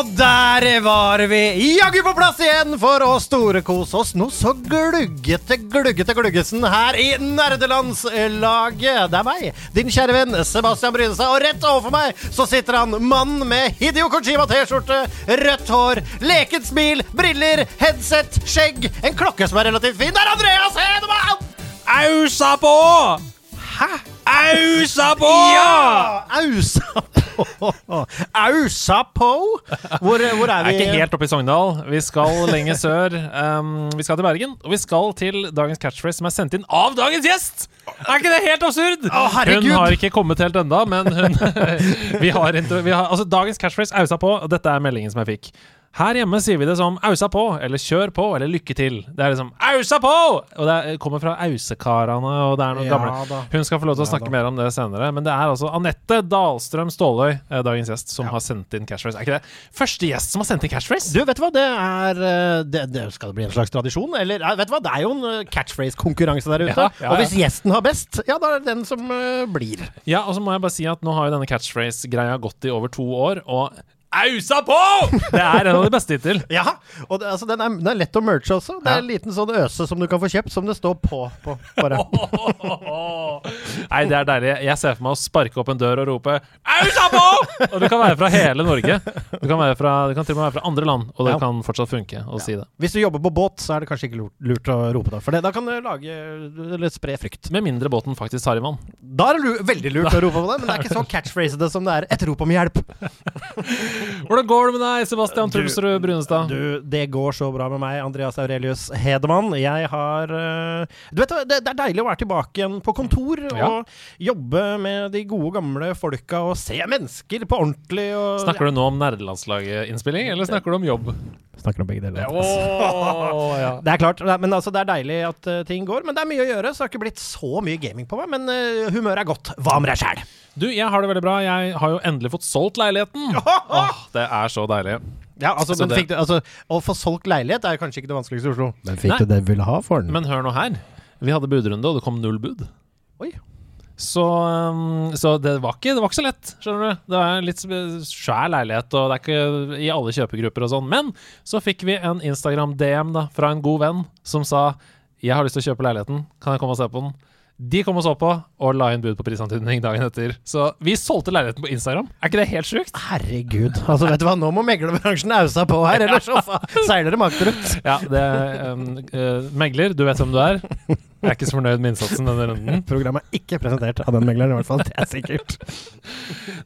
Og der var vi jaggu på plass igjen for å storekose oss noe så gluggete, gluggete gluggesen her i nerdelandslaget. Det er meg, din kjære venn Sebastian Brynestad, og rett overfor meg så sitter han mannen med Hidio Kojima-T-skjorte, rødt hår, lekent smil, briller, headset, skjegg, en klokke som er relativt fin. Det er Andreas Hedemann! Ausa på! Hæ? Ausa på! Ja! Ausa på! Ausa på? Hvor, hvor er Jeg er ikke helt oppe i Sogndal. Vi skal lenger sør. Um, vi skal til Bergen, og vi skal til dagens catchphrase som er sendt inn av dagens gjest! Er ikke det helt absurd? Å, herregud! hun har ikke kommet helt enda, men hun vi har, vi har Altså, dagens catchphrase ausa på, og dette er meldingen som jeg fikk. Her hjemme sier vi det som 'ausa på', eller 'kjør på', eller 'lykke til'. Det er liksom 'ausa på'! Og det er, kommer fra Ausekarene, og det er noen Ja gamle da. Hun skal få lov til å Ja snakke da. mer om det senere, men det er altså Anette Dahlstrøm Ståløy, eh, dagens gjest, som har sendt inn catchphrase. Er ikke det første gjest som har sendt inn catchphrase? Du, vet du hva, det er eh, det, det Skal det bli en slags tradisjon? Eller eh, vet du hva, det er jo en catchphrase-konkurranse der ute. Ja, ja, Og hvis gjesten har best, ja, da er det den som blir. Ja, og så må jeg bare si at nå har jo denne catchphrase-greia gått i over to år, og Ausa på! Det er en av de beste hittil. Ja, og det, altså, den, er, den er lett å merche også. Det er Ja. en liten sånn øse som du kan få kjøpt, som det står på. på bare. Nei, det er deilig. Jeg ser for meg å sparke opp en dør og rope 'Ausa på!' Og det kan være fra hele Norge. Det kan, være fra, du kan til og med være fra andre land, og det Ja. kan fortsatt funke å si det. Hvis du jobber på båt, så er det kanskje ikke lurt, lurt å rope det. For det, da kan du lage eller spre frykt. Med mindre båten faktisk tar i vann. Da er det veldig lurt å rope på det, men det er ikke så catchphrasete som det er et rop om hjelp. Hvordan går det med deg, Sebastian Trulsrud Brunestad? Du, det går så bra med meg, Andreas Aurelius Hedemann. Jeg har eh, Du vet, det, det er deilig å være tilbake igjen på kontor Ja. og jobbe med de gode, gamle folka og se mennesker på ordentlig. Og, Snakker du nå om nerdelandslaget-innspilling, eller snakker du om jobb? Snakker om begge deler. Åh, ja. Det er klart, men altså, det er deilig at uh, ting går. Men det er mye å gjøre, så det har ikke blitt så mye gaming på meg. Men uh, humøret er godt. Hva med deg sjæl? Du, jeg har det veldig bra. Jeg har jo endelig fått solgt leiligheten. Åh, det er så deilig. Ja, altså, Så men det- fikk du, altså, å få solgt leilighet er kanskje ikke det vanskeligste i Oslo. Men fikk Nei. du det du ville ha for den? Men hør nå her. Vi hadde budrunde, og det kom null bud. Oi. Så, um, så det, var ikke, det var ikke så lett, skjønner du. Det er litt svær leilighet, og det er ikke i alle kjøpegrupper og sånn. Men så fikk vi en Instagram-DM da, fra en god venn som sa jeg har lyst til å kjøpe leiligheten, kan jeg komme og se på den? De kom og så på, og la inn bud på prisantydning dagen etter. Så vi solgte leiligheten på Instagram. Er ikke det helt sjukt? Herregud. Altså, vet du hva, nå må meglerbransjen ause på her, ellers seiler det makterut. Ja, det um, uh, Megler, du vet hvem du er. Jeg er ikke så fornøyd med innsatsen denne runden. Programmet er ikke presentert av den megleren, i hvert fall. Det er sikkert.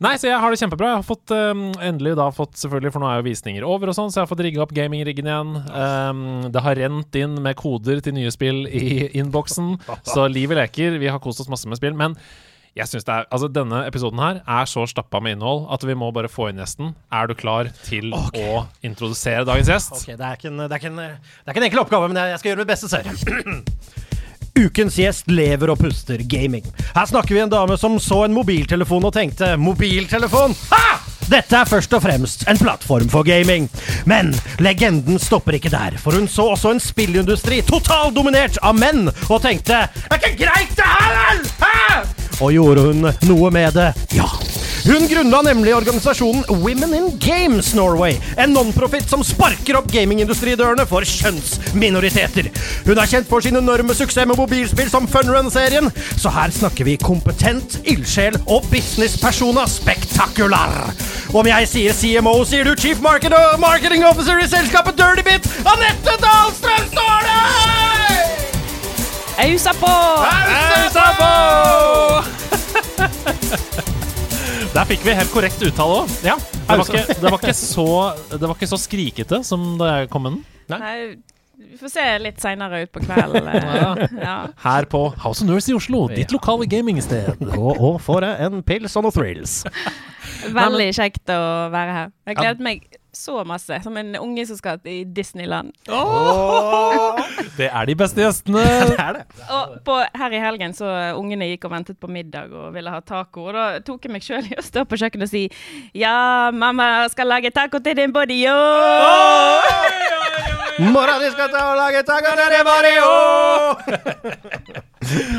Nei, så jeg har det kjempebra. Jeg har fått um, endelig da fått selvfølgelig, for nå er jo visninger over og sånn, så jeg har fått rigga opp gamingriggen igjen. Um, det har rent inn med koder til nye spill i innboksen, så livet leker. Vi har kost oss masse med spill. Men jeg synes det er, altså denne episoden her er så stappa med innhold at vi må bare få inn gjesten. Er du klar til okay. å introdusere dagens gjest? Ok, det er, en, det, er en, det er ikke en enkel oppgave, men jeg skal gjøre mitt beste, sør. Ukens gjest lever og puster gaming. Her snakker vi en dame som så en mobiltelefon og tenkte mobiltelefon? Ha! Dette er først og fremst en plattform for gaming. Men legenden stopper ikke der, for hun så også en spillindustri totaldominert av menn, og tenkte 'Det Er ikke greit, det her? Hæ? Og gjorde hun noe med det? Ja. Hun grunnla nemlig organisasjonen Women in Games Norway, en nonprofit som sparker opp gamingindustridørene for kjønnsminoriteter. Hun er kjent for sin enorme suksess med mobilspill som Funrun-serien, så her snakker vi kompetent, ildsjel og businesspersona spektakular. Om jeg sier CMO, sier du Chief Marketing Officer i selskapet Dirty Bit, Anette Dahlstrøm Ståle! Ausa på! Ausa på! Der fikk vi helt korrekt uttale òg. Ja, Det, var ikke- det, var ikke så- det var ikke så skrikete som da jeg kom med den. Nei, vi får se litt seinere utpå kvelden. eh, ja. Her på House of Nurse i Oslo, ditt lokale gamingsted. Og, og jeg en pils og noen thrills. Veldig kjekt å være her. Jeg gledet meg så masse. Som en unge som skal til Disneyland. Det er de beste gjestene. Det er det. Og på, her i helgen så ungene gikk og ventet på middag og ville ha taco. Og da tok jeg meg sjøl i å stå på kjøkkenet og si Ja, mamma skal lage taco til din body, yo! Mora di skal ta og lage taco til din body, Mario!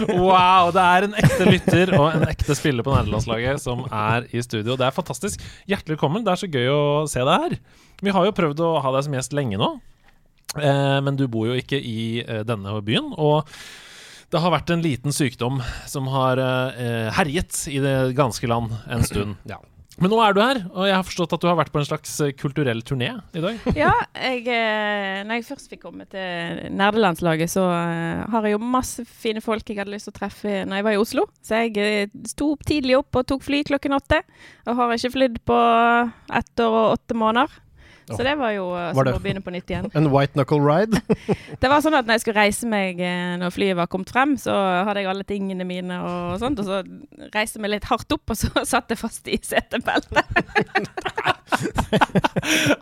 Wow, det er en ekte lytter og en ekte spiller på nederlandslaget som er i studio. Det er fantastisk. Hjertelig velkommen. Det er så gøy å se deg her. Vi har jo prøvd å ha deg som gjest lenge nå, eh, men du bor jo ikke i eh, denne byen. Og det har vært en liten sykdom som har eh, herjet i det ganske land en stund. Ja. Men nå er du her, og jeg har forstått at du har vært på en slags eh, kulturell turné i dag. Ja, jeg, eh, når jeg først fikk komme til nerdelandslaget, så eh, har jeg jo masse fine folk jeg hadde lyst til å treffe når jeg var i Oslo. Så jeg sto tidlig opp og tok fly klokken åtte. Og har ikke flydd på ett år og åtte måneder. Så det var jo som Var å begynne på nytt igjen. En white knuckle ride. Det var sånn at når jeg skulle reise meg eh, når flyet var kommet frem, så hadde jeg alle tingene mine og sånt, og så reiste jeg meg litt hardt opp, og så satt jeg fast i setebeltet.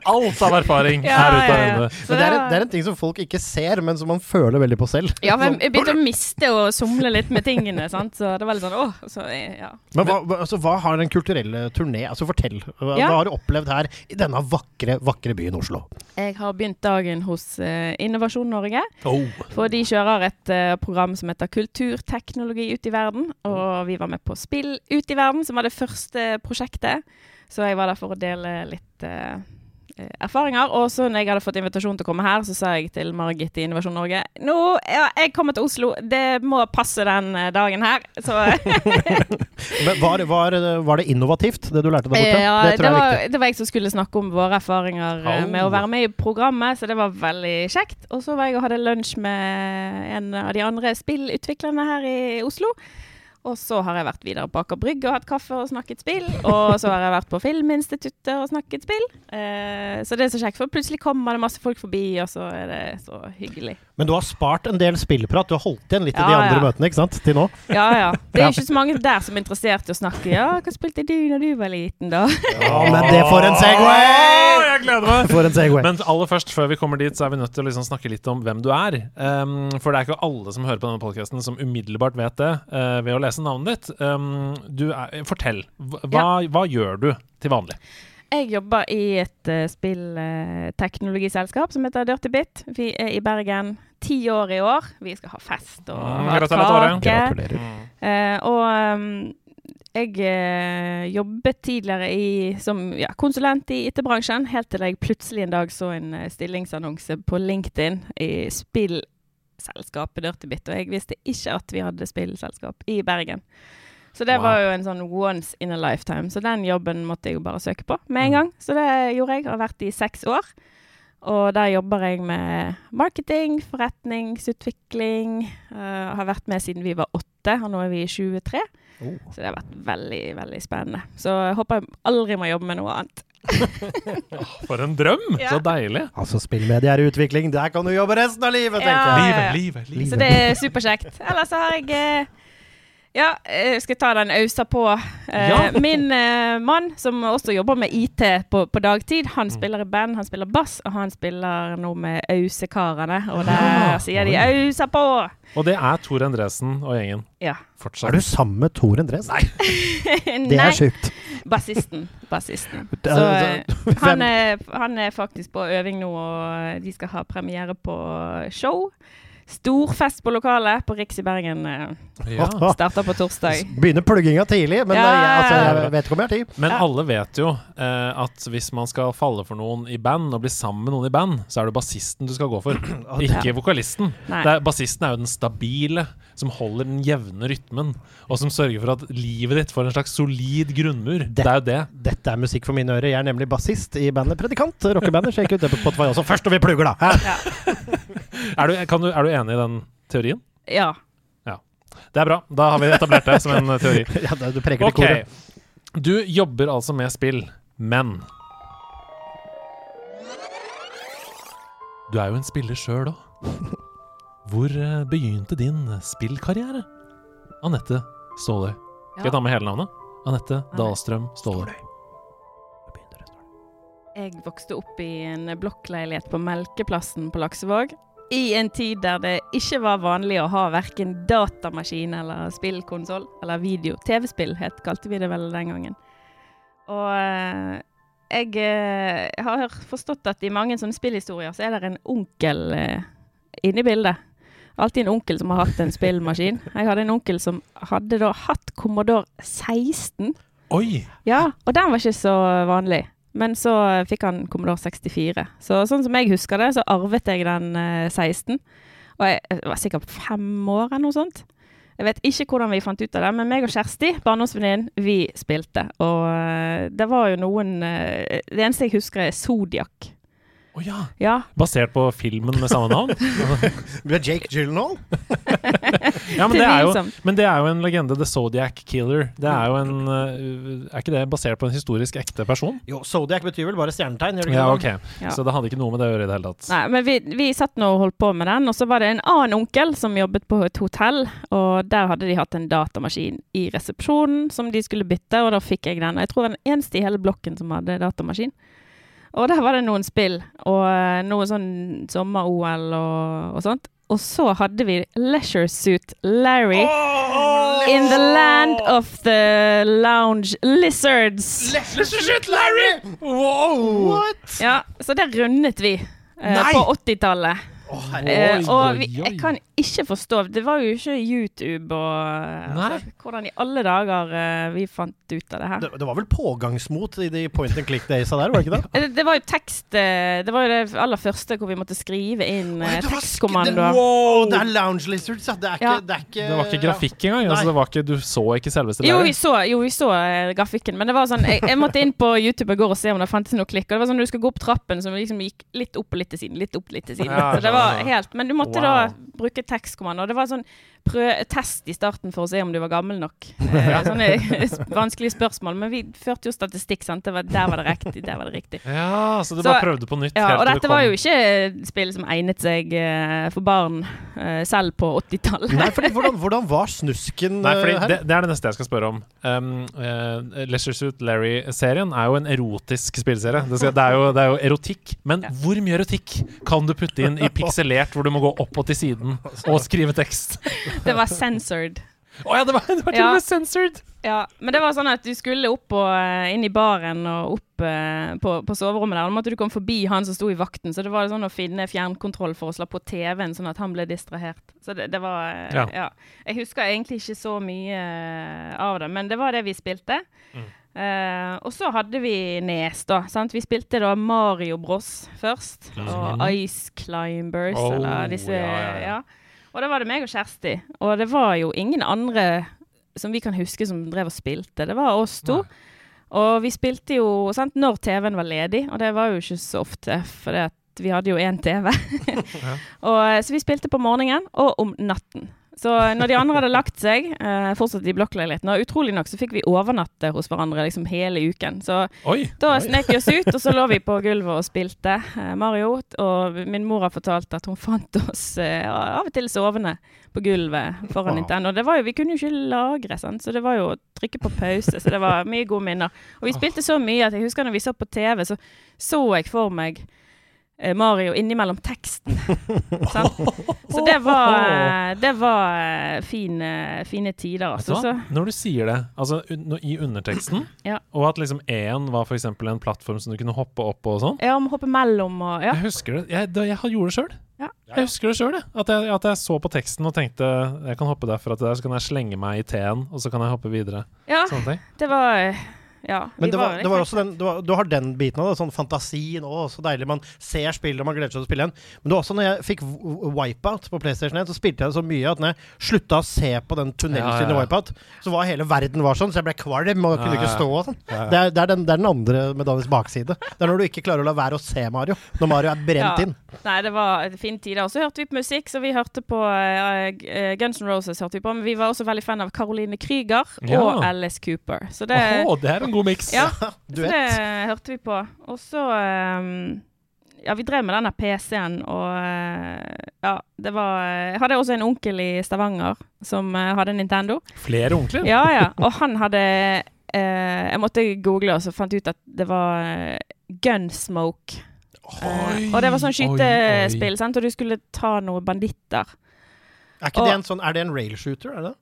Alt av erfaring Ja, er ute av Men det, er, det en- det er en ting som folk ikke ser, men som man føler veldig på selv. Ja, men jeg begynte å miste og somle litt med tingene, sant? så det var litt sånn åh. Så, eh, ja. Men hva, altså, hva har den kulturelle turné Altså Fortell. Hva, Ja. hva har du opplevd her i denne vakre, vakre byen Oslo? Jeg har begynt dagen hos eh, Innovasjon Norge. Oh. For de kjører et eh, program som heter Kulturteknologi ut i verden. Og vi var med på Spill ut i verden, som var det første prosjektet. Så jeg var der for å dele litt eh, erfaringer. Og så når jeg hadde fått invitasjon til å komme her, så sa jeg til Margit i Innovasjon Norge Nå, ja, jeg kommer til Oslo. Det må passe den eh, dagen her. Så Men var, var, var det innovativt, det du lærte der borte? Ja, det det, var, det var jeg som skulle snakke om våre erfaringer oh. med å være med i programmet, så det var veldig kjekt. Og så var jeg og hadde lunsj med en av de andre spillutviklerne her i Oslo. Og så har jeg vært videre på Aker Brygge og hatt kaffe og snakket spill. Og så har jeg vært på Filminstituttet og snakket spill. Eh, så det er så kjekt, for plutselig kommer det masse folk forbi, og så er det så hyggelig. Men du har spart en del spillprat. Du har holdt igjen litt i de andre ja. møtene, ikke sant? Til nå. Ja, ja. Det er ikke så mange der som er interessert i å snakke. Ja, hva spilte du når du var liten, da? Ja, men det får en Segway! Åh, jeg gleder meg! For en Segway. Men aller først, før vi kommer dit, så er vi nødt til å liksom snakke litt om hvem du er. Um, for det er ikke alle som hører på denne podkasten som umiddelbart vet det uh, ved å lese navnet ditt. Um, du er, fortell. Hva, hva, hva gjør du til vanlig? Jeg jobber i et uh, spillteknologiselskap som heter Dirty Bit. Vi er i Bergen ti år i år. Vi skal ha fest og Mm, ha kake. Gratulerer. Eh, og um, jeg jobbet tidligere i, som ja, konsulent i IT-bransjen, helt til jeg plutselig en dag så en stillingsannonse på LinkedIn i spillselskapet Dirty Bit, og jeg visste ikke at vi hadde spillselskap i Bergen. Så det Wow. var jo en sånn once in a lifetime. Så den jobben måtte jeg jo bare søke på med en Mm. gang. Så det gjorde jeg. Har vært i seks år. Og der jobber jeg med marketing, forretningsutvikling. Uh, har vært med siden vi var åtte, og nå er vi 23. Oh. Så det har vært veldig, veldig spennende. Så jeg håper jeg aldri må jobbe med noe annet. For en drøm! Ja. Så deilig. Altså, spillmedie er i utvikling. Der kan du jobbe resten av livet, tenker Ja, jeg. ja, ja. livet, livet. Så det er superkjekt. Ellers har jeg eh, Ja, jeg skal ta den ausa på. Eh, Ja. Min eh, mann, som også jobber med IT på, på dagtid, han spiller i band, han spiller bass, og han spiller nå med Ausekarene. Og der Ja. sier de 'ausa på'! Og det er Tor Endresen og gjengen. Ja. Fortsatt. Er du sammen med Tor Endresen? Nei, det er sjukt. bassisten. Bassisten. Så eh, han, er, han er faktisk på øving nå, og de skal ha premiere på show. Stor fest på lokalet på Riks i Bergen. eh, Ja. Starter på torsdag. Begynner plugginga tidlig, men Ja, eh, jeg, altså, ja, ja. jeg vet ikke om jeg har tid. Men Ja. alle vet jo eh, at hvis man skal falle for noen i band, og bli sammen med noen i band, så er det bassisten du skal gå for, ikke vokalisten. Det er, bassisten er jo den stabile, som holder den jevne rytmen, og som sørger for at livet ditt får en slags solid grunnmur. Det, er jo det. Dette er musikk for mine ører. Jeg er nemlig bassist i bandet Predikant. Rockebandet. Sjekk ut det på Spotify også. Først når vi plugger, da! Hæ? Er du, kan du, er du enig i den teorien? Ja. Det er bra. Da har vi etablert det som en eh, teori. Ja, du preker det koret. Du jobber altså med spill, men Du er jo en spiller sjøl òg. Hvor eh, begynte din spillkarriere? Anette Ståløy. Skal jeg ta med hele navnet? Anette Dahlstrøm Ståløy. Jeg vokste opp i en blokkleilighet på Melkeplassen på Laksevåg. I en tid der det ikke var vanlig å ha verken datamaskin eller spillkonsoll. Eller video. TV-spill het, kalte vi det vel den gangen. Og eh, jeg eh, har forstått at i mange sånne spillhistorier så er det en onkel eh, inne i bildet. Alltid en onkel som har hatt en spillmaskin. Jeg hadde en onkel som hadde da hatt Commodore 16. Oi! Ja, og den var ikke så vanlig. Men så fikk han Commodore 64. Så sånn som jeg husker det, så arvet jeg den eh, 16. Og jeg, var sikkert fem år eller noe sånt. Jeg vet ikke hvordan vi fant ut av det, men meg og Kjersti, barndomsvenninnen, vi spilte. Og eh, det var jo noen eh, Det eneste jeg husker, er Zodiac. Å ja. Ja. Basert på filmen med samme navn? med har Jake Gyllenhaal. Ja, men det, er jo, men det er jo en legende. The Zodiac Killer. Det er jo en uh, Er ikke det basert på en historisk ekte person? Jo, Zodiac betyr vel bare stjernetegn, gjør det ikke Ja, okay. ok. Ja. Så det hadde ikke noe med det å gjøre i det hele tatt. Nei, men vi, vi satt nå og holdt på med den, og så var det en annen onkel som jobbet på et hotell, og der hadde de hatt en datamaskin i resepsjonen som de skulle bytte, og da fikk jeg den. Og Jeg tror den eneste i hele blokken som hadde datamaskin. Og der var det noen spill, og eh, noe sånn sommer-OL og, og sånt. Og så hadde vi Leisure Suit Larry in the land of the lounge lizards. Leisure Suit Larry! Wow! What? Ja, så det rundet vi eh, på 80-tallet. Herre. Eh, og vi, jeg kan ikke forstå Det var jo ikke YouTube og eh, altså, Hvordan i alle dager uh, vi fant ut av det her. Det, det var vel pågangsmot i de point and click-daysa der, var det ikke det? det, Det var jo tekst eh, Det var jo det aller første hvor vi måtte skrive inn oh, tekstkommandoer. Wow! Det er Lounge Lizards, ja. Det er ikke Ja. Det, er ikke, Det var ikke grafikk engang. Altså, det var ikke, du så ikke selveste Jo, vi så, jo, vi så eh, grafikken, men det var sånn jeg, jeg måtte inn på YouTube i går og se om det fantes noe klikk. Og det var sånn når du skal gå opp trappen, som liksom gikk litt opp og litt til siden. Litt opp, litt til siden. Ja, det var ja. Helt Men du måtte Wow. da bruke tekstkommando. Og det var sånn test i starten for å se om du var gammel nok. Eh, sånne vanskelige spørsmål. Men vi førte jo statistikk, sant. Det var, der var det riktig, der var det riktig. Ja, så du Så- bare prøvde på nytt? Ja, helt og dette var jo ikke spill som egnet seg eh, for barn eh, selv på 80-tallet. Nei, fordi hvordan, hvordan var snusken Nei, fordi eh, her? det, det er det neste jeg skal spørre om. Um, uh, Leisure Suit Larry-serien er jo en erotisk spillserie. Det, skal, det, er jo, det er jo erotikk. Men hvor mye erotikk kan du putte inn i pikselert, hvor du må gå opp og til siden og skrive tekst? Det var censored. Å ja, det var, det var til og med censored! Ja, men det var sånn at du skulle opp og eh, inn i baren og opp eh, på, på soverommet der. Da måtte du komme forbi han som sto i vakten, så det var sånn å finne fjernkontroll for å slå på TV-en, sånn at han ble distrahert. Så det, det var eh, Ja. ja. Jeg husker egentlig ikke så mye av det, men det var det vi spilte. Mm. Eh, og så hadde vi Nes, da. Sant? Vi spilte da Mario Bros først, og Ice Climbers, Oh, eller disse ja, ja, ja. Og da var det meg og Kjersti. Og det var jo ingen andre som vi kan huske som drev og spilte. Det var oss to. Og vi spilte jo sant, når TV-en var ledig, og det var jo ikke så ofte, for vi hadde jo én TV. og, eh, så vi spilte på morgenen og om natten. Så når de andre hadde lagt seg, eh, fortsatt i blokkleiligheten, og utrolig nok så fikk vi overnatte hos hverandre liksom hele uken. Så Oi! da snek vi oss ut, og så lå vi på gulvet og spilte eh, Mario. Og min mor har fortalt at hun fant oss eh, av og til sovende på gulvet foran Wow. Nintendo. Det var jo, vi kunne jo ikke lagre, sant? så det var jo å trykke på pause. Så det var mye gode minner. Og vi spilte så mye at jeg husker når vi så på TV, så så jeg for meg Mario innimellom teksten. sant? Så det var, eh, det var eh, fine, fine tider, altså. Så, Når du sier det, altså un i underteksten, Ja. og at liksom én var f.eks. en plattform som du kunne hoppe opp på og sånn ja, om hoppe mellom og ja. Jeg husker det. Jeg, da, jeg gjorde det sjøl. Ja. Jeg husker det sjøl, at, jeg- at jeg så på teksten og tenkte jeg kan hoppe derfra til der, så kan jeg slenge meg i T-en, og så kan jeg hoppe videre. ja. Det var eh, Ja. Men det var, det var også den, du, har, du har den biten av det, sånn fantasien òg. Så deilig. Man ser spillet og man gleder seg til å spille igjen. Men det var også når jeg fikk Wipeout på PlayStation 1, så spilte jeg det så mye at når jeg slutta å se på den tunnelsiden Ja, ja, ja. i Wipeout, så var hele verden var sånn, så jeg ble kvalm og kunne ikke stå og sånn. Det, er, det, er den, det er den andre medaljens bakside. Det er når du ikke klarer å la være å se Mario. Når Mario er brent Ja. inn. Nei, det var en fin tid. Og så hørte vi på musikk, så vi hørte på eh, Guns N' Roses, hørte vi på, men vi var også veldig fan av Caroline Krüger Ja. og Alice Cooper. Så det, Oho, det er en god miks! ja, så det hørte vi på. Og så um, Ja, vi drev med denne PC-en, og eh, Ja, det var Jeg hadde også en onkel i Stavanger som uh, hadde Nintendo. Flere onkler? Ja, ja. Og han hadde uh, Jeg måtte google, og så fant jeg ut at det var Gunsmoke. uh, og det var sånn oi, skytespill, sant? og du skulle ta noen banditter. Er ikke Og- det en sånn Er det en rail shooter? Er det?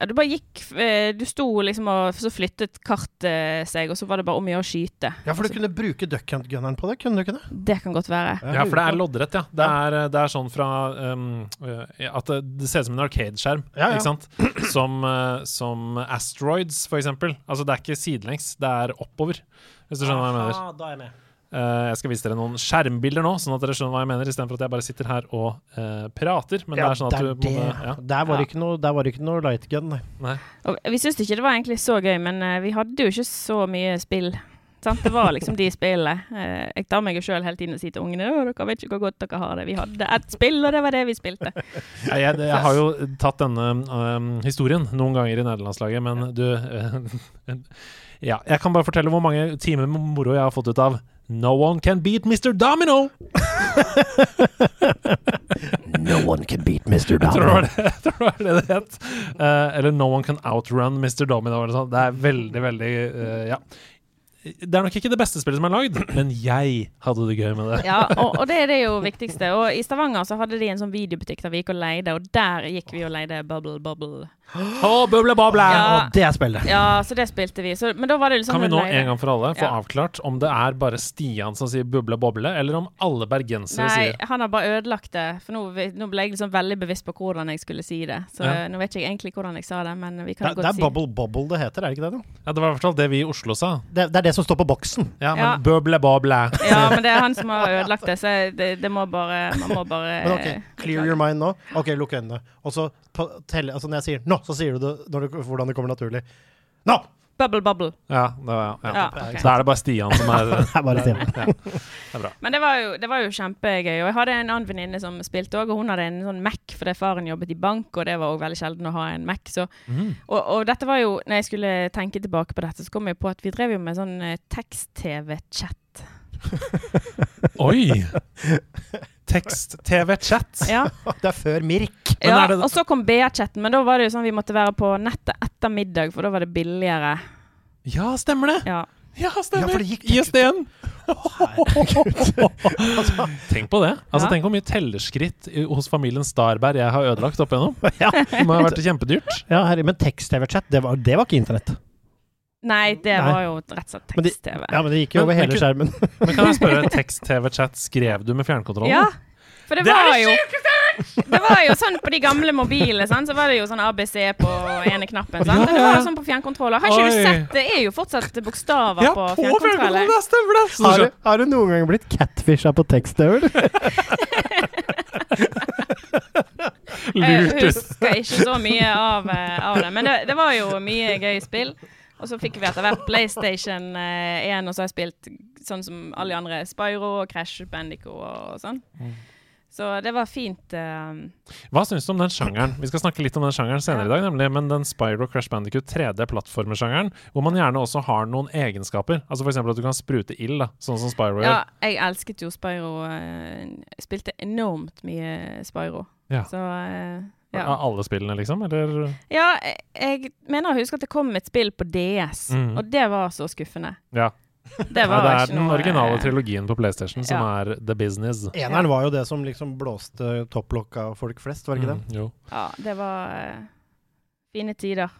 Ja, du bare gikk eh, Du sto liksom og Så flyttet kartet seg, og så var det bare om å gjøre å skyte. Ja, for du kunne bruke duck hunt-gunneren på det, kunne du ikke det? Det kan godt være. Ja, for det er loddrett, ja. Det er, det er sånn fra um, At det, ser ut som en Arcade-skjerm, Ja, ja. ikke sant? Som, uh, som Asteroids, for eksempel. Altså, det er ikke sidelengs, det er oppover. Hvis du skjønner hva jeg mener. Ah, da er jeg med. Uh, jeg skal vise dere noen skjermbilder nå, sånn at dere skjønner hva jeg mener, istedenfor at jeg bare sitter her og uh, prater. Men det er sånn at du en ja. Der var det Ja. ikke noe, der var det ikke noe light gun, nei. Nei. Og vi syntes ikke det var egentlig så gøy, men uh, vi hadde jo ikke så mye spill. Sant? Det var liksom de spillene. Uh, jeg tar meg jo sjøl hele tiden og sier til ungene at dere vet ikke hvor godt dere har det. Vi hadde ett spill, og det var det vi spilte. Ja, jeg, jeg har jo tatt denne um, historien noen ganger i nederlandslaget, men du uh, Ja, jeg kan bare fortelle hvor mange timer med moro jeg har fått ut av No one can beat Mr. Domino! No one can beat Mr. Domino. jeg tror det, var det, det het. Uh, eller No one can outrun Mr. Domino. Eller sånt. Det er veldig, veldig uh, Ja. Det er nok ikke det beste spillet som er lagd, men jeg hadde det gøy med det. Ja, og, og det er det jo viktigste. Og i Stavanger så hadde de en sånn videobutikk der vi gikk og leide, og der gikk vi og leide Bubble Bubble. Å, buble boble! Ja. Og det er spillet. Ja, så det spilte vi. Så, men da var det liksom Kan vi nå en gang for alle få Ja. avklart om det er bare Stian som sier buble boble, eller om alle bergensere Nei, sier han har bare ødelagt det. For nå, nå ble jeg liksom veldig bevisst på hvordan jeg skulle si det. Så Ja. nå vet ikke jeg egentlig hvordan jeg sa det, men vi Det, godt er- det godt er si Bubble Bobble det heter, er det ikke det? da? Ja, det var i hvert fall det vi i Oslo sa. Det, det er det som står på boksen. Ja, men Ja. buble boble. Ja, men det er han som har ødelagt det, så det, det må bare Man må bare Men ok, clear your mind nå. Ok, lukk øynene. Og så telle, altså når jeg sier 'nå', så sier du det når det, hvordan det kommer naturlig. Nå! Bubble bubble. Ja, det var, ja. Ja, Da er det bare Stian som er Det er bare Stian. ja, Det er bra. Men det var, jo, det var jo kjempegøy. Og jeg hadde en annen venninne som spilte òg, og hun hadde en sånn Mac fordi faren jobbet i bank, og det var òg veldig sjelden å ha en Mac. Så, mm. og, og dette var jo Når jeg skulle tenke tilbake på dette, så kom jeg på at vi drev jo med sånn eh, tekst-TV-chat. Oi! Tekst-TV-chat. Ja. Det er før Mirk. Ja er det- og så kom BR-chatten, men da var det jo sånn vi måtte være på nettet etter middag, for da var det billigere. Ja, stemmer det! Ja. Ja, stemmer! Ja, for det gikk ISD-en! Tenk på det. Altså, Ja. Tenk hvor mye tellerskritt hos familien Starberg jeg har ødelagt opp igjennom. Ja, Det må ha vært kjempedyrt. ja herri, men tekst-TV-chat, det, var- det var ikke internett. Nei, det Nei. var jo rett og slett tekst-TV. Ja, men det gikk jo over hele skjermen. Men kan jeg spørre, tekst-TV-chat skrev du med fjernkontrollen? Ja, for det, Det var jo Det var jo sånn på de gamle mobilene, sant? så var det jo sånn ABC på ene knappen. Sant? Og det var jo sånn på fjernkontroller. Har ikke Oi. du sett? Det er jo fortsatt bokstaver Ja, på på fjernkontroller. Ja, stemmer det! Har du har du noen gang blitt catfisha på tekst-TV? Jeg Lurt ut. husker ikke så mye av, eh, av det, men det, det var jo mye gøy spill. Og så fikk vi etter hvert PlayStation eh, 1, og så har jeg spilt sånn som alle de andre. Spyro og Crash Bandico og sånn. Så det var fint. Uh... Hva syns du om den sjangeren? Vi skal snakke litt om den sjangeren senere i dag, nemlig, men den Spyro Crash Bandicoot 3D-plattformersjangeren, hvor man gjerne også har noen egenskaper. Altså F.eks. at du kan sprute ild, da, sånn som Spyro Ja, gjør. jeg elsket jo Spyro. eh, Jeg spilte enormt mye Spyro. Ja. Så eh, ja. Av alle spillene, liksom? Eller ja, jeg, jeg mener å huske at det kom et spill på DS, mm. og det var så skuffende. Ja. Det var det er ikke den noe, originale eh, trilogien på PlayStation som ja. er the business. Eneren var jo det som liksom blåste topplokk av folk flest, var det ikke det? Mm, jo. Ja, det var uh, fine tider.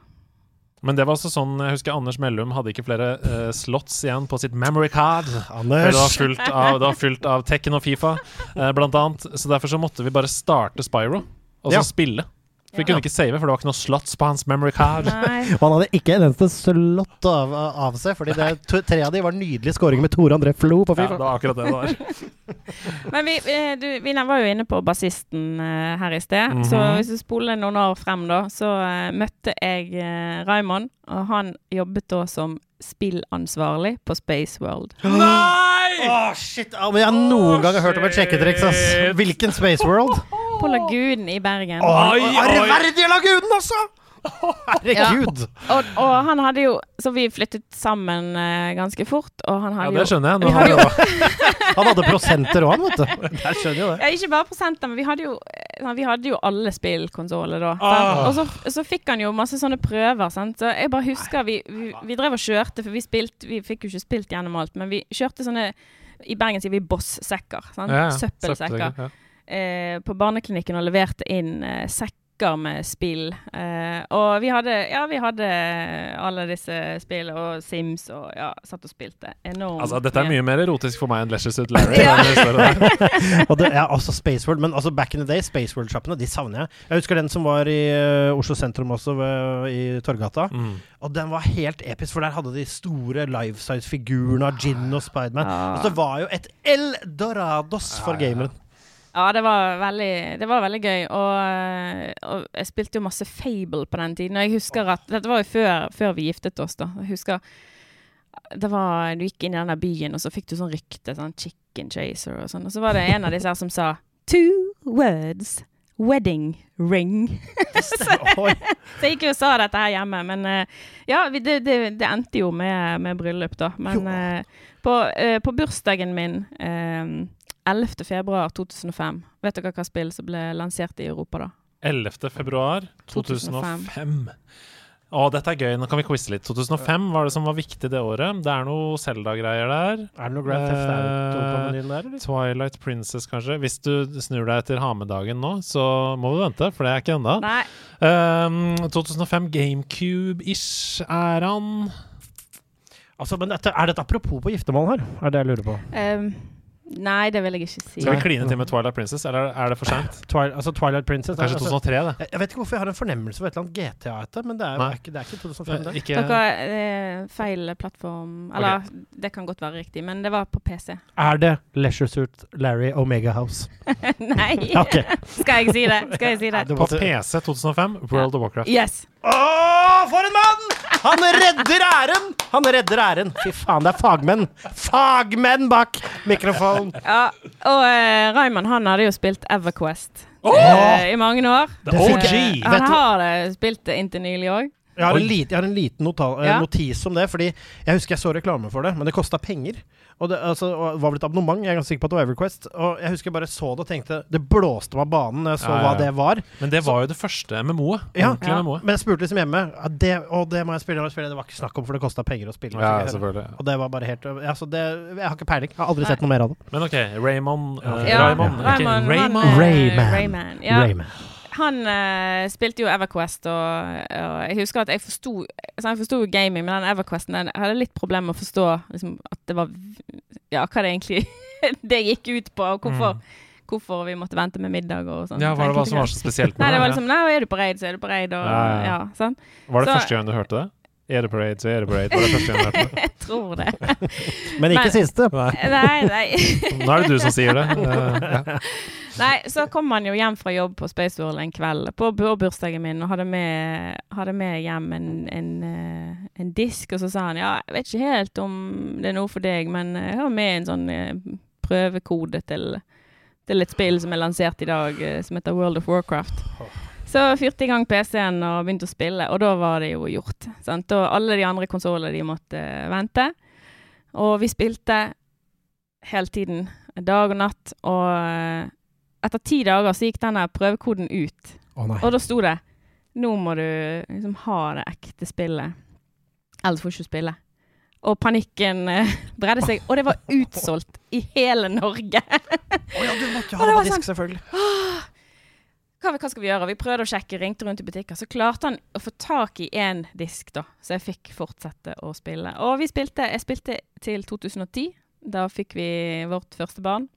Men det var også sånn, jeg husker Anders Mellum hadde ikke flere uh, slots igjen på sitt memory card. Anders! det var Anders! av, det var fullt av Tekken og Fifa, uh, blant annet. Så derfor så måtte vi bare starte Spyro, og så Ja. spille. For vi Ja. kunne ikke save, for det var ikke noe slots på hans memory card. Og han hadde ikke en eneste slått av, av seg, fordi det, to, tre av de var nydelige skåringer med Tore André Flo på Ja, det var akkurat det det var. Men vi, eh, du, vi var jo inne på bassisten eh, her i sted. Mhm. Så hvis du spoler noen år frem, da, så eh, møtte jeg uh, Raymond. Og han jobbet da som spillansvarlig på Space World. Nei! Åh, shit! Ja, men jeg har noen gang hørt om et sjekketriks, ass. Hvilken Space World? På Lagunen i Bergen. Oi, oi. Ærverdige lagunen, altså! Herregud! Og, og han hadde jo Så vi flyttet sammen eh, ganske fort, og han Ja, det skjønner jeg. Hadde jo Han hadde prosenter òg, han, vet du. Jeg skjønner jo det. Ja, ikke bare prosenter, men vi hadde jo, eh, vi hadde jo alle spillkonsoller da. Ah. Og så, så fikk han jo masse sånne prøver. Sant? Så jeg bare husker vi, vi, vi drev og kjørte, for vi spilte Vi fikk jo ikke spilt gjennom alt, men vi kjørte sånne I Bergen sier vi Boss-sekker. sant? Ja, ja. Søppelsekker. Ja. Eh, på barneklinikken og leverte inn eh, sekker med spill. Eh, og vi hadde, ja, vi hadde alle disse spillene og Sims og ja, satt og spilte enormt. Altså, dette er mye. mer erotisk for meg enn Leisure Suit Larry. Og det, er også Spaceworld, men altså back in the day, Spaceworld-sjappene, de savner jeg. Jeg husker den som var i uh, Oslo sentrum også, ved, i Torgata. Mm. Og den var helt episk, for der hadde de store life-size-figurene av Gin og Spiderman. Ja. Og det var jo et eldorados for Ja, ja, ja. gameren. Ja, det var veldig, det var veldig gøy. Og, eh, og jeg spilte jo masse Fable på den tiden. Og jeg husker at Dette var jo før, før vi giftet oss, da. Jeg husker det var, Du gikk inn i denne byen, og så fikk du sånn rykte. Sånn Chicken Chaser og sånn. Og så var det en av disse her som sa Two words. Wedding ring. så, Så jeg gikk jo og sa dette her hjemme, men eh, ja, det, det, det endte jo med, med bryllup, da. Men eh, på, på bursdagen min eh, 11. februar 2005 Vet dere hva spill som ble lansert i Europa da? 11. februar 2005. Å, dette er gøy. Nå kan vi quize litt. 2005 var det som var viktig det året. Det er noe Zelda-greier der. Er det noe Grand Theft Auto på menyen der, eller? Twilight Princess, kanskje. Hvis du snur deg etter Hamedagen nå, så må du vente, for det er ikke ennå. Um, 2005 GameCube-ish er han. Altså, men dette, er dette apropos på giftermål her? Er det jeg lurer på. ehm, nei, det vil jeg ikke si. Skal vi kline til med Twilight Princess, eller er det for seint? Twilight, altså Twilight Princess Kanskje altså, 2003, det. jeg, jeg vet ikke hvorfor jeg har en fornemmelse for et eller annet GTA etter, men det er, er ikke, det er ikke 2005, det. Ikke Dere er feil plattform Eller, det kan godt være riktig, men det var på PC. Er det Leisure Suit Larry Omega House? nei! okay. Skal jeg si det? Skal jeg si det? Det På PC 2005, World of Warcraft. Yes! Åh, for en mann! Han redder æren! Han redder æren. Fy faen, det er fagmenn. Fagmenn bak mikrofonen. Ja, og uh, Raymond han hadde jo spilt Everquest oh! uh, i mange år. The OG! jeg- Han har det spilt det inntil nylig òg. Jeg har en, lit, jeg har en liten eh, Ja. notis om det, fordi jeg husker jeg så reklame for det, men det kosta penger. Og det, altså, og var vel et abonnement, jeg er ganske sikker på at det var Everquest. Og jeg husker jeg bare så det og tenkte Det blåste meg av banen når jeg så Ja, ja, hva ja. det var. Men det var jo det første MMO-et. Ja. Ordentlig Ja. MMO-et. Men jeg spurte liksom hjemme ja, det, Og det må jeg spille, det må jeg spille. Det var ikke snakk om, for det kosta penger å spille. Ja, Så jeg- selvfølgelig. og det var bare helt ja, så det, Jeg har ikke peiling. Jeg har aldri sett noe mer av det. Men OK, Raymond uh, Ja, Raymond, ikke Raymond, Raymond. Eh, Rayman. Rayman. Ja, Rayman. Han uh, spilte jo Everquest, og, og jeg husker at jeg forsto altså gaming, men den Everquesten den, jeg hadde litt problemer med å forstå liksom, at det var Ja, hva det egentlig det gikk ut på, og hvorfor, Mm. hvorfor vi måtte vente med middag og sånn. Ja, hva var det som var så spesielt Nei, med det var det? liksom Nei, er du på raid, så er du på raid, og Ja, ja, ja, ja. sånn. Var det så- første gang du hørte det? Er det parade, så er det parade. Var det første gang du hørte det? Jeg tror det. Men ikke Men- siste. Nei. Nei, nei. Nå er det du som sier det. Uh, ja. Nei, så kom han jo hjem fra jobb på Space World en kveld på bu- bursdagen min og hadde med, hadde med hjem en, en, eh, en disk, og så sa han ja, jeg vet ikke helt om det er noe for deg, men jeg har med en sånn eh, prøvekode til, til et spill som er lansert i dag, eh, som heter World of Warcraft. Så fyrte jeg i gang PC-en og begynte å spille, og da var det jo gjort. Sant? Og alle de andre konsollene de måtte eh, vente. Og vi spilte hele tiden, dag og natt, og eh, etter ti dager så gikk denne prøvekoden ut. Å. Og da sto det Nå må du liksom ha det ekte spillet. Ellers får du ikke spille. Og panikken eh, bredde seg. Og det var utsolgt i hele Norge. Å ja, du måtte jo ha på disk, sånn- selvfølgelig. Hva, hva skal vi gjøre? Vi prøvde å sjekke, ringte rundt i butikker. Så klarte han å få tak i én disk, da. Så jeg fikk fortsette å spille. Og vi spilte Jeg spilte til 2010. Da fikk vi vårt første barn.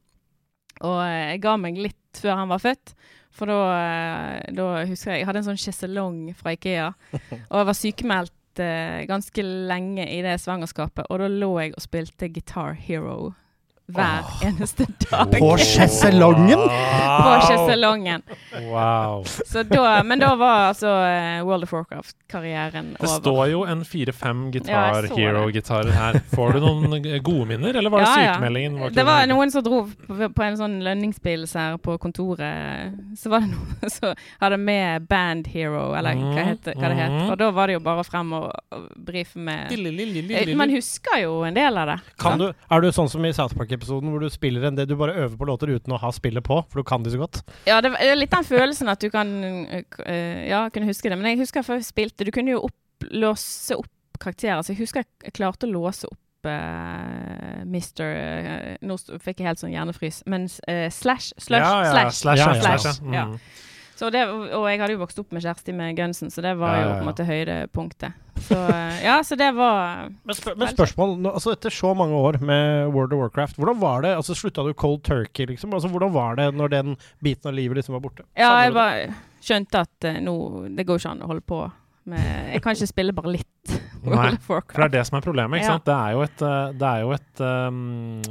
Og eh, jeg ga meg litt før han var født. For da, eh, da husker jeg Jeg hadde en sånn sjeselong fra Ikea. Og jeg var sykemeldt eh, ganske lenge i det svangerskapet. Og da lå jeg og spilte Guitar Hero hver eneste dag. På sjeselongen? På sjeselongen. Wow. Så da, men da var altså eh, World of Warcraft-karrieren over. Det står jo en fire-fem Ja, så det. Hero-gitarer her. Får du noen gode minner, eller var det Ja, ja. sykemeldingen? Var Det var noen som dro på, en sånn lønningspils her på kontoret. Så var det noen som hadde med Band Hero, eller hva, Mhm, heter, hva det het. mhm. Og da var det jo bare frem og, og brife med Eh, Man husker jo en del av det. Kan du, er du sånn som i South Park-episoden hvor du spiller en del, du bare øver på låter uten å ha spillet på, for du kan de så godt? Ja, det er litt den følelsen at du kan k- øh, Ja, kunne huske det. Men jeg husker før jeg spilte Du kunne jo opp, låse opp karakterer. Så jeg husker jeg, klarte å låse opp uh, Mr. øh, Nå fikk jeg helt sånn hjernefrys. Men slash, slush, ja, ja, slash. slash, Ja, ja, ja. slash, ja. Ja. Mm. Så det, og jeg hadde jo vokst opp med Kjersti med Gunsen, så det var Ja, jo ja, på en ja. måte høydepunktet. Så øh, ja, så det var Men, spør, men spørsmål, nå, altså etter så mange år med World of Warcraft, hvordan var det? altså Slutta du cold turkey, liksom? Altså Hvordan var det når den biten av livet liksom var borte? Ja, jeg bare skjønte at uh, nå Det går ikke an å holde på med Jeg kan ikke spille bare litt Nei, World of For det er det som er problemet. ikke Ja. sant? Det er jo et, eh, det er jo et um,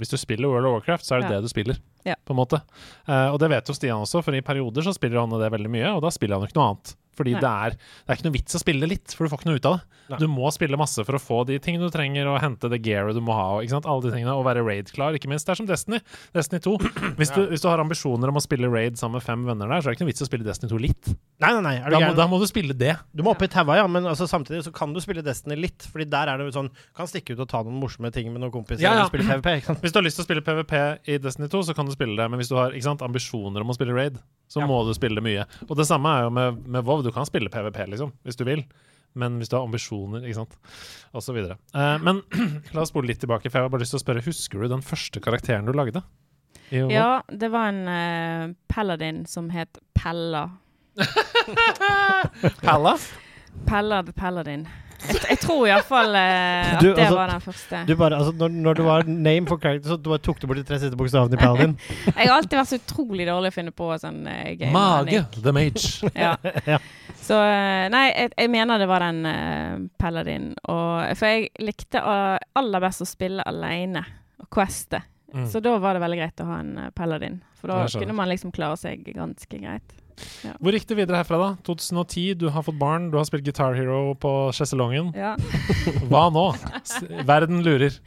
Hvis du spiller World of Warcraft, så er det Ja. det du spiller. Ja. på en måte. Uh, og det vet jo Stian også, for i perioder så spiller han det veldig mye, og da spiller han jo ikke noe annet. Fordi det er, det er ikke noe vits å spille litt, for du får ikke noe ut av det. Nei. Du må spille masse for å få de tingene du trenger, og hente det gearet du må ha, og, alle de tingene, og være raid-klar, ikke minst. Det er som Destiny. Destiny 2. Hvis du, hvis du har ambisjoner om å spille raid sammen med fem venner der, så er det ikke noe vits å spille Destiny 2 litt. Nei, nei, nei. Da må, da må du spille det. du må opp i taua, ja, men altså, samtidig så kan du spille Destiny litt. Fordi der er det jo sånn Kan stikke ut og ta noen morsomme ting med noen kompiser Ja, ja. og spille PVP. Hvis du har lyst til å spille PVP i Destiny 2, så kan du spille det. Men hvis du har sant, ambisjoner om å spille raid, så Ja. må du spille mye. Og det samme er jo med, med WoW. Du kan spille PVP, liksom, hvis du vil. Men hvis du har ambisjoner, ikke sant. Og så videre. Eh, men la oss spole litt tilbake, for jeg har bare lyst til å spørre Husker du den første karakteren du lagde? Ja, det var en uh, paladin som het Pella. Pella? Pella the Paladin. Jeg, jeg tror iallfall uh, at Du, det altså, var den første. Du bare, altså, når, når du var name for character, så du bare tok du bort de tre siste bokstavene i Paladin. Jeg har alltid vært så utrolig dårlig å finne på sånn uh, game. Mage, the mage. Ja. Ja. Så eh, Nei, jeg, jeg mener det var den eh, Paladin. Og, for jeg likte uh, aller best å spille alene og queste. Mm. Så da var det veldig greit å ha en eh, Paladin. For da kunne man liksom klare seg ganske greit. Hvor gikk det videre herfra, da? 2010, du har fått barn, du har spilt Guitar Hero på sjeselongen. Ja. Hva nå? Verden lurer.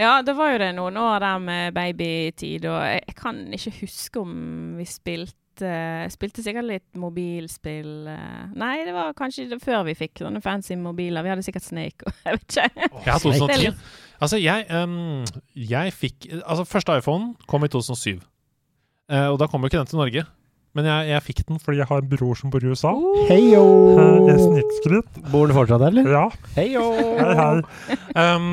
ja, det var jo det noen år der med babytid, og jeg, kan ikke huske om vi spilte Spilte sikkert litt mobilspill eh. Nei, det var kanskje før vi fikk sånne fancy mobiler. Vi hadde sikkert Snake og jeg vet ikke. Ja, Det er 2010. Altså, jeg, um, jeg fikk Altså, første iPhone kom i 2007. Uh, og da kom jo ikke den til Norge. Men jeg, jeg fikk den fordi jeg har en bror som bor i USA. Heio! Snittskritt. Bor du fortsatt der, eller? Ja. Heio! Hei, hei. Um,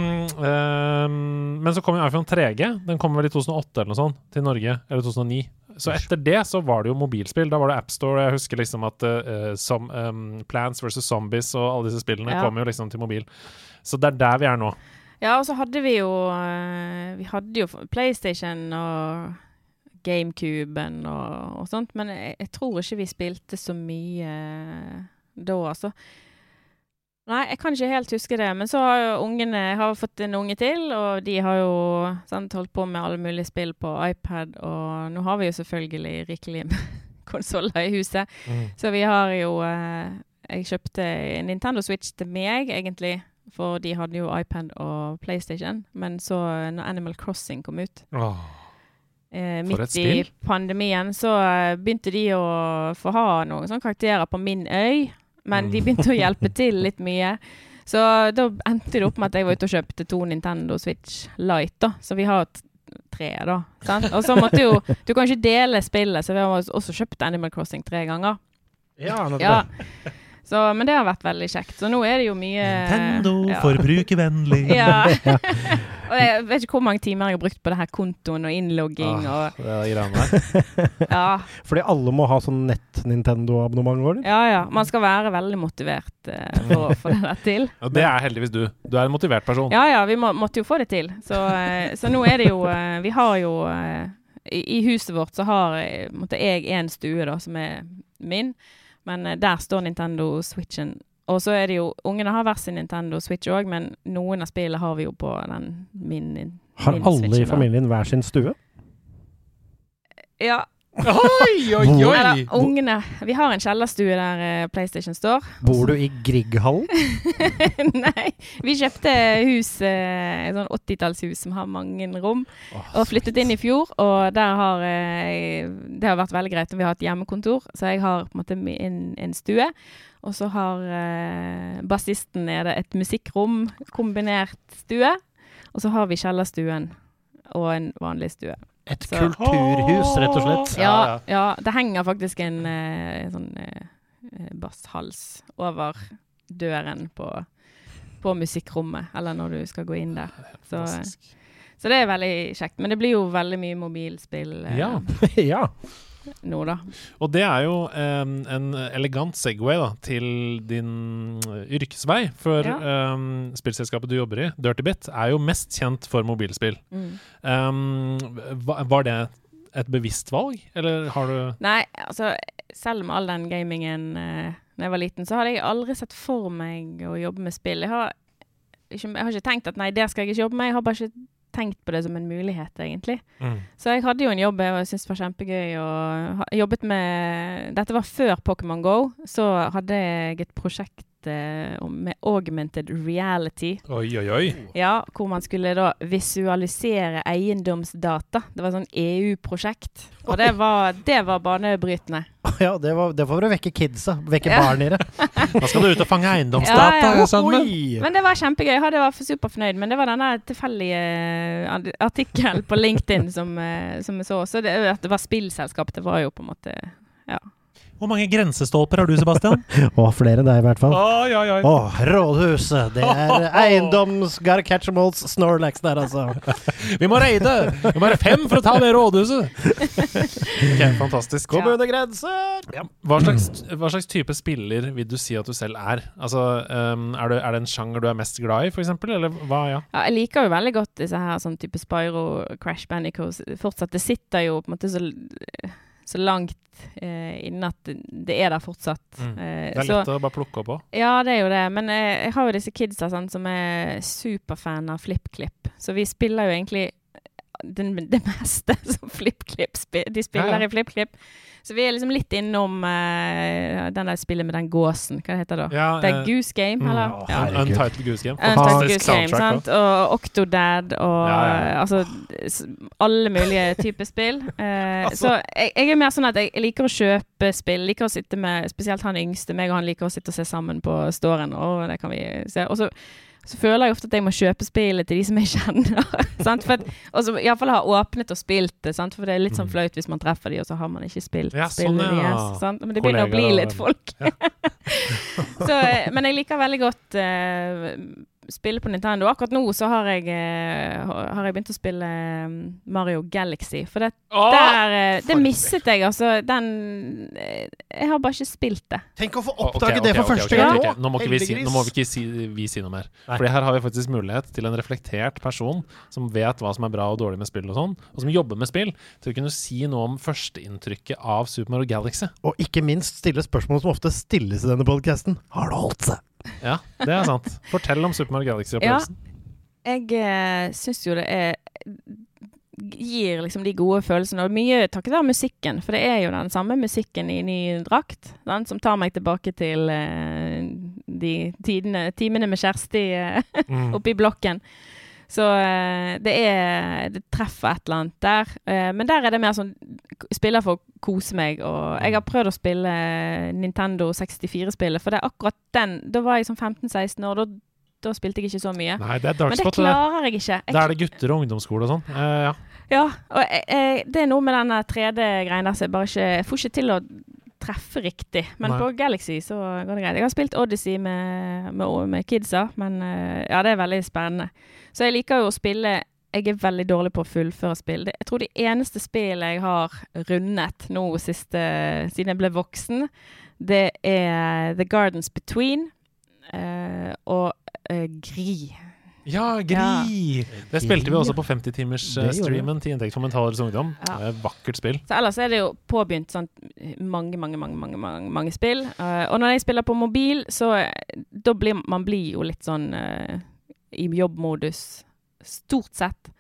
um, men så kom jo iPhone 3G. Den kom vel i 2008 eller noe sånt til Norge. Eller 2009. Så etter det så var det jo mobilspill. Da var det AppStore. Jeg husker liksom at uh, som, um, Plants vs. Zombies og alle disse spillene Ja. kom jo liksom til mobil. Så det er der vi er nå. Ja, og så hadde vi jo eh, Vi hadde jo PlayStation og GameCuben og, og sånt, men jeg, jeg tror ikke vi spilte så mye eh, da, altså. Nei, jeg kan ikke helt huske det. Men så har jo ungene jeg har fått en unge til, og de har jo sant, holdt på med alle mulige spill på iPad. Og nå har vi jo selvfølgelig rikelig med konsoller i huset. Så vi har jo eh, Jeg kjøpte Nintendo Switch til meg, egentlig. For de hadde jo iPad og PlayStation. Men så, når Animal Crossing kom ut, Åh. Eh, midt i pandemien, så eh, begynte de å få ha noen sånne karakterer på min øy. Men de begynte å hjelpe til litt mye. Så da endte det opp med at jeg var ute og kjøpte to Nintendo Switch Lite, da. Så vi har tre, da. Sant? Og så måtte jo Du kan ikke dele spillet, så vi har også kjøpt Animal Crossing tre ganger. Ja. Ja. Så, men det har vært veldig kjekt. Så nå er det jo mye ja. forbrukervennlig. Ja. og jeg vet ikke hvor mange timer jeg har brukt på det her kontoen og innlogging Ah, og det er ja. Fordi alle må ha sånn nett-Nintendo-abonnement, går det? ja, ja. Man skal være veldig motivert uh, for å få det der til. Ja, det er heldigvis du. Du er en motivert person. Ja, ja, vi må, måtte jo få det til. Så, uh, så nå er det jo uh, Vi har jo i, I huset vårt så har måtte jeg en stue, da, som er min. Men eh, der står Nintendo Switchen. Og så er det jo Ungene har hver sin Nintendo Switch òg, men noen av spillene har vi jo på den min Har alle i familien hver sin stue? Ja. Oi, oi, oi! ungene. Vi har en kjellerstue der eh, PlayStation står. Bor du i Grieghallen? Nei, vi kjøpte hus, eh, et sånn 80-tallshus som har mange rom, og flyttet inn i fjor. Og der har eh, Det har vært veldig greit og vi har hatt hjemmekontor, så jeg har på en måte en, en stue. Og så har eh, bassisten nede et musikkrom, kombinert stue. Og så har vi kjellerstuen og en vanlig stue. Et Så- kulturhus, rett og slett. Ja, Ja, det henger faktisk en, eh, sånn eh, basshals over døren på, på musikkrommet, eller når du skal gå inn der. Så, så det er veldig kjekt. Men det blir jo veldig mye mobilspill eh, Ja. ja. Nå, da. Og det er jo um, en elegant Segway da, til din eh, yrkesvei. For Ja. um, spillselskapet du jobber i, Dirtybit, er jo mest kjent for mobilspill. Mm. Um, var det et bevisst valg, eller har du Nei, altså selv med all den gamingen eh, da jeg var liten, så hadde jeg aldri sett for meg å jobbe med spill. Jeg har ikke, jeg har ikke tenkt at nei, det skal jeg ikke jobbe med. Jeg har bare ikke tenkt på det som en mulighet, egentlig. Så jeg hadde jo en jobb jeg syntes var kjempegøy. Og jobbet med Dette var før Pokémon Go. Så hadde jeg et prosjekt eh, med augmented reality. Oi, oi, oi. Ja, hvor man skulle da visualisere eiendomsdata. Det var sånn EU-prosjekt. Og det var, det var banebrytende. ja det, var, det var for å vekke kidsa. Vekke Ja. barn i det. Da skal du ut og fange eiendomsdata. Ja, ja. Oi! Men det var kjempegøy. Jeg hadde- var superfornøyd. Men det var denne tilfeldige eh, artikkelen på LinkedIn som, eh, som jeg så. Så det, at det var spillselskap, det var jo på en måte Hvor mange grensestolper har du, Sebastian? Å, flere enn deg i hvert fall. oi, oi, oi. Å, rådhuset. Det er eiendoms Gotta catch 'em alls Snorlax der, altså. Vi må reide! Vi må være fem for å ta det rådhuset! Ok, fantastisk. Kommunegrenser! Ja. Hva slags, hva slags type spiller vil du si at du selv er? Altså, um, er, det, er det en sjanger du er mest glad i, eksempel? Eller hva, ja? Ja, jeg liker jo veldig godt disse her sånn type Spyro, Crash Bandicoot. Fortsatt, det sitter jo på en måte så, så langt eh, inne at det- det er der fortsatt. Mm. Eh, Det er så, lett å bare plukke opp på. ja, det er jo det. Men eh, jeg har jo disse kidsa sant, som er superfan av FlippKlipp. Så vi spiller jo egentlig den, det meste som FlippKlipp spiller. De spiller Ja, ja. i FlippKlipp. Så vi er liksom litt innom uh, den der spillet med den gåsen. Hva det heter det da? Ja, Det er eh, Goose Game, mm, eller? Ja. Un- Untitled Goose Game. Untitled Goose Game, sant? Og Octodad og Ja, ja, altså alle mulige typer spill. Uh, Altså. Så jeg, jeg er mer sånn at jeg liker å kjøpe spill. Liker å sitte med Spesielt han yngste. meg og han liker å sitte og se sammen på Storen. Og det kan vi se. Og så, så føler jeg ofte at jeg må kjøpe spillet til de som jeg kjenner. sant? For at, og som iallfall ha åpnet og spilt det. Sant? For det er litt sånn Mm. flaut hvis man treffer de, og så har man ikke spilt Ja, sånn, ja. deres. Sant? Men det begynner å bli litt folk. så, eh, men jeg liker veldig godt eh, spille på Nintendo. Akkurat nå så har jeg, eh, har jeg begynt å spille eh, Mario Galaxy. For det, Åh! der, eh, det mistet misset jeg, altså. Den Jeg har bare ikke spilt det. Tenk å få Ok, oppdage okay, det for okay, første gang. ok. Nå må ikke vi si, nå må vi ikke si, vi si noe mer. For her har vi faktisk mulighet til en reflektert person som vet hva som er bra og dårlig med spill og sånn, og som jobber med spill, til å kunne si noe om førsteinntrykket av Super Mario Galaxy. Og ikke minst stille spørsmål som ofte stilles i denne podkasten. Har det holdt seg? Ja, det er sant. Fortell om Super Mario Galaxy-opplevelsen. Jeg eh, syns jo det er Gir liksom de gode følelsene. Og mye takket være musikken, for det er jo den samme musikken i ny drakt. den, Som tar meg tilbake til eh, de tidene, timene med Kjersti eh, Mm. oppe i blokken. Så eh, det er Det treffer et eller annet der. Eh, men der er det mer sånn Spiller for å kose meg. Og jeg har prøvd å spille eh, Nintendo 64-spillet, for det er akkurat den Da var jeg sånn 15-16 år. Da, da spilte jeg ikke så mye. Nei, det Men det klarer jeg ikke. Jeg, Da er det gutter og ungdomsskole og sånn. Eh, ja. ja, og jeg, jeg, det er noe med denne 3D-greien der som jeg bare ikke Jeg får ikke til å treffe riktig. Men Nei. på Galaxy så går det greit. Jeg har spilt Odyssey med, med, med kidsa, men eh, ja, det er veldig spennende. Så jeg liker jo å spille jeg er veldig dårlig på å fullføre spill. Jeg tror det eneste spillet jeg har rundet nå siste, siden jeg ble voksen, det er The Gardens Between uh, og uh, Gri. Ja, Gri! Det spilte vi også på 50-timers-streamen til Inntekt for Mental Helse Ungdom. Ja. Det er et vakkert spill. Så ellers er det jo påbegynt sånn mange, mange, mange, mange, mange, mange spill. Uh, og når jeg spiller på mobil, så eh, da blir man blir jo litt sånn uh, i jobbmodus stort sett.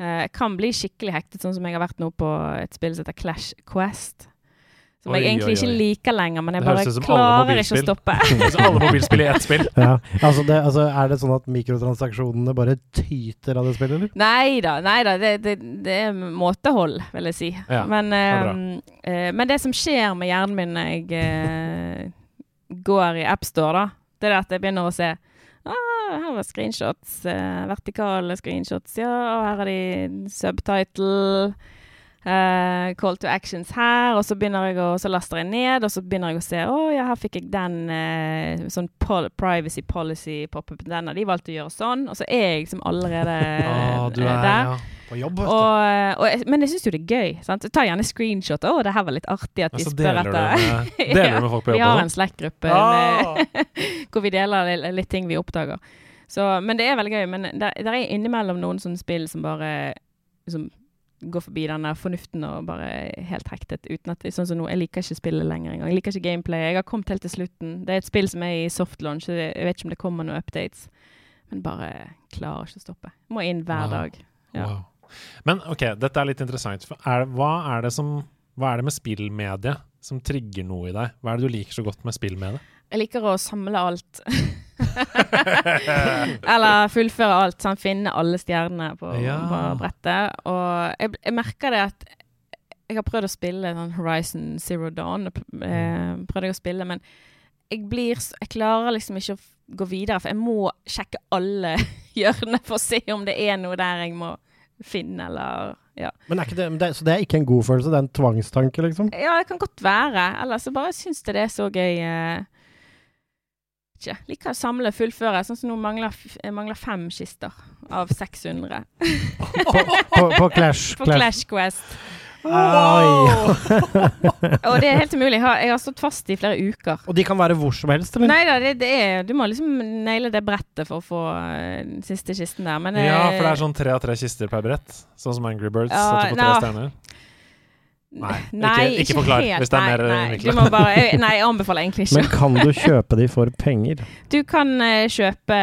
Uh, kan bli skikkelig hektet, sånn som jeg har vært nå på et spill som heter Clash Quest. Som Oi, jeg egentlig oi, ikke liker lenger, men jeg bare klarer ikke å stoppe. Alle mobilspill i ett spill. Ja. Altså, det, altså, er det sånn at mikrotransaksjonene bare tyter av det spillet, eller? Nei da, nei da. Det, det, det er måtehold, vil jeg si. Ja, men, uh, eh, eh, men det som skjer med hjernen min når jeg uh, går i AppStore, da, det er at jeg begynner å se ah, her var screenshots. eh, vertikale screenshots, ja. Og her er de subtitle. Eh, call to actions her, og så begynner jeg å, så laster jeg ned, og så begynner jeg å se Å ja, her fikk jeg den uh, sånn pol privacy policy pop-up. Den har de valgt å gjøre sånn. Og så er jeg liksom allerede ah, er, der. ja. På jobb, vet du. Og, og, men jeg syns jo det er gøy. Sant? Tar gjerne screenshot. 'Å, det her var litt artig at de spør etter deler du med folk på Vi har en Slack-gruppe Ah! hvor vi deler litt, litt ting vi oppdager. Så, men det er veldig gøy. Men det er innimellom noen sånne spill som bare som går forbi den der fornuften og bare er helt hektet. uten at Sånn som nå, Jeg liker ikke spillet lenger engang. Jeg liker ikke gameplay. Jeg har kommet helt til slutten. Det er et spill som er i soft launch, så jeg vet ikke om det kommer noen updates. Men bare klarer ikke å stoppe. Må inn hver Wow. dag. Ja. Wow. Men ok, dette er litt interessant. Er, hva, er det som, hva er det med spillmediet som trigger noe i deg? Hva er det du liker så godt med spillmediet? Jeg liker å samle alt. Eller fullføre alt. Sånn, finne alle stjernene på, Ja. på brettet. Og jeg, jeg merker det at jeg har prøvd å spille sånn Horizon Zero Dawn. Eh, prøvde jeg å spille, men jeg, blir, jeg klarer liksom ikke å gå videre, for jeg må sjekke alle hjørnene for å se om det er noe der jeg må finne, eller ja. Men er det, det, så det er ikke en god følelse, det er en tvangstanke, liksom? Ja, det kan godt være. Ellers så bare syns jeg det er så gøy. Eh, ikke. Liker å samle og fullføre. Sånn som nå mangler, mangler fem kister av 600 På, på Clash. på Clash Quest. Wow. Og det er helt umulig. Jeg har, jeg har stått fast i flere uker. Og de kan være hvor som helst, eller? Nei da, det, det er Du må liksom naile det brettet for å få eh, den siste kisten der. Men Ja, eh, for det er sånn tre av tre kister per brett. Sånn som Angry Birds. Ja, at du får tre nei. Nei, Nei, ikke- ikke forklar, helt, hvis det er nei, mer, nei, innviklet. du må bare, nei, jeg anbefaler egentlig ikke. Men kan du kjøpe de for penger? Du kan uh, kjøpe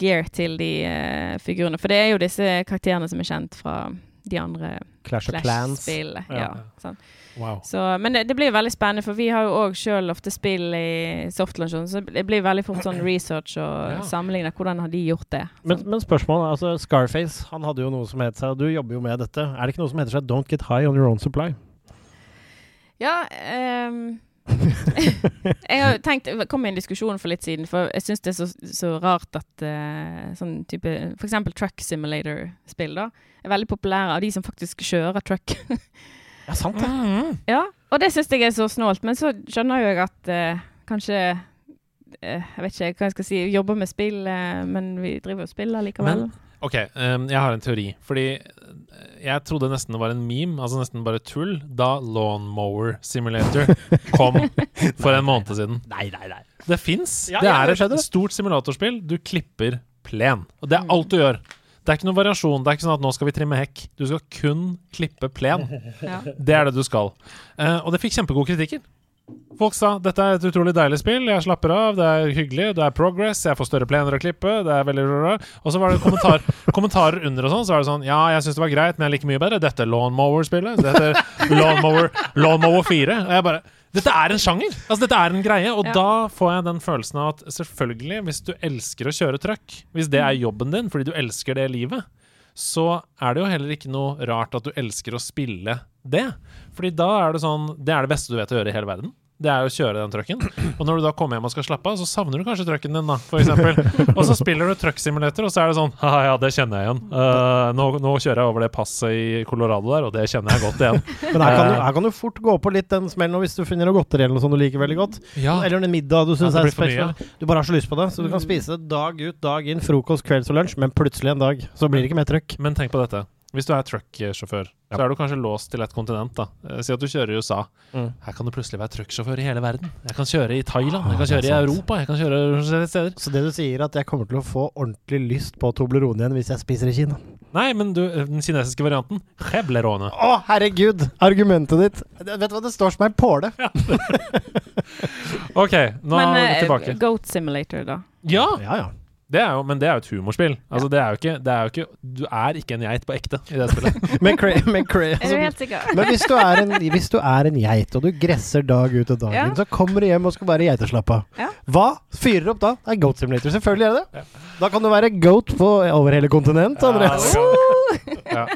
gear til de uh, figurene, for det er jo disse karakterene som er kjent fra de andre Clash of Clans. Ja. Ja, sånn. Wow. Så, men det, det blir veldig spennende, for vi har jo òg sjøl ofte spill i softlaunchen, så det blir veldig fort sånn research og Ja. sammenligne. Hvordan har de gjort det? Men, men spørsmålet, altså Scarface han hadde jo noe som het seg, og du jobber jo med dette. Er det ikke noe som heter seg Don't get high on your own supply? Ja um, Jeg har tenkt Jeg kom i en diskusjon for litt siden, for jeg syns det er så, så rart at uh, sånn type eksempel Truck Simulator-spill, da, er veldig populære av de som faktisk kjører truck. Ja, sant det. ja, og det syns jeg er så snålt, men så skjønner jo jeg at uh, kanskje eh, Jeg vet ikke hva jeg skal si, jobber med spill, men vi driver og spiller likevel. Ok, um, jeg har en teori. Fordi eh, jeg trodde nesten det var en meme, altså nesten bare tull, da Lawnmower Simulator kom for en måned siden. Nei, nei, nei. Det fins. Ja, det ja, er et det. stort simulatorspill. Du klipper plen. Og det er alt du gjør. Det er ikke noen variasjon. Det er ikke sånn at nå skal vi trimme hekk. Du skal kun klippe plen. Ja. Det er det du skal. Uh, og det fikk kjempegode kritikker. Folk sa dette er et utrolig deilig spill, jeg slapper av, det er hyggelig, det er progress, jeg får større plener å klippe, det er veldig. Og så var det kommentar, kommentarer under og sånn, så var det sånn Ja, jeg syns det var greit, men jeg liker mye bedre dette Lawnmower-spillet. Dette Lawnmower, Lawnmower 4. Og jeg bare dette er en sjanger! Altså, dette er en greie. Og Ja. da får jeg den følelsen av at selvfølgelig, hvis du elsker å kjøre truck, hvis det er jobben din fordi du elsker det livet, så er det jo heller ikke noe rart at du elsker å spille det. Fordi da er det sånn Det er det beste du vet å gjøre i hele verden. Det er jo å kjøre den trucken. Og når du da kommer hjem og skal slappe av, så savner du kanskje trucken din, da, eksempel. Og så spiller du trucksimulator, og så er det sånn Haha, ja, det kjenner jeg igjen. Uh, nå, nå kjører jeg over det passet i Colorado der, og det kjenner jeg godt igjen. Men her kan, du, her kan du fort gå på litt den smellen hvis du finner noe godteri eller noe sånt du liker veldig godt. Ja, Eller en middag du syns Ja, er spesial. Du bare har så lyst på det. Så du kan spise det dag ut, dag inn, frokost, kvelds og lunsj, men plutselig en dag så blir det ikke mer trøkk. Men tenk på dette. Hvis du er trucksjåfør, Ja. så er du kanskje låst til et kontinent. da Eh, Si at du kjører i USA. Mm. Her kan du plutselig være trucksjåfør i hele verden. Jeg kan kjøre i Thailand, jeg Ah, kan kjøre i. Europa, jeg kan kjøre forskjellige steder. Så det du sier, er at jeg kommer til å få ordentlig lyst på Toblerone igjen hvis jeg spiser i Kina? Nei, men du, den kinesiske varianten Cheblerone. Å, herregud! Argumentet ditt det, Vet du hva, det står som ei påle. OK, nå Men er vi eh, tilbake. Goat Simulator, da. Ja! Ja, ja. Det er jo, men det er jo et humorspill. Altså, det er jo ikke, det er jo ikke Du er ikke en geit på ekte i det spillet. Men, cra men, cra altså, men hvis, du er en, hvis du er en geit, og du gresser dag ut og dag Ja. så kommer du hjem og skal være geiteslapp av. Ja. Hva fyrer opp da? Det er Goat Simulator. Selvfølgelig er det ja. Da kan du være goat på, over hele kontinent, Andreas. Ja, ja.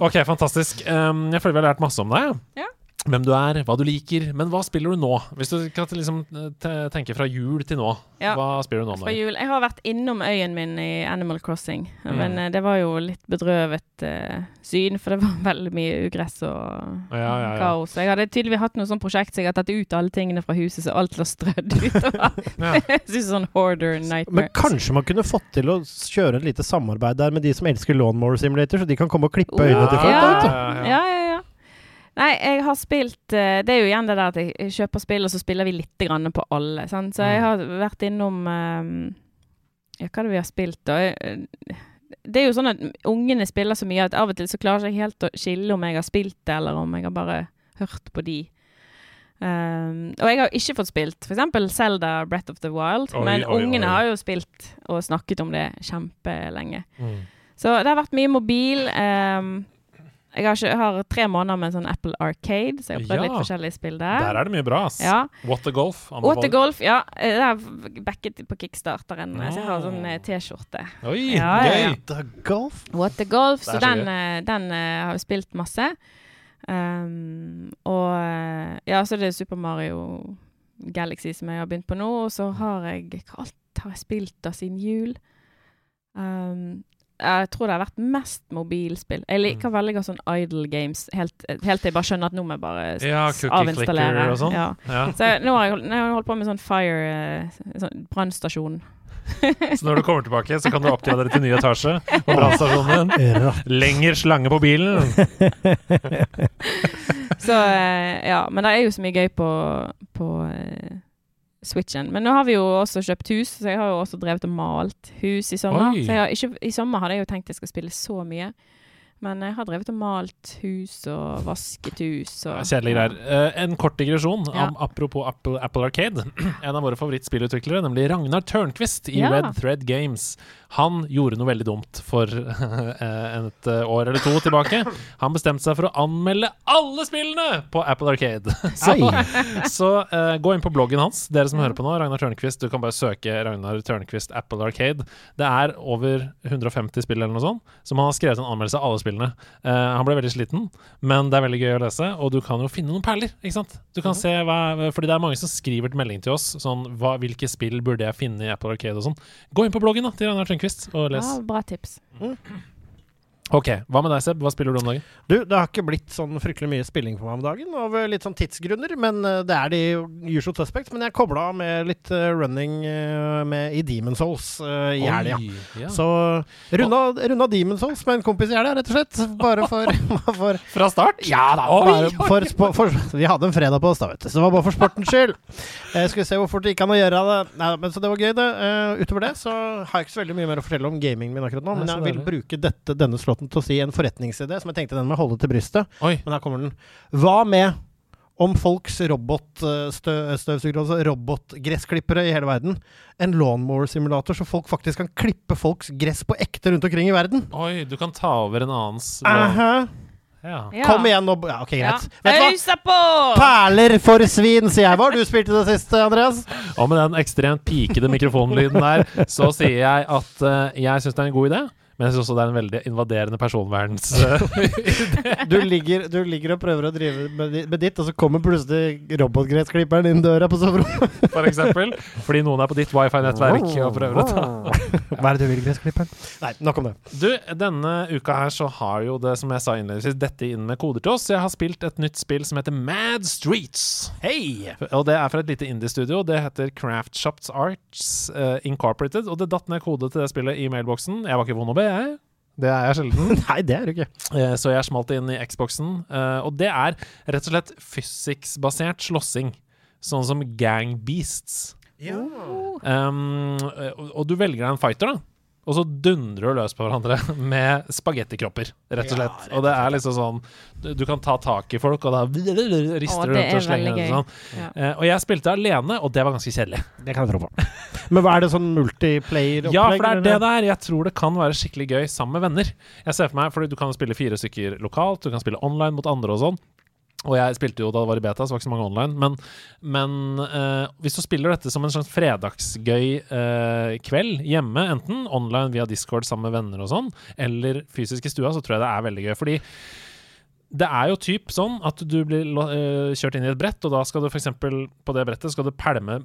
Ok, fantastisk. Um, jeg føler vi har lært masse om deg. Ja. Hvem du er, hva du liker. Men hva spiller du nå? Hvis du kan liksom tenke fra jul til nå, Ja. hva spiller du nå? Fra jul. Jeg har vært innom øyen min i Animal Crossing, Mm. men eh, det var jo litt bedrøvet uh, syn, for det var veldig mye ugress og Ja, ja, kaos. Jeg hadde tydeligvis hatt noe sånt prosjekt, så jeg har tatt ut alle tingene fra huset, så alt lå strødd utover. Ja. Jeg synes sånn hoarder nightmare. Men kanskje man kunne fått til å kjøre et lite samarbeid der med de som elsker Lawnmower Simulator, så de kan komme og klippe øynene til folk. Ja. ja, ja. Nei, jeg har spilt eh, Det er jo igjen det der at jeg kjøper spill, og så spiller vi litt grann på alle. Sant? Så jeg Mm. har vært innom eh, Ja, hva er det vi har spilt, da? Det er jo sånn at ungene spiller så mye at av og til så klarer jeg ikke helt å skille om jeg har spilt det, eller om jeg har bare hørt på de. Um, og jeg har ikke fått spilt f.eks. Zelda Breath of the Wild, Oi, men oi, ungene oi. har jo spilt og snakket om det kjempelenge. Mm. Så det har vært mye mobil. ehm, jeg har, ikke, har tre måneder med sånn Apple Arcade, så jeg har prøvd Ja. litt forskjellige spill der. Der er det mye bra, ass. Ja. What the Golf. anbefaler. Watergolf, ja. eh, Det er backet på kickstarteren, så jeg har sånn eh, T-skjorte. Oi, Ja, gøy! ja. The golf. Watergolf, Det så er så den, den uh, har vi spilt masse. Um, og ja, så det er Super Mario Galaxy som jeg har begynt på nå, og så har jeg Hva alt har jeg spilt da siden jul? Um, jeg tror det har vært mest mobilspill. Jeg liker Mm. veldig godt sånn idle games, helt, helt til jeg bare skjønner at nå må jeg bare Ja, avinstallere. cookie clicker og sånn. Ja. Ja. Så nå har jeg, hold- nå har jeg holdt på med sånn fire eh, sånn brannstasjon. Så når du kommer tilbake, så kan du oppgradere til ny etasje på brannstasjonen din. Lenger slange på bilen. Så eh, ja, men det er jo så mye gøy på, på eh, Switchen. Men nå har vi jo også kjøpt hus, så jeg har jo også drevet og malt hus i sommer. Oi. Så har ikke, I sommer hadde jeg jo tenkt jeg skal spille så mye. Men jeg har drevet og malt hus og vasket hus og Kjedelige greier. Uh, en kort digresjon Ja. om, apropos Apple, Apple Arcade. En av våre favorittspillutviklere, nemlig Ragnar Tørnquist i Ja. Red Thread Games. Han gjorde noe veldig dumt for eh, et eh, år eller to tilbake. Han bestemte seg for å anmelde alle spillene på Apple Arcade. Så, så uh, gå inn på bloggen hans, dere som hører på nå. Ragnar Tørnquist. Du kan bare søke Ragnar Tørnquist Apple Arcade. Det er over 150 spill eller noe sånt, som han har skrevet en anmeldelse av alle spillene. Uh, han ble veldig sliten, men det er veldig gøy å lese, og du kan jo finne noen perler. ikke sant? Du kan se hva, Fordi det er mange som skriver melding til oss sånn hva, Hvilke spill burde jeg finne i Apple Arcade og sånn. Gå inn på bloggen da, til Ragnar Tørnquist og les. Ja, bra tips. Ok, Hva med deg, Seb? Hva spiller du om dagen? Du, det har ikke blitt sånn fryktelig mye spilling for meg om dagen, av eh, litt sånn tidsgrunner. Men eh, det er de usual suspects. Men jeg kobla med litt eh, running med, i Demon Souls uh, i helga. Ja. Så runda, runda Demon Souls med en kompis i helga, rett og slett. Bare for, for Fra start? Ja da, for, for, Vi hadde en fredag på oss, da, vet du. Så det var bare for sportens skyld. Jeg skulle se hvor fort det gikk an å gjøre det. Nei, men Så det var gøy, det. Uh, utover det så har jeg ikke så veldig mye mer å fortelle om gamingen min akkurat nå. Men jeg vil bruke dette, denne slåtten til å si en forretningsidé som jeg tenkte den må holde til brystet. Oi. Men her kommer den. Hva med om folks robotstøvsugere, altså robotgressklippere i hele verden, en lawnmower-simulator, så folk faktisk kan klippe folks gress på ekte rundt omkring i verden? Oi, du kan ta over en annens Aha. ja. Ja. Kom igjen nå. Ja, ok, Ja. greit. Vet du hva? Perler for svin, sier jeg. Hva har du spilt i det siste, Andreas? Og med den ekstremt pikede mikrofonlyden der, så sier jeg at uh, jeg syns det er en god idé. Men jeg syns også det er en veldig invaderende personverns... eh, Du ligger, du ligger og prøver å drive med, med ditt, og så kommer plutselig robotgressklipperen inn døra på soverommet. for eksempel. Fordi noen er på ditt wifi-nettverk og prøver å ta Hva er det du vil, gressklipperen? Nei, nok om det. Du, denne uka her så har jo det, som jeg sa innledningsvis, dette inn med koder til oss. Jeg har spilt et nytt spill som heter Mad Streets. Hei! Og det er fra et lite indie-studio. Det heter Craft Shops Arts uh, Incorporated. Og det datt ned kode til det spillet i mailboksen. Jeg var ikke vond å be, jeg. Det er jeg sjelden. Nei, det er du ikke. Eh, Så jeg smalt det inn i Xboxen. eh, Og det er rett og slett physics-basert slåssing. Sånn som Gang Beasts. Um, og- og du velger deg en fighter, da. Og så dundrer du løs på hverandre med spagettikropper, rett og slett. og det er liksom sånn Du, du kan ta tak i folk, og da rister du rundt og er slenger rundt sånn. Ja. Eh, og jeg spilte alene, og det var ganske kjedelig. Det kan jeg tro på. Men hva er det sånn multiplayer-opplegg? Ja, for det er det der. Jeg tror det kan være skikkelig gøy sammen med venner. Jeg ser for meg, fordi Du kan spille fire stykker lokalt, du kan spille online mot andre og sånn. Og jeg spilte jo da det var i beta, så var det ikke så mange online. Men, men eh, hvis du spiller dette som en slags fredagsgøy eh, kveld hjemme, enten online via Discord sammen med venner og sånn, eller fysisk i stua, så tror jeg det er veldig gøy. Fordi det er jo typ sånn at du blir eh, kjørt inn i et brett, og da skal du f.eks. på det brettet skal du pælme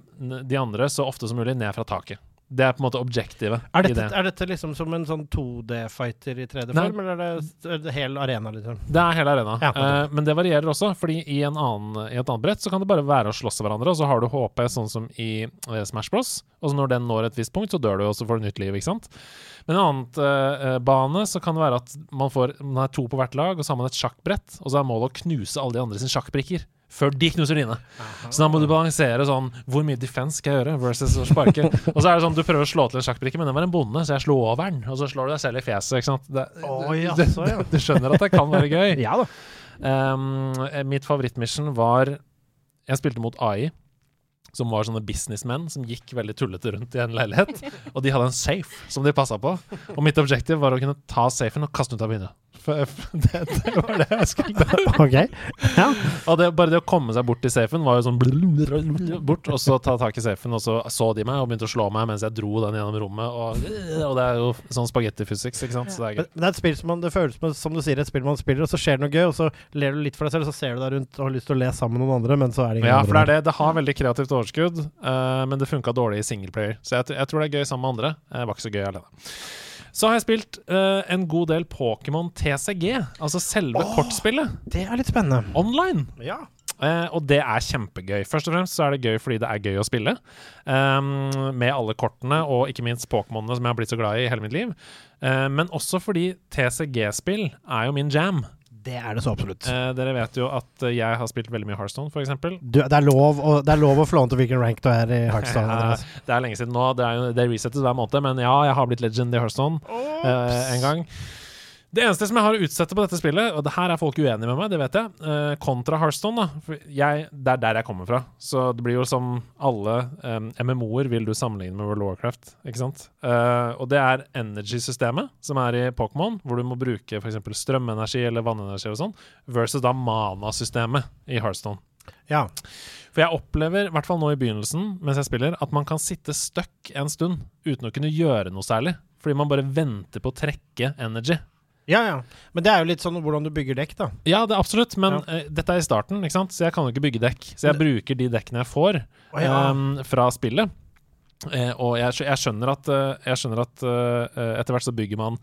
de andre så ofte som mulig ned fra taket. Det er på en måte objektivet Er dette, det. er dette liksom som en sånn 2D-fighter i 3D-form, eller er det, er det hel arena, liksom? Det er hele arena. Ja, uh, men det varierer også, fordi i, en annen, i et annet brett så kan det bare være å slåss hverandre, og så har du HP sånn som i eh, Smash Bros. Og så når den når et visst punkt, så dør du, og så får du nytt liv, ikke sant. Men en annen uh, bane så kan det være at man, får, man er to på hvert lag, og så har man et sjakkbrett, og så er målet å knuse alle de andre sine sjakkbrikker. Før de knuser dine. Så da må du balansere sånn Hvor mye defense skal jeg gjøre versus å sparke? og så er det sånn du prøver å slå til en sjakkbrikke, men den var en bonde, så jeg slo over den. Og så slår du deg selv i fjeset, ikke sant. Det, du, jaså, ja. du skjønner at det kan være gøy. Ja da. Um, mitt favorittmission var Jeg spilte mot AI, som var sånne businessmenn som gikk veldig tullete rundt i en leilighet. Og de hadde en safe som de passa på. Og mitt objektiv var å kunne ta safen og kaste den ut av vinduet. Det, det var det jeg skulle. Ok. Ja. Og det, bare det å komme seg bort til safen var jo sånn bort, og så ta tak i safen, og så så de meg og begynte å slå meg mens jeg dro den gjennom rommet. Og, og det er jo sånn spagetti-physics, ikke sant. Så det er gøy. men det er et spill som man, det føles som, som du sier, et spill man spiller, og så skjer det noe gøy, og så ler du litt for deg selv, og så ser du deg rundt og har lyst til å le sammen med noen andre, men så er det ingen Ja, andre for det er det. Det har veldig kreativt overskudd, uh, men det funka dårlig i singleplayer. Så jeg, jeg tror det er gøy sammen med andre. Det var ikke så gøy alene. Så har jeg spilt uh, en god del Pokémon TCG, altså selve kortspillet, Det er litt spennende. online. Ja. Uh, og det er kjempegøy. Først og fremst så er det gøy fordi det er gøy å spille. Um, med alle kortene, og ikke minst Pokémonene som jeg har blitt så glad i i hele mitt liv. Uh, men også fordi TCG-spill er jo min jam. Det er det så absolutt. Eh, dere vet jo at jeg har spilt veldig mye Hearthstone, f.eks. Du, det, er lov å, det er lov å flåne til hvilken rank du er i Heartstone. Ja, Andreas. det er lenge siden nå. Det, er det resettes hver måned. Men ja, jeg har blitt legend i Hearthstone eh, en gang. Det eneste som jeg har å utsette på dette spillet, og det her er folk uenige med meg, det vet jeg, eh, kontra Hearthstone, da. For jeg, det er der jeg kommer fra. Så det blir jo som alle um, MMO-er vil du sammenligne med World of Warcraft, ikke sant? Uh, og det er energy-systemet som er i Pokémon, hvor du må bruke f.eks. strømenergi eller vannenergi og sånn, versus da mana-systemet i Hearthstone. Ja. For jeg opplever, i hvert fall nå i begynnelsen, mens jeg spiller, at man kan sitte stuck en stund uten å kunne gjøre noe særlig. Fordi man bare venter på å trekke energy. Ja, ja. Men det er jo litt sånn hvordan du bygger dekk, da. Ja, det er absolutt, men Ja. uh, dette er i starten, ikke sant? så jeg kan jo ikke bygge dekk. Så jeg bruker de dekkene jeg får oh, ja. um, fra spillet. Uh, og jeg, jeg skjønner at, uh, jeg skjønner at etter hvert så bygger man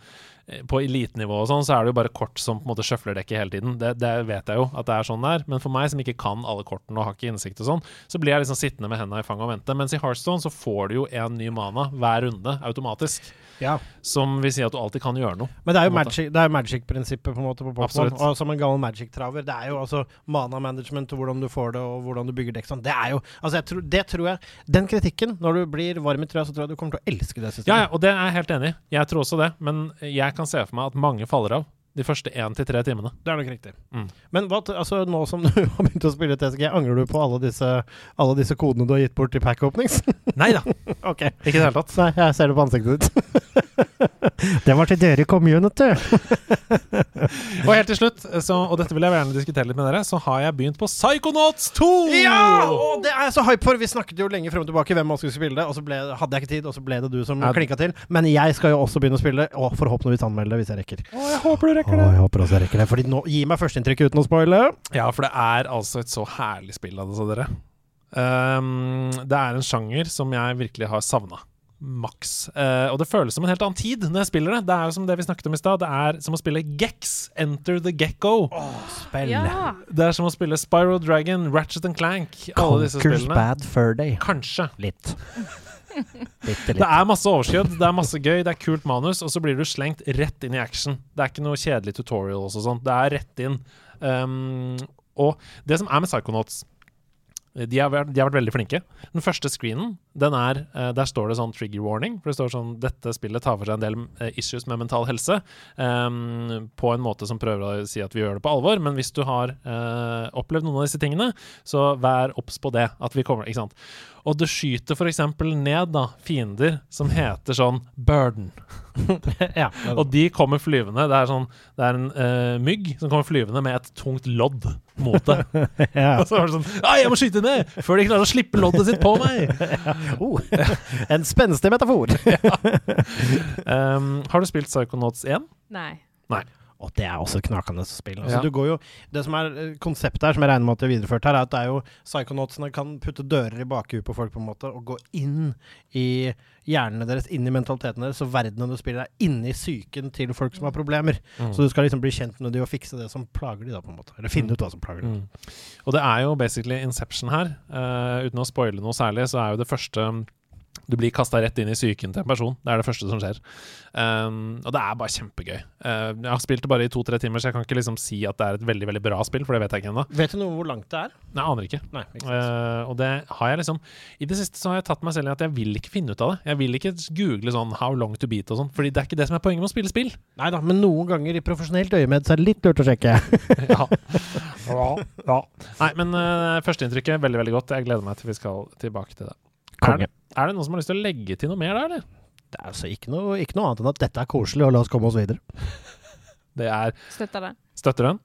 på elitenivå og sånn, så er det jo bare kort som på en måte sjøfler dekket hele tiden. Det, det vet jeg jo at det er sånn det er. Men for meg som ikke kan alle kortene og har ikke innsikt og sånn, så blir jeg liksom sittende med hendene i fanget og vente. Mens i Hearthstone så får du jo en ny mana hver runde automatisk. Ja. Som vil si at du alltid kan gjøre noe. Men det er jo måte. magic- magic-prinsippet på en måte på Pokémon. Og som en gammel magic-traver. Det er jo altså mana management og hvordan du får det, og hvordan du bygger dekk. Det er jo Altså, tror, det tror jeg Den kritikken, når du blir varm i trøya, så tror jeg du kommer til å elske det systemet. Ja, ja, og det er jeg helt enig i. Jeg tror også det. Men jeg kan se for meg at mange faller av de første én til tre timene. Det er nok riktig. Mm. Men hva, altså, nå som du har begynt å spille TSG, angrer du på alle disse, alle disse kodene du har gitt bort i pack openings? Nei da, okay. ikke i det hele tatt. Nei, jeg ser det på ansiktet ditt. det var til dere i community. Og helt til slutt, så, og dette vil jeg gjerne diskutere litt med dere, så har jeg begynt på Psychonauts 2! Ja! Og det er jeg så hype for! Vi snakket jo lenge frem og tilbake hvem man skulle spille det, og så ble, hadde jeg ikke tid, og så ble det du som Ja. klinka til. Men jeg skal jo også begynne å spille, og forhåpentligvis anmelde det hvis jeg rekker. Å, jeg håper du Å, rekker det. jeg håper også jeg rekker det. Fordi nå, Gi meg førsteinntrykket uten å spoile. Ja, for det er altså et så herlig spill av det, sa dere. Um, det er en sjanger som jeg virkelig har savna. Maks. Uh, og det føles som en helt annen tid når jeg spiller det. Det er jo som det vi snakket om i stad. Det er som å spille Gex, Enter the Gekko. Spill. Ja. Det er som å spille Spyro Dragon, Ratchet and Clank. Alle disse spillene. Bad Fur Day. Kanskje. Litt. Det er masse overskudd, det er masse gøy, det er kult manus, og så blir du slengt rett inn i action. Det er ikke noe kjedelig tutorial og sånt. Det er rett inn. Um, og det som er med Psychonauts De har, vært, de har vært veldig flinke. Den første screenen, den er, eh, der står det sånn trigger warning. For det står sånn dette spillet tar for seg en del eh, issues med mental helse. Um, på en måte som prøver å si at vi gjør det på alvor. Men hvis du har uh, opplevd noen av disse tingene, så vær obs på det. At vi kommer, ikke sant? Og det skyter f.eks. ned da, fiender som heter sånn Burden. ja. Og de kommer flyvende. Det er, sånn, det er en uh, mygg som kommer flyvende med et tungt lodd mot det. ja. Og så er det sånn «Ah, Jeg må skyte ned før de klarer å slippe loddet sitt på meg! Oh, en spenstig metafor. Um, har du spilt Psychonauts 1? Nei. Nei. Og det er også et knakende spill. Altså, Ja. du går jo, det som er eh, konseptet her, som jeg regner med at det er videreført her, er at det er jo psychonautsene kan putte dører i bakhuet på folk på en måte, og gå inn i hjernene deres, inn i mentaliteten deres, så verdenen du spiller er inni psyken til folk som har problemer. Mm. Så du skal liksom bli kjent med dem og fikse det som plager de da, på en måte. Eller finne ut hva som plager de. Mm. Og det er jo basically Inception her. Uh, uten å spoile noe særlig, så er jo det første Du blir kasta rett inn i psyken til en person. Det er det første som skjer. Um, og det er bare kjempegøy. Uh, jeg har spilt det bare i to-tre timer, så jeg kan ikke liksom si at det er et veldig veldig bra spill, for det vet jeg ikke ennå. Vet du noe hvor langt det er? Jeg aner ikke. Nei, ikke. Eh, og det har jeg liksom I det siste så har jeg tatt meg selv i at jeg vil ikke finne ut av det. Jeg vil ikke google sånn 'how long to beat' og sånn, Fordi det er ikke det som er poenget med å spille spill. Nei da, men noen ganger i profesjonelt øyemed så er det litt lurt å sjekke. ja. Nei, men uh, førsteinntrykket veldig, veldig godt. Jeg gleder meg til vi skal tilbake til det. Er, Konge. Er, er det noen som har lyst til å legge til noe mer der, eller? Det er altså ikke noe, ikke noe annet enn at dette er koselig, og la oss komme oss videre. Det er Støtter det. Støtter den?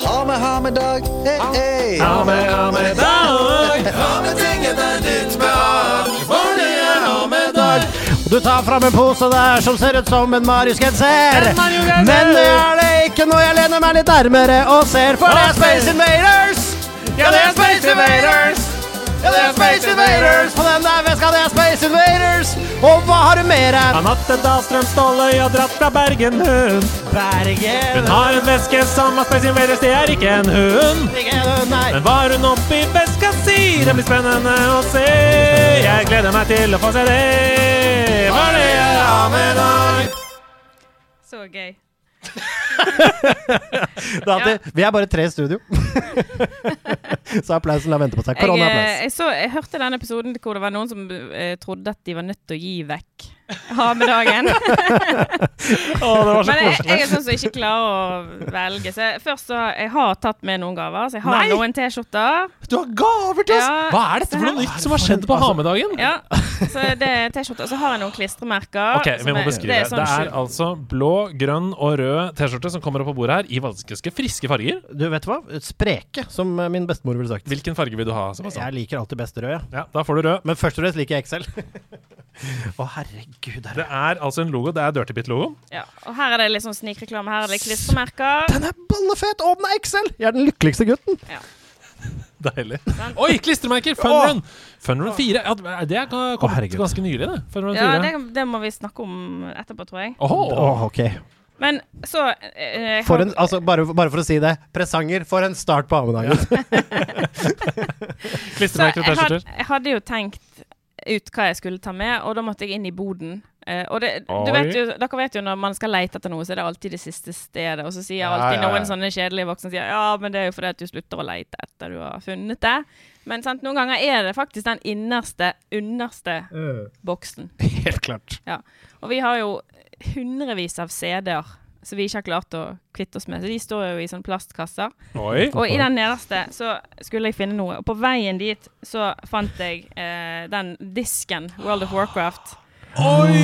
Ha med, ha med dag, hey, hey. Ha med, ha med dag! Ha med ting etter ditt behag, for det er ha med dag. Og du tar fram en pose der som ser ut som en Marius-genser. Men det er det ikke når jeg lener meg litt nærmere og ser, for det er Space Invaders! Ja, det er Space Invaders! Ja, det er Space Invaders! På den der veska, det er Space Invaders! Og hva har du mer her? Anette Dahlstrøm Ståløy har dratt fra Bergen, hun. Bergen. Hun har en veske som har Space Invaders, det er ikke en hund. Ikke en nei. Men hva har hun oppi veska si? Det blir spennende å se. Jeg gleder meg til å få se det. Hva er det jeg har med dag. Så gøy. Det ja. Vi er bare tre i studio. så applausen lar vente på seg. Jeg, eh, Koronaapplaus. jeg, jeg, jeg hørte den episoden hvor det var noen som eh, trodde at de var nødt til å gi vekk ha med dagen. Å, det var så Men jeg, jeg er sånn som ikke klarer å velge. Så jeg, først så Jeg har tatt med noen gaver. Så jeg har Nei! noen T-skjorter. Du har gaver til oss! Ja, Hva er dette for noe nytt som har skjedd på ha-med-dagen? Ja, så det er T-skjorter. Så har jeg noen klistremerker. Okay, vi må er- beskrive. Det sånn er, altså blå, grønn og rød T-skjorte som kommer opp på bordet her i ganske friske farger. Du vet hva? Spreke, som eh, min bestemor ville sagt. Hvilken farge vil du ha? Sebastian? Jeg liker alltid best rød, ja. Ja, da får du rød. Men først og fremst liker jeg XL. Å, herregud. Det er altså en logo. Det er Dirtybit-logoen. Ja, og her er det litt sånn snikreklame. Her er det klistremerker. Den er ballefet! Og den er XL! Jeg er den lykkeligste gutten. Ja. Deilig. Oi, klistremerker! Fun Åh. Run! Fun Run 4. Ja, det er kommet oh, ganske nylig, det. Fun Run Ja, det, det må vi snakke om etterpå, tror jeg. Oh, Åh, ok. Men så eh, For har- en, altså, bare, bare for å si det. Presanger for en start på ammedagen. Så Klistremerker og jeg, had, T-skjorter. jeg hadde jo tenkt ut hva jeg skulle ta med, og da måtte jeg inn i boden. Eh, og det, du vet jo, dere vet jo når man skal lete etter noe, så er det alltid det siste stedet. Og så sier Ja, alltid ja, ja. noen sånne kjedelige voksne sier, ja, men det er jo fordi at du slutter å lete etter du har funnet det. Men sant, noen ganger er det faktisk den innerste, underste boksen. Helt klart. Og vi har jo hundrevis av CD-er som vi ikke har klart å kvitte oss med. Så de står jo i sånne plastkasser. Oi. Og i den nederste så skulle jeg finne noe. Og på veien dit så fant jeg eh, den disken, World of Warcraft. Oi!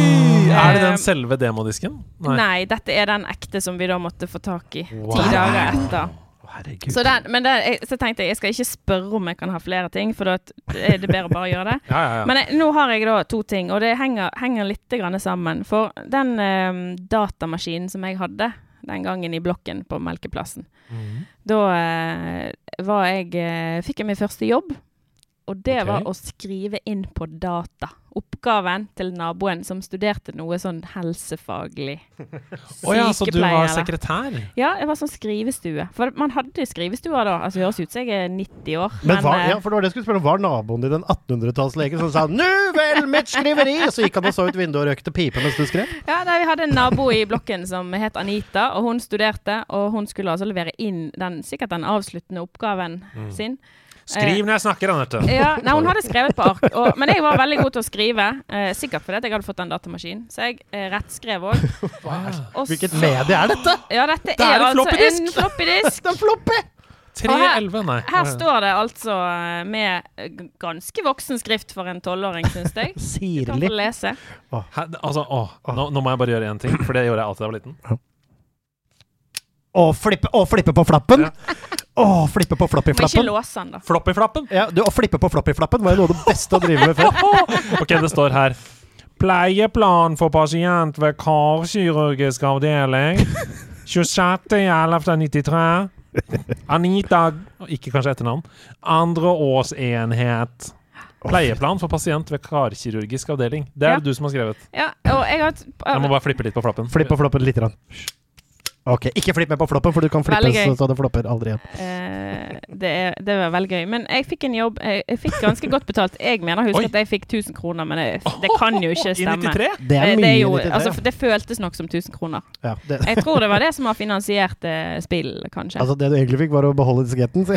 Er det Eh, den selve demodisken? Nei. dette er den ekte som vi da måtte få tak i Wow. ti dager etter. Å, herregud. Så, den, men det, så tenkte jeg jeg skal ikke spørre om jeg kan ha flere ting, for da er det bedre bare gjøre det. Ja, ja, ja. Men jeg, nå har jeg da to ting, og det henger, henger litt grann sammen. For den um, datamaskinen som jeg hadde den gangen i blokken på Melkeplassen, Mhm. da uh, var jeg, uh, fikk jeg min første jobb. Og det okay. var å skrive inn på data. Oppgaven til naboen som studerte noe sånn helsefaglig. Å ja, så du var sekretær? Ja, jeg var sånn skrivestue. For man hadde skrivestuer da. Altså, høres ut som jeg er 90 år. Men var, eh, ja, for det var det jeg skulle spørre. Var naboen din en 1800-tallslege som sa 'nu vel, mitt skriveri', og så gikk han og så ut vinduet og røkte pipe mens du skrev? Ja, nei, Vi hadde en nabo i blokken som het Anita, og hun studerte. Og hun skulle altså levere inn den, sikkert den avsluttende oppgaven Mm. sin. Skriv når jeg snakker, Anette. Ja, nei, hun hadde skrevet på ark. Og, men jeg var veldig god til å skrive. Eh, sikkert fordi jeg hadde fått en datamaskin. Så jeg eh, rettskrev òg. Hvilket medie er dette? Ja, dette Det er er, en altså floppy disk. en floppy disk. Det er floppy! 311, nei. Her står det altså eh, med eh, ganske voksen skrift for en tolvåring, syns jeg. Du kan få lese. Her, altså, åh, nå, nå må jeg bare gjøre én ting, for det gjorde jeg alltid da jeg var liten. Å, flippe, å, flippe på flappen! Å, flippe på Må ikke floppy-flappen. låse den, da. Floppy-flappen. Ja, du, å flippe på floppy-flappen var jo noe av det beste å drive med før. Ok, det står her Pleieplan for pasient ved karkirurgisk avdeling 26.11.93 Anita Ikke kanskje etternavn Andreårsenhet Pleieplan for pasient ved karkirurgisk avdeling Det er Ja. det du som har skrevet Ja, og jeg har Jeg må bare flippe litt på flappen Flipp på floppen litt. grann. Ok, ikke flipp med på floppen, for du kan flippe så, det flopper aldri igjen. Eh, det, er, det var veldig gøy. Men jeg fikk en jobb Jeg, jeg fikk ganske godt betalt. Jeg mener husker at jeg fikk 1000 kroner, men det, det kan jo ikke I stemme. 93? Det er Eh, mye det, er jo, litt i det, altså, ja. det føltes nok som 1000 kroner. ja, det, Jeg tror det var det som har finansiert eh, spill, kanskje. Altså, det du egentlig fikk, var å beholde disketten, si.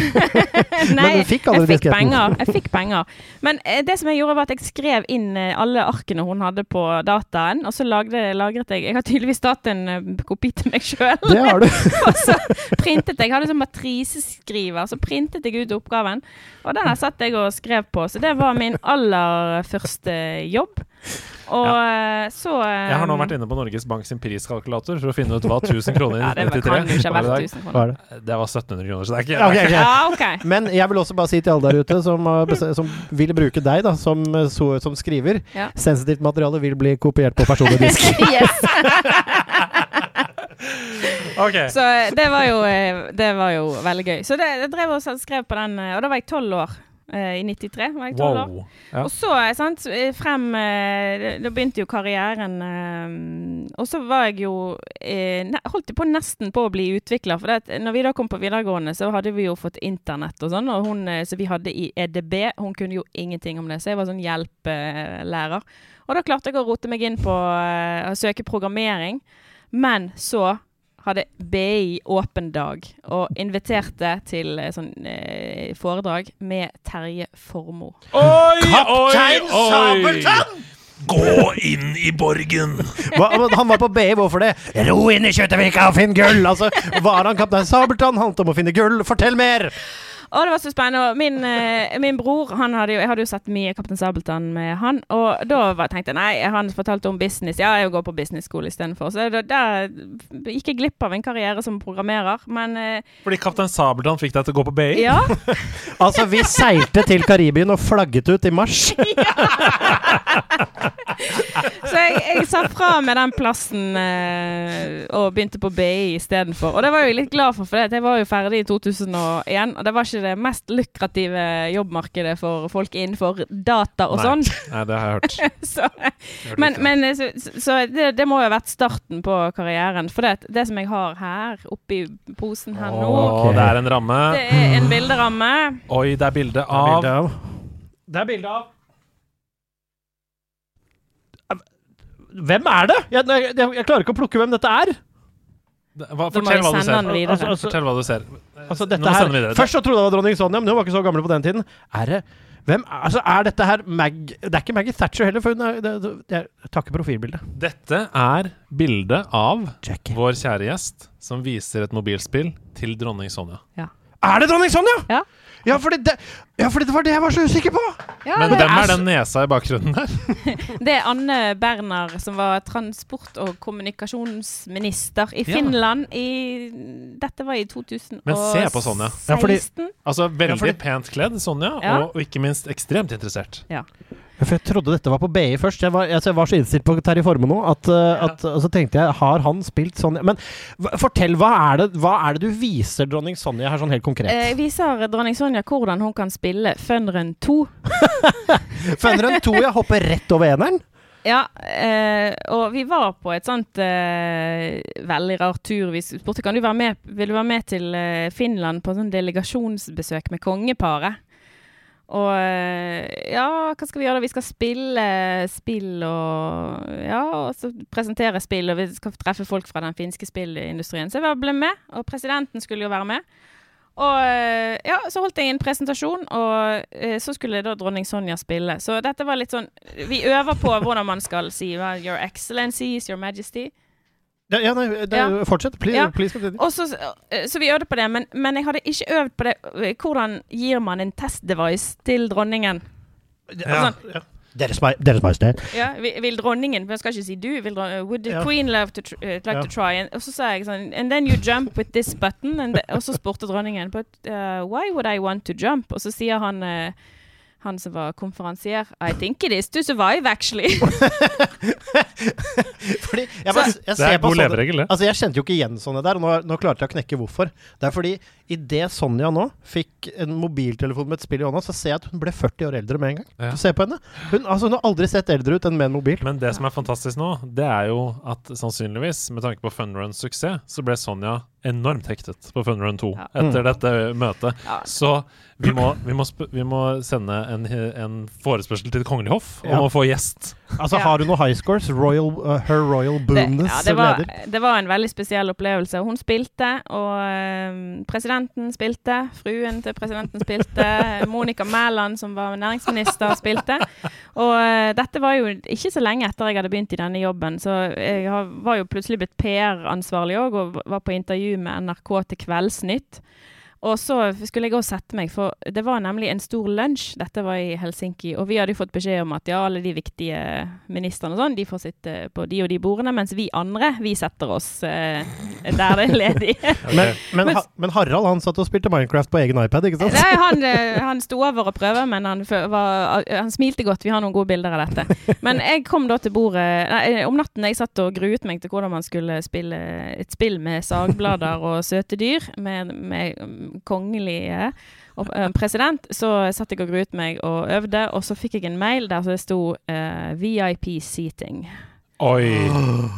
Nei, du fikk aldri jeg fikk disketten. penger. Jeg fikk penger. Men eh, det som jeg gjorde, var at jeg skrev inn eh, alle arkene hun hadde på dataen, og så lagde, lagret jeg Jeg har tydeligvis tatt en eh, kopi til meg sjøl. Det har du. og så printet jeg. hadde sånn matriseskriver, så printet jeg ut oppgaven. Og den satt jeg og skrev på, så det var min aller første jobb. Og ja. så eh, Jeg har nå vært inne på Norges Bank sin priskalkulator For å finne ut hva 1000 kroner i ja, det 93 kan jo ikke ha var i dag. 1000 Hva kroner. er det? Det var 1700 kroner, så det er ikke Ja, okay. ok. Ja, okay. Men jeg vil også bare si til alle der ute som, som vil bruke deg da, som, eh, som skriver Ja. Sensitivt materiale vil bli kopiert på personlig disk. Yes. Ok Så eh, det var jo, eh, det var jo veldig gøy. Så det, jeg drev og skrev på den, eh, og da var jeg tolv år. I 93 var jeg tolv år. Wow ja. Og så, sant, frem Da begynte jo karrieren Og så var jeg jo Holdt jeg på nesten på å bli utvikler. For det, når vi da kom på videregående, så hadde vi jo fått internett og sånn. Og hun som vi hadde i EDB, hun kunne jo ingenting om det. Så jeg var sånn hjelpelærer. Og da klarte jeg å rote meg inn på å søke programmering. Men så hadde BI åpen dag og inviterte til eh, sånn eh, foredrag med Terje Formoe. Oi, oi, Kaptein oi Sabeltann! Gå inn i borgen Hva, han var på BI, hvorfor det? Ro inn i Kjøttevika og finn gull! Altså, var han kaptein Sabeltann? Handlet om å finne gull? Fortell mer! Å, det var så spennende. Og min, eh, min bror han hadde jo, Jeg hadde jo sett mye Kaptein Sabeltann med han. Og da var, tenkte jeg nei, han fortalte om business. Ja, jeg går på business-skole istedenfor. Så da, der gikk jeg glipp av en karriere som programmerer. Men eh, Fordi Kaptein Sabeltann fikk deg til å gå på BI ja. Altså, vi seilte til Karibien og flagget ut i mars. Så jeg, jeg sa fra med den plassen eh, og begynte på BI istedenfor. Og det var jeg litt glad for, for det, jeg var jo ferdig i 2001. Og det var ikke det mest lukrative jobbmarkedet for folk innenfor data og Nei. sånn. Nei, det har jeg hørt Så, men men eh, så, så det, det må jo ha vært starten på karrieren. For det, det som jeg har her oppi posen her nå, Åh, det er en ramme det er en bilderamme. Oi, det er bilde Det bilde av av Det er bilde av Hvem er det? Jeg, jeg, jeg klarer ikke å plukke hvem dette er. Hva, Fortell hva du ser. Altså, altså, Fortell hva du ser altså, dette her, først så trodde jeg det var dronning Sonja, men hun var ikke så gammel på den tiden. Er det hvem, altså, er dette her Mag... Det er ikke Maggie Thatcher heller, for hun er, det, det, Jeg takker profilbildet. Dette er bildet av Jackie. vår kjære gjest som viser et mobilspill til dronning Sonja. Er det dronning Sonja?! Ja. Ja, fordi det, ja, for det var det jeg var så usikker på! Ja, Men hvem er den nesa i bakgrunnen der? det er Anne Berner, som var transport- og kommunikasjonsminister i Ja. Finland i Dette var i 2016. Men se på Sonja. Ja, fordi- Altså Veldig Ja, fordi- pent kledd, Sonja, Ja. og, og ikke minst ekstremt interessert. Ja, For jeg trodde dette var på BI først. Jeg var, altså, jeg var så innstilt på Terje Formoe nå at, uh, at Og så tenkte jeg, har han spilt Sonja? Men fortell, hva er, det, hva er det du viser dronning Sonja her, sånn helt konkret? Eh, Jeg viser dronning Sonja hvordan hun kan spille Funrun 2. Fønneren 2, jeg hopper rett over eneren. Ja, eh, og vi var på et sånt eh, veldig rart tur. Vi spurte kan du være med, vil du være med til eh, Finland på sånn delegasjonsbesøk med kongeparet. Og eh, ja, hva skal vi gjøre da? Vi skal spille spill og Ja, og så presentere spill, og vi skal treffe folk fra den finske spillindustrien. Så jeg ble med, og presidenten skulle jo være med. Og eh, ja, så holdt jeg en presentasjon, og eh, så skulle da dronning Sonja spille. Så dette var litt sånn Vi øver på hvordan man skal si well, Your Excellencies, Your Majesty. Ja, ja, nei, det, Ja. fortsett. Please, Ja. please. Så, eh, så vi øvde på det, men, men jeg hadde ikke øvd på det. eh, Hvordan gir man en testdevice til dronningen? Ja. Sånn, Deres, Deres Majestet. ja, vil, dronningen dronningen Jeg skal ikke si du. Vil would the Ja. queen love to tr eh, like Ja. to try? And, og så sa jeg sånn And then you jump with this button. And the, og så spurte dronningen But uh, why would I want to jump? Og så sier han eh, han som var konferansier I think it is to survive, actually. Fordi jeg, bare, jeg Det er på god leveregel, det. Altså, jeg kjente jo ikke igjen sånne der, og nå, nå klarte jeg å knekke hvorfor. Det er fordi idet Sonja nå fikk en mobiltelefon med et spill i hånda, så ser jeg at hun ble 40 år eldre med en gang. Ja. Se på henne. Hun, altså, hun har aldri sett eldre ut enn med en mobil. Men det som er fantastisk nå, det er jo at sannsynligvis, med tanke på Funruns suksess, så ble Sonja enormt hektet på Funrun 2 Ja. etter Mm. dette møtet. Ja. Så vi må, vi, må sp vi må sende en, en forespørsel til Det kongelige hoff om Ja. å få gjest. Altså, Ja. Har hun noen high scores? Royal, uh, her Royal Det, Boomness ja, det, var, leder. det var en veldig spesiell opplevelse. Hun spilte, og eh, presidenten spilte. Fruen til presidenten spilte. Monica Mæland, som var næringsminister, spilte. Og uh, dette var jo ikke så lenge etter jeg hadde begynt i denne jobben, så jeg har, var jo plutselig blitt PR-ansvarlig òg, og var på intervju med NRK til Kveldsnytt. Og så skulle jeg òg sette meg, for det var nemlig en stor lunsj. Dette var i Helsinki. Og vi hadde jo fått beskjed om at ja, alle de viktige ministrene og sånn, de får sitte på de og de bordene, mens vi andre, vi setter oss eh, der det er ledig. Men, men, Men- ha, men Harald han satt og spilte Minecraft på egen iPad, ikke sant? Nei, han, eh, han sto over og prøve, men han, var, eh, han smilte godt. Vi har noen gode bilder av dette. Men jeg kom da til bordet nei, eh, om natten. Jeg satt og gruet meg til hvordan man skulle spille et spill med sagblader og søte dyr, med, med kongelige eh, president. Så satt jeg og gruet meg og øvde, og så fikk jeg en mail der det sto uh, VIP seating. Oi!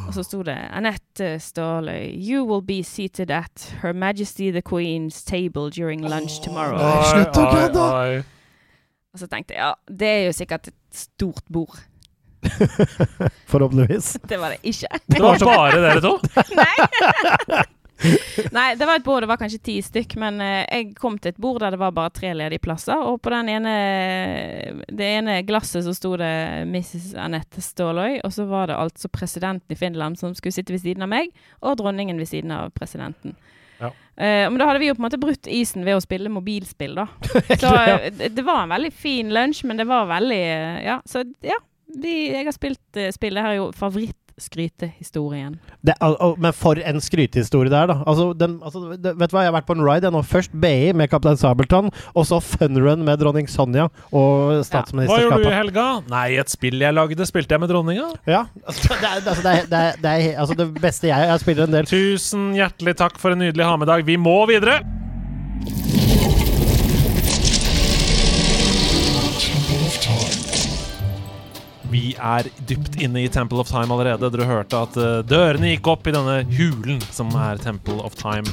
Og så sto det Anette Ståle, you will be seated at Her Majesty the Queen's table during lunch tomorrow. Oi, slutt å kødde! Og så tenkte jeg ja, det er jo sikkert et stort bord. Forhåpentligvis. Det var det ikke. Det var bare dere to? Nei, det var et bord, det var kanskje ti stykk, men eh, jeg kom til et bord der det var bare tre ledige plasser, og på den ene, det ene glasset så sto det Mrs. Anette Ståløy, og så var det altså presidenten i Finland som skulle sitte ved siden av meg, og dronningen ved siden av presidenten. Ja. Uh, men da hadde vi jo på en måte brutt isen ved å spille mobilspill, da. Så eh, det var en veldig fin lunsj, men det var veldig Ja, så ja. Vi, jeg har spilt uh, spill. Det her er jo favorittskrytehistorien. Det, al- al- men for en skrytehistorie det er, da. Altså, den, altså, det, vet du hva, jeg har vært på en ride jeg nå. Først BI med Kaptein Sabeltann, og så Funrun med dronning Sonja og Hva gjorde du i helga? Nei, et spill jeg lagde, spilte jeg med dronninga. Ja, altså, det, er, altså, det, er, det, er, det er altså det beste jeg Jeg spiller en del. Tusen hjertelig takk for en nydelig ha-med-dag. Vi må videre! Vi er dypt inne i Temple of Time allerede. Dere hørte at eh, dørene gikk opp i denne hulen som er Temple of Time.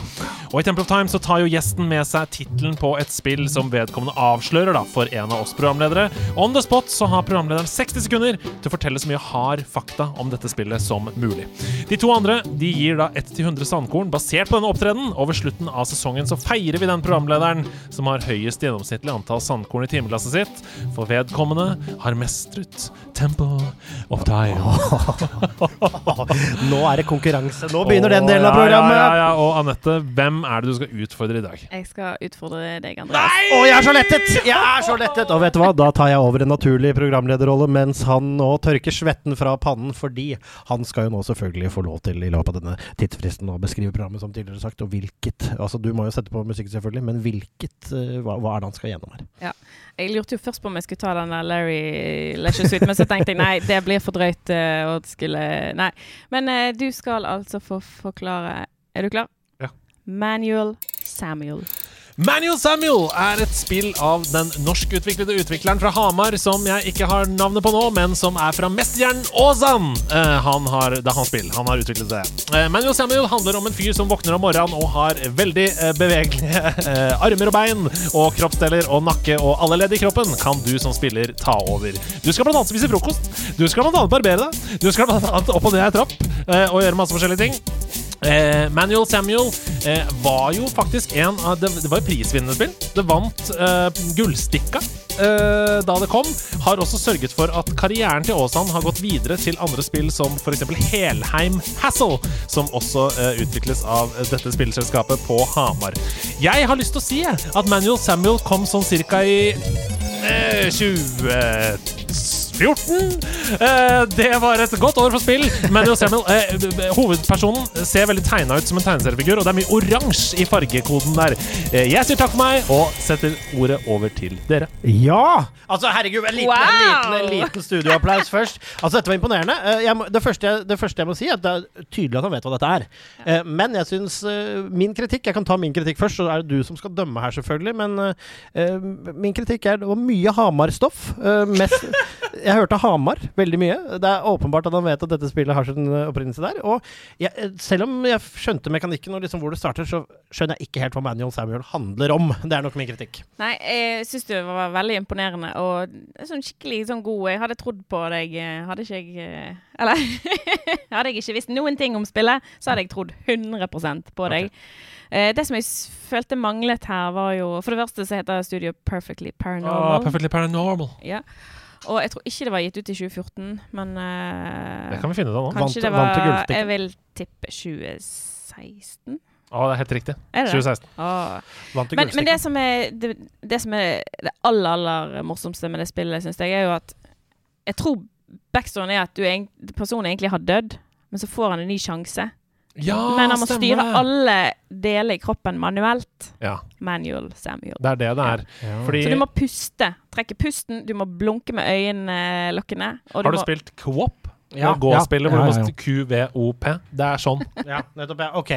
Og i Temple of Time så tar jo gjesten med seg tittelen på et spill som vedkommende avslører da, for en av oss programledere. On the spot så har programlederen 60 sekunder til å fortelle så mye hard fakta om dette spillet som mulig. De to andre de gir da 1-100 sandkorn basert på denne opptredenen. Og ved slutten av sesongen så feirer vi den programlederen som har høyest gjennomsnittlig antall sandkorn i timeglasset sitt. For vedkommende har mestret Temple of Time. Nå er det konkurranse. Nå begynner den delen av programmet. Ja, ja, ja. Og Anette, hvem er det du skal utfordre i dag? Jeg skal utfordre deg, Andreas. Å, jeg er så lettet! Jeg er så lettet! Og vet du hva, da tar jeg over en naturlig programlederrolle mens han nå tørker svetten fra pannen, fordi han skal jo nå selvfølgelig få lov til i løpet av denne tidsfristen å beskrive programmet, som tidligere sagt, og hvilket Altså, du må jo sette på musikk, selvfølgelig, men hvilket eh, hva, hva er det han skal gjennom her? Ja. Jeg lurte jo først på om jeg skulle ta den der Larry Lesher Suite, men så tenkte jeg nei, det blir for drøyt eh, å skulle Nei. Men eh, du skal altså få forklare Er du klar? Ja. Manuel Samuel. Manual Samuel er et spill av den norskutviklede utvikleren fra Hamar som jeg ikke har navnet på nå, men som er fra Mesterhjernen Åsan. Uh, han har, det er hans spill. Han har utviklet det. Uh, Manual Samuel handler om en fyr som våkner om morgenen og har veldig uh, bevegelige eh, armer og bein og kroppsdeler og nakke og alle ledd i kroppen kan du som spiller ta over. Du skal blant annet spise frokost. Du skal blant annet barbere deg. Du skal blant annet opp og ned ei trapp eh, og gjøre masse forskjellige ting. Eh, Manuel Samuel eh, var jo faktisk en av Det, det var jo prisvinnende spill. Det vant eh, Gullstikka eh, da det kom. Har også sørget for at karrieren til Aasand har gått videre til andre spill som f.eks. Helheim Hassel, som også eh, utvikles av dette spillselskapet på Hamar. Jeg har lyst til å si at Manuel Samuel kom sånn cirka i eh, 20... 14. Eh, det var et godt år for spill, men Samuel, eh, hovedpersonen ser veldig tegna ut som en tegneseriefigur, og det er mye oransje i fargekoden der. Eh, jeg sier takk for meg og setter ordet over til dere. Ja! Altså, herregud, en liten, wow. en liten, en liten studioapplaus først. Altså, dette var imponerende. Må, det, første jeg, det, første jeg, må si, er at det er tydelig at han vet hva dette er. men jeg syns min kritikk Jeg kan ta min kritikk først, så er det du som skal dømme her, selvfølgelig. Men min kritikk er det var mye Hamar-stoff. mest jeg hørte Hamar veldig mye. Det er åpenbart at han vet at dette spillet har sin eh, opprinnelse der. Og jeg, eh, selv om jeg skjønte mekanikken og liksom hvor det starter, så skjønner jeg ikke helt hva Manuel Samuel handler om. Det er nok min kritikk. Nei, jeg syns det var veldig imponerende og sånn skikkelig sånn god Jeg hadde trodd på deg, eh, hadde ikke jeg Eller hadde jeg ikke visst noen ting om spillet, så hadde jeg trodd 100% på deg. Okay. det som jeg følte manglet her, var jo For det første så heter studio Perfectly Paranormal. Oh, perfectly paranormal. Ja. Og jeg tror ikke det var gitt ut i 2014, men uh, Det kan vi finne ut av nå. Vant- kanskje det vant til var. Jeg vil tippe 2016. Å, det er helt riktig. Er det det? 2016. Åh. Vant til Men, men det som er det, det som er det aller, aller morsomste med det spillet, syns jeg, er jo at Jeg tror backstoryen er at du, personen egentlig har dødd, men så får han en ny sjanse. Ja, men han må stemmer styre alle deler i kroppen manuelt. Ja, Manual Samuel. det er det det er. Ja. Fordi Så du må puste. Trekke pusten, du må blunke med øyelokkene. Har du må- spilt co-op? Ja, Gå-spillet hvor ja, du ja, må QVOP. Det er sånn. Ja, nettopp. Ja. Ok.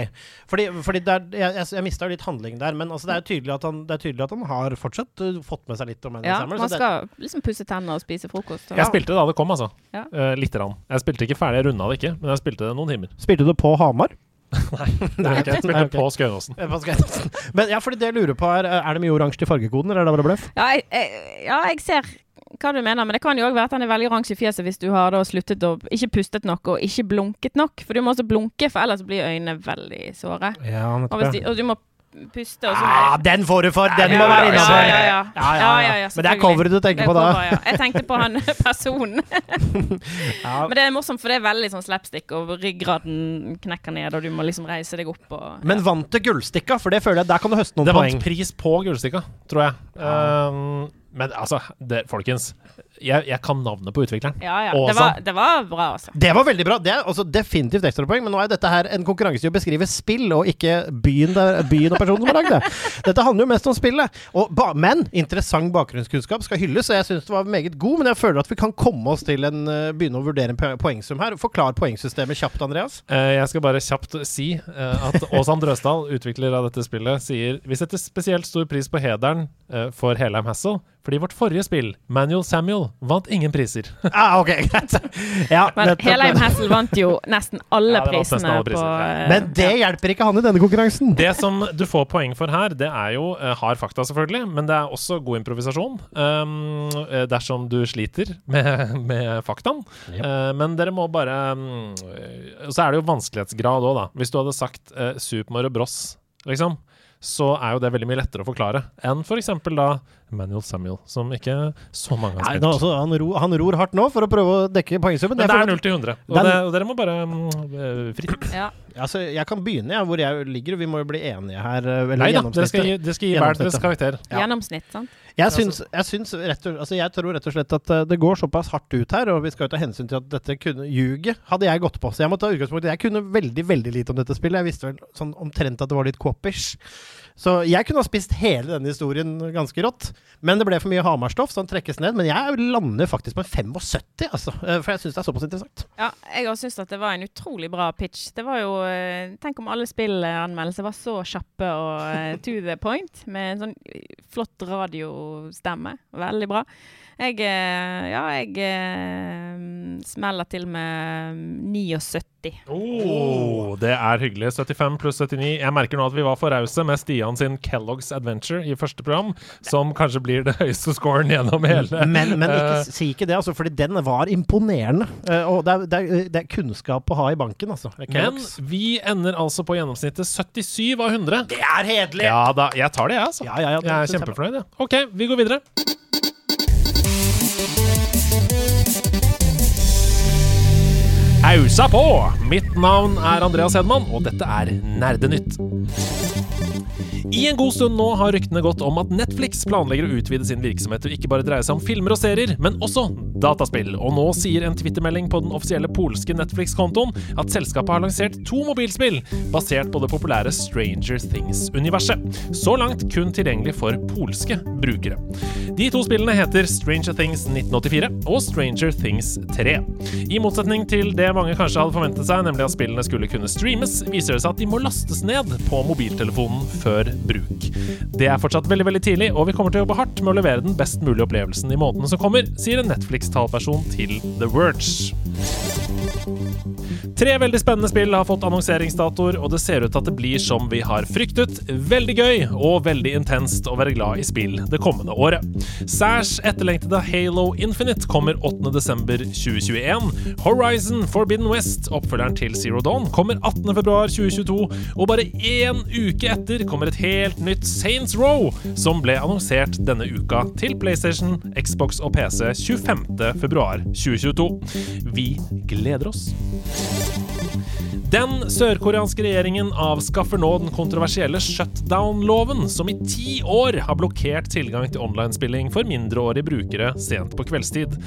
Fordi, fordi det er, jeg, jeg, jeg mista jo litt handling der, men altså, det, er tydelig at han, det er tydelig at han har fortsatt uh, fått med seg litt om Andy Ja, Samuel. man skal det- liksom pusse tenner og spise frokost. og- Jeg spilte det da det kom, altså. Ja. Uh, Lite grann. Jeg spilte ikke ferdig, jeg runda det ikke, men jeg spilte det noen timer. Spilte du på Hamar? Det er ikke, jeg spilte på Skøyenåsen. Eh, Men ja, fordi det jeg lurer på er Er det mye oransje i fargekoden, eller er det bare bløff? Ja jeg, jeg, ja, jeg ser hva du mener, men det kan jo òg være at han er veldig oransje i fjeset hvis du har da sluttet å ikke pustet nok og ikke blunket nok. For du må også blunke, for ellers blir øynene veldig såre. Ja, Og, hvis de, og du må puste, og så Ah, den får du for! Den Ja, må være ja, innafor! ja, ja. Ja, Ja, ja, ja, Men det er coveret du tenker på da. Jeg tenkte på han personen. Ja. Men det er morsomt, for det er veldig sånn slapstick, og ryggraden knekker ned, og du må liksom reise deg opp og Men vant det gullstikka? For det føler jeg Der kan du høste noen poeng. Det poeng. vant pris på Gullstikka, tror jeg. Um, men altså, det, folkens. Jeg, jeg kan navnet på utvikleren. Ja, ja. Det var, det var bra, altså. Det var veldig bra. Det er altså definitivt ekstrapoeng, men nå er dette her en konkurranse i å beskrive spill, og ikke byen, der, byen og personen som har lagd det. Dette handler jo mest om spillet. Og ba, men interessant bakgrunnskunnskap skal hylles, og jeg syns det var meget god, men jeg føler at vi kan komme oss til en uh, begynne å vurdere en poengsum her. Forklar poengsystemet kjapt, Andreas. Eh, jeg skal bare kjapt si eh, at Åsan Drøsdal, utvikler av dette spillet, sier Vi setter spesielt stor pris på hederen eh, for Helheim Hassle, fordi vårt forrige spill, Manual Samuel, vant ingen priser. Ah, ok, greit. Ja, Men. Helheim Hassel vant jo nesten alle Ja, prisene. nesten alle priser, på ja. eh, Men det hjelper ikke han i denne konkurransen. Det som du får poeng for her, det er jo uh, hard fakta, selvfølgelig, men det er også god improvisasjon. Um, dersom du sliter med, med faktaen. Yep. Uh, men dere må bare um, Så er det jo vanskelighetsgrad òg, da. Hvis du hadde sagt uh, Super Mario Bros, liksom, så er jo det veldig mye lettere å forklare enn f.eks. da Manuel Samuel, som ikke så mange har spilt. Nei, altså, han, ro, han ror hardt nå for å prøve å dekke poengsummen. men det er 0 til 100, og, Den- det, og dere må bare eh, fritt. Ja. Altså, jeg kan begynne ja, hvor jeg ligger, og vi må jo bli enige her. Eller Nei da, dere skal gi, dere skal gi hver deres karakter. Ja. Gjennomsnitt, sant? Jeg syns, jeg syns rett og, altså jeg tror rett og slett at eh, det går såpass hardt ut her, og vi skal jo ta hensyn til at dette kunne ljuge hadde jeg gått på. Så jeg må ta utgangspunkt i Jeg kunne veldig veldig lite om dette spillet. Jeg visste vel sånn omtrent at det var litt coop-ish. Så jeg kunne ha spist hele denne historien ganske rått. Men det ble for mye Hamar-stoff, så den trekkes ned. Men jeg lander faktisk på en 75, altså. eh, For jeg syns det er såpass interessant. Ja, jeg har syns at det var en utrolig bra pitch. Det var jo eh, Tenk om alle spillanmeldelser var så kjappe og eh, to the point, med en sånn flott radiostemme. Veldig bra. Jeg eh, Ja, jeg eh, smeller til med 79. Oh, det er hyggelig. 75 pluss 79. Jeg merker nå at vi var for rause med Stian sin Kellogg's Adventure i første program, som kanskje blir det høyeste scoren gjennom hele Men, men ikke, Eh, si ikke det, altså, fordi den var imponerende. Og det er, det, er, det er kunnskap å ha i banken, altså. Men vi ender altså på gjennomsnittet 77 av 100. det er hederlig! Ja da, jeg tar det, jeg, altså. Ja, ja, ja, jeg er kjempefornøyd, jeg. OK, vi går videre. Ausa på! Mitt navn er Andreas Hedman, og dette er Nerdenytt. I en god stund nå har ryktene gått om at Netflix planlegger å utvide sin virksomhet til ikke bare dreie seg om filmer og serier, men også dataspill. Og nå sier en twittermelding på den offisielle polske Netflix-kontoen at selskapet har lansert to mobilspill basert på det populære Stranger Things-universet. Så langt kun tilgjengelig for polske brukere. De to spillene heter Stranger Things 1984 og Stranger Things 3. I motsetning til det mange kanskje hadde forventet seg, nemlig at spillene skulle kunne streames, viser det seg at de må lastes ned på mobiltelefonen før bruk. Det er fortsatt veldig veldig tidlig, og vi kommer til å jobbe hardt med å levere den best mulige opplevelsen i månedene som kommer, sier en Netflix-talperson til The Verge. Tre veldig spennende spill har fått annonseringsdatoer, og det ser ut til at det blir som vi har fryktet. Veldig gøy og veldig intenst å være glad i spill det kommende året. Særs etterlengtede Halo Infinite kommer 8.12.2021. Horizon Forbidden West, oppfølgeren til Zero Dawn, kommer 18.2.2022. Og bare én uke etter kommer et helt nytt Saints Row, som ble annonsert denne uka til PlayStation, Xbox og PC 25.2.2022. Vi gleder oss. Den sørkoreanske regjeringen avskaffer nå den kontroversielle shutdown-loven, som i ti år har blokkert tilgang til online-spilling for mindreårige brukere sent på kveldstid.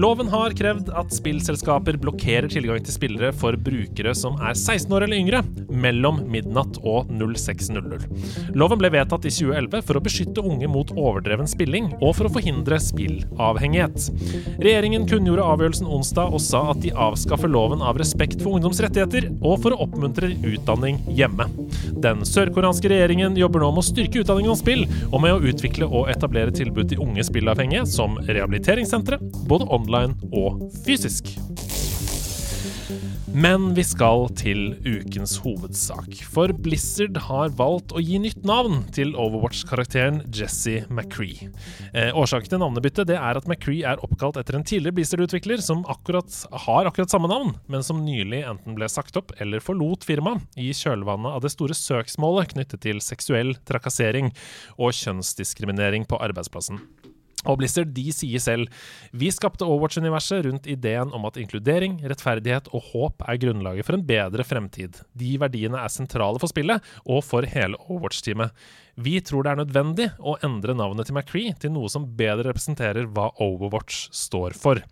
Loven har krevd at spillselskaper blokkerer tilgang til spillere for brukere som er 16 år eller yngre, mellom midnatt og 06.00. Loven ble vedtatt i 2011 for å beskytte unge mot overdreven spilling og for å forhindre spillavhengighet. Regjeringen kunngjorde avgjørelsen onsdag og sa at de avskaffer loven av respekt for ungdoms rettigheter og for å oppmuntre utdanning hjemme. Den sørkoreanske regjeringen jobber nå med å styrke utdanningen om spill, og med å utvikle og etablere tilbud til unge spillavhengige, som rehabiliteringssentre, både online og fysisk. Men vi skal til ukens hovedsak. For Blizzard har valgt å gi nytt navn til Overwatch-karakteren Jesse McCree. Eh, årsaken til navnebyttet er at McCree er oppkalt etter en tidligere Blizzard-utvikler som akkurat, har akkurat samme navn, men som nylig enten ble sagt opp eller forlot firmaet i kjølvannet av det store søksmålet knyttet til seksuell trakassering og kjønnsdiskriminering på arbeidsplassen. Og Blizzard de sier selv vi skapte Overwatch-universet rundt ideen om at inkludering, rettferdighet og håp er grunnlaget for en bedre fremtid. De verdiene er sentrale for spillet og for hele Overwatch-teamet. Vi tror det er nødvendig å endre navnet til McCree til noe som bedre representerer hva Overwatch står for.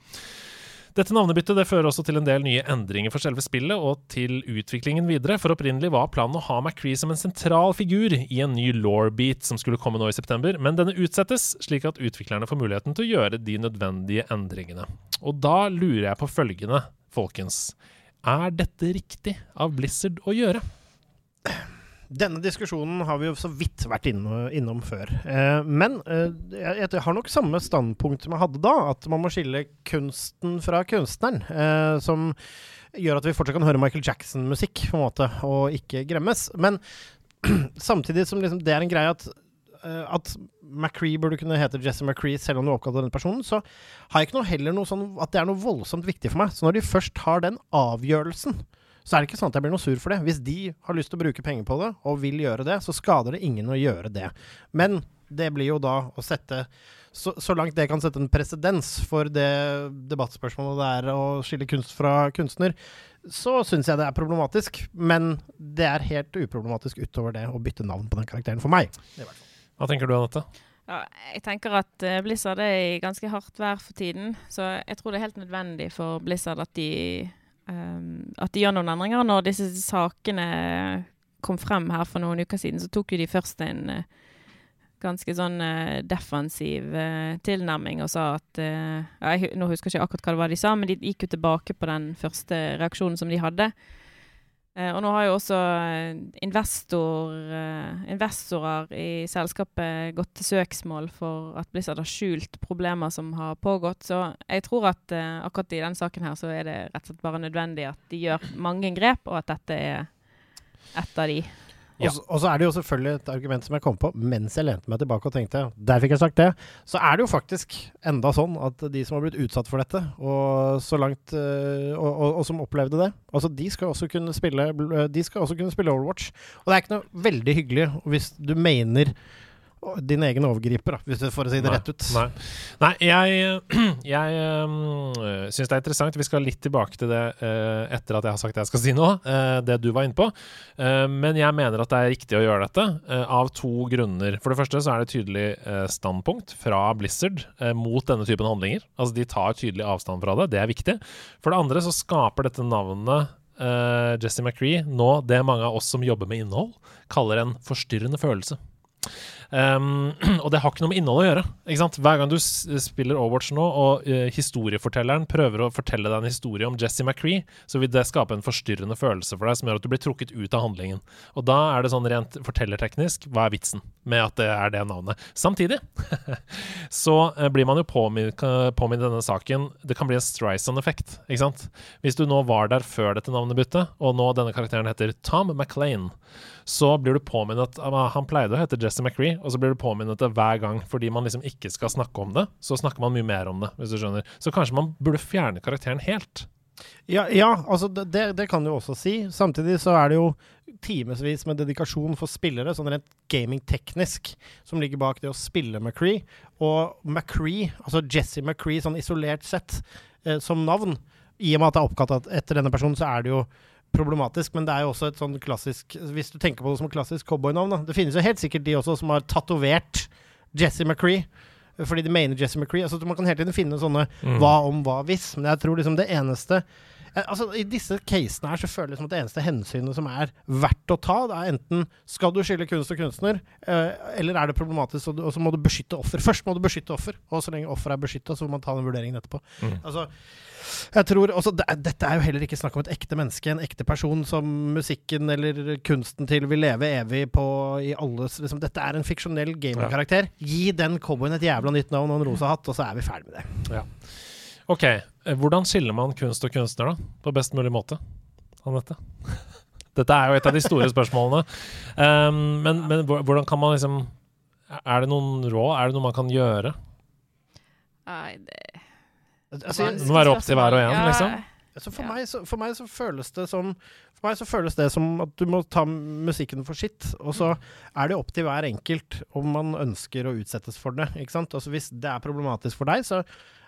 Dette navnebyttet det fører også til en del nye endringer for selve spillet og til utviklingen videre, for opprinnelig var planen å ha McCree som en sentral figur i en ny law-beat som skulle komme nå i september, men denne utsettes, slik at utviklerne får muligheten til å gjøre de nødvendige endringene. Og da lurer jeg på følgende, folkens. Er dette riktig av Blizzard å gjøre? Denne diskusjonen har vi jo så vidt vært inne, innom før. Eh, men eh, jeg, jeg har nok samme standpunkt som jeg hadde da, at man må skille kunsten fra kunstneren. Eh, som gjør at vi fortsatt kan høre Michael Jackson-musikk, på en måte, og ikke gremmes. Men samtidig som liksom, det er en greie at eh, at McCree burde kunne hete Jesse McCree selv om du oppkalte den personen, så har jeg ikke noe heller noe sånn at det er noe voldsomt viktig for meg. Så når de først har den avgjørelsen, så er det ikke sånn at jeg blir noe sur for det. Hvis de har lyst til å bruke penger på det, og vil gjøre det, så skader det ingen å gjøre det. Men det blir jo da å sette Så, så langt det kan sette en presedens for det debattspørsmålet det er å skille kunst fra kunstner, så syns jeg det er problematisk. Men det er helt uproblematisk utover det å bytte navn på den karakteren, for meg. Hva tenker du, Anette? Ja, jeg tenker at eh, Blizzard er i ganske hardt vær for tiden, så jeg tror det er helt nødvendig for Blizzard at de, at de gjør noen endringer. Når disse sakene kom frem her for noen uker siden, så tok de først en eh, ganske sånn eh, defensiv eh, tilnærming og sa at jeg, Nå husker ikke akkurat hva det var de sa, men de gikk jo tilbake på den første reaksjonen som de hadde. Eh, og nå har jo også eh, investor, eh, investorer i selskapet gått til søksmål for at Blizzard har skjult problemer som har pågått. Så jeg tror at akkurat i denne saken her så er det rett og slett bare nødvendig at de gjør mange grep, og at dette er et av de. Og så- Og så er det jo selvfølgelig et argument som jeg kom på mens jeg lente meg tilbake og tenkte Der fikk jeg sagt det. Så er det jo faktisk enda sånn at de som har blitt utsatt for dette, og så langt øh, og, og, og som opplevde det, altså de skal også kunne spille De skal også kunne spille Overwatch. Og det er ikke noe veldig hyggelig hvis du mener din egen overgriper, da, hvis du får si det Nei, rett ut. Nei, Nei jeg, jeg um, syns det er interessant. Vi skal litt tilbake til det uh, etter at jeg har sagt det jeg skal si nå. uh, det du var inne på. Uh, men jeg mener at det er riktig å gjøre dette av to grunner. For det første så er det et tydelig standpunkt fra Blizzard mot denne typen handlinger. Altså De tar tydelig avstand fra det. Det er viktig. For det andre så skaper dette navnet Jesse McCree nå det mange av oss som jobber med innhold, kaller en forstyrrende følelse. Um, og det har ikke noe med innholdet å gjøre. Ikke sant? Hver gang du spiller Overwatch nå, og uh, historiefortelleren prøver å fortelle deg en historie om Jesse McCree, så vil det skape en forstyrrende følelse for deg som gjør at du blir trukket ut av handlingen. Og da er det sånn rent fortellerteknisk, hva er vitsen med at det er det navnet? Samtidig så uh, blir man jo påminnet i denne saken Det kan bli en Streisand-effekt, ikke sant? Hvis du nå var der før dette navnebyttet, og nå denne karakteren heter Tom McLean, så blir du påminnet ah, Han pleide å hete Jesse McCree, og så blir du påminnet det hver gang fordi man liksom ikke skal snakke om det. Så snakker man mye mer om det, hvis du skjønner. Så kanskje man burde fjerne karakteren helt. Ja, ja altså det, det kan du også si. Samtidig så er det jo timevis med dedikasjon for spillere, sånn rent gamingteknisk, som ligger bak det å spille McCree. Og McCree, altså Jesse McCree sånn isolert sett eh, som navn, i og med at det er oppkalt etter denne personen, så er det jo problematisk, men det er jo også et sånn klassisk Hvis du tenker på det som et klassisk cowboynavn, da. Det finnes jo helt sikkert de også som har tatovert Jesse McCree. Fordi de mener Jesse McCree. Altså, man kan hele tiden finne sånne Mm. hva om, hva hvis. Men jeg tror liksom det eneste Altså, I disse casene her så føler jeg som at det eneste hensynet som er verdt å ta, det er enten skal du skille kunst og kunstner, eh, eller er det problematisk, og, så må du beskytte offer. Først må du beskytte offer, og så lenge offer er beskytta, så må man ta den vurderingen etterpå. Mm. Altså, jeg tror også, det, Dette er jo heller ikke snakk om et ekte menneske, en ekte person som musikken eller kunsten til vil leve evig på i alles liksom, Dette er en fiksjonell gamingkarakter. Gi den cowboyen et jævla nytt navn og en rosa hatt, og så er vi ferdig med det. OK, eh, hvordan skiller man kunst og kunstner, da? På best mulig måte, Anette? Dette er jo et av de store spørsmålene. Um, men, men hvordan kan man liksom Er det noen råd? Er det noe man kan gjøre? Nei, det Altså, Det må være opp til hver og en, liksom. Altså for, Ja. meg så, for meg så føles det som For meg så føles det som at du må ta musikken for sitt. Og så er det opp til hver enkelt om man ønsker å utsettes for det. Ikke sant? Altså Hvis det er problematisk for deg, så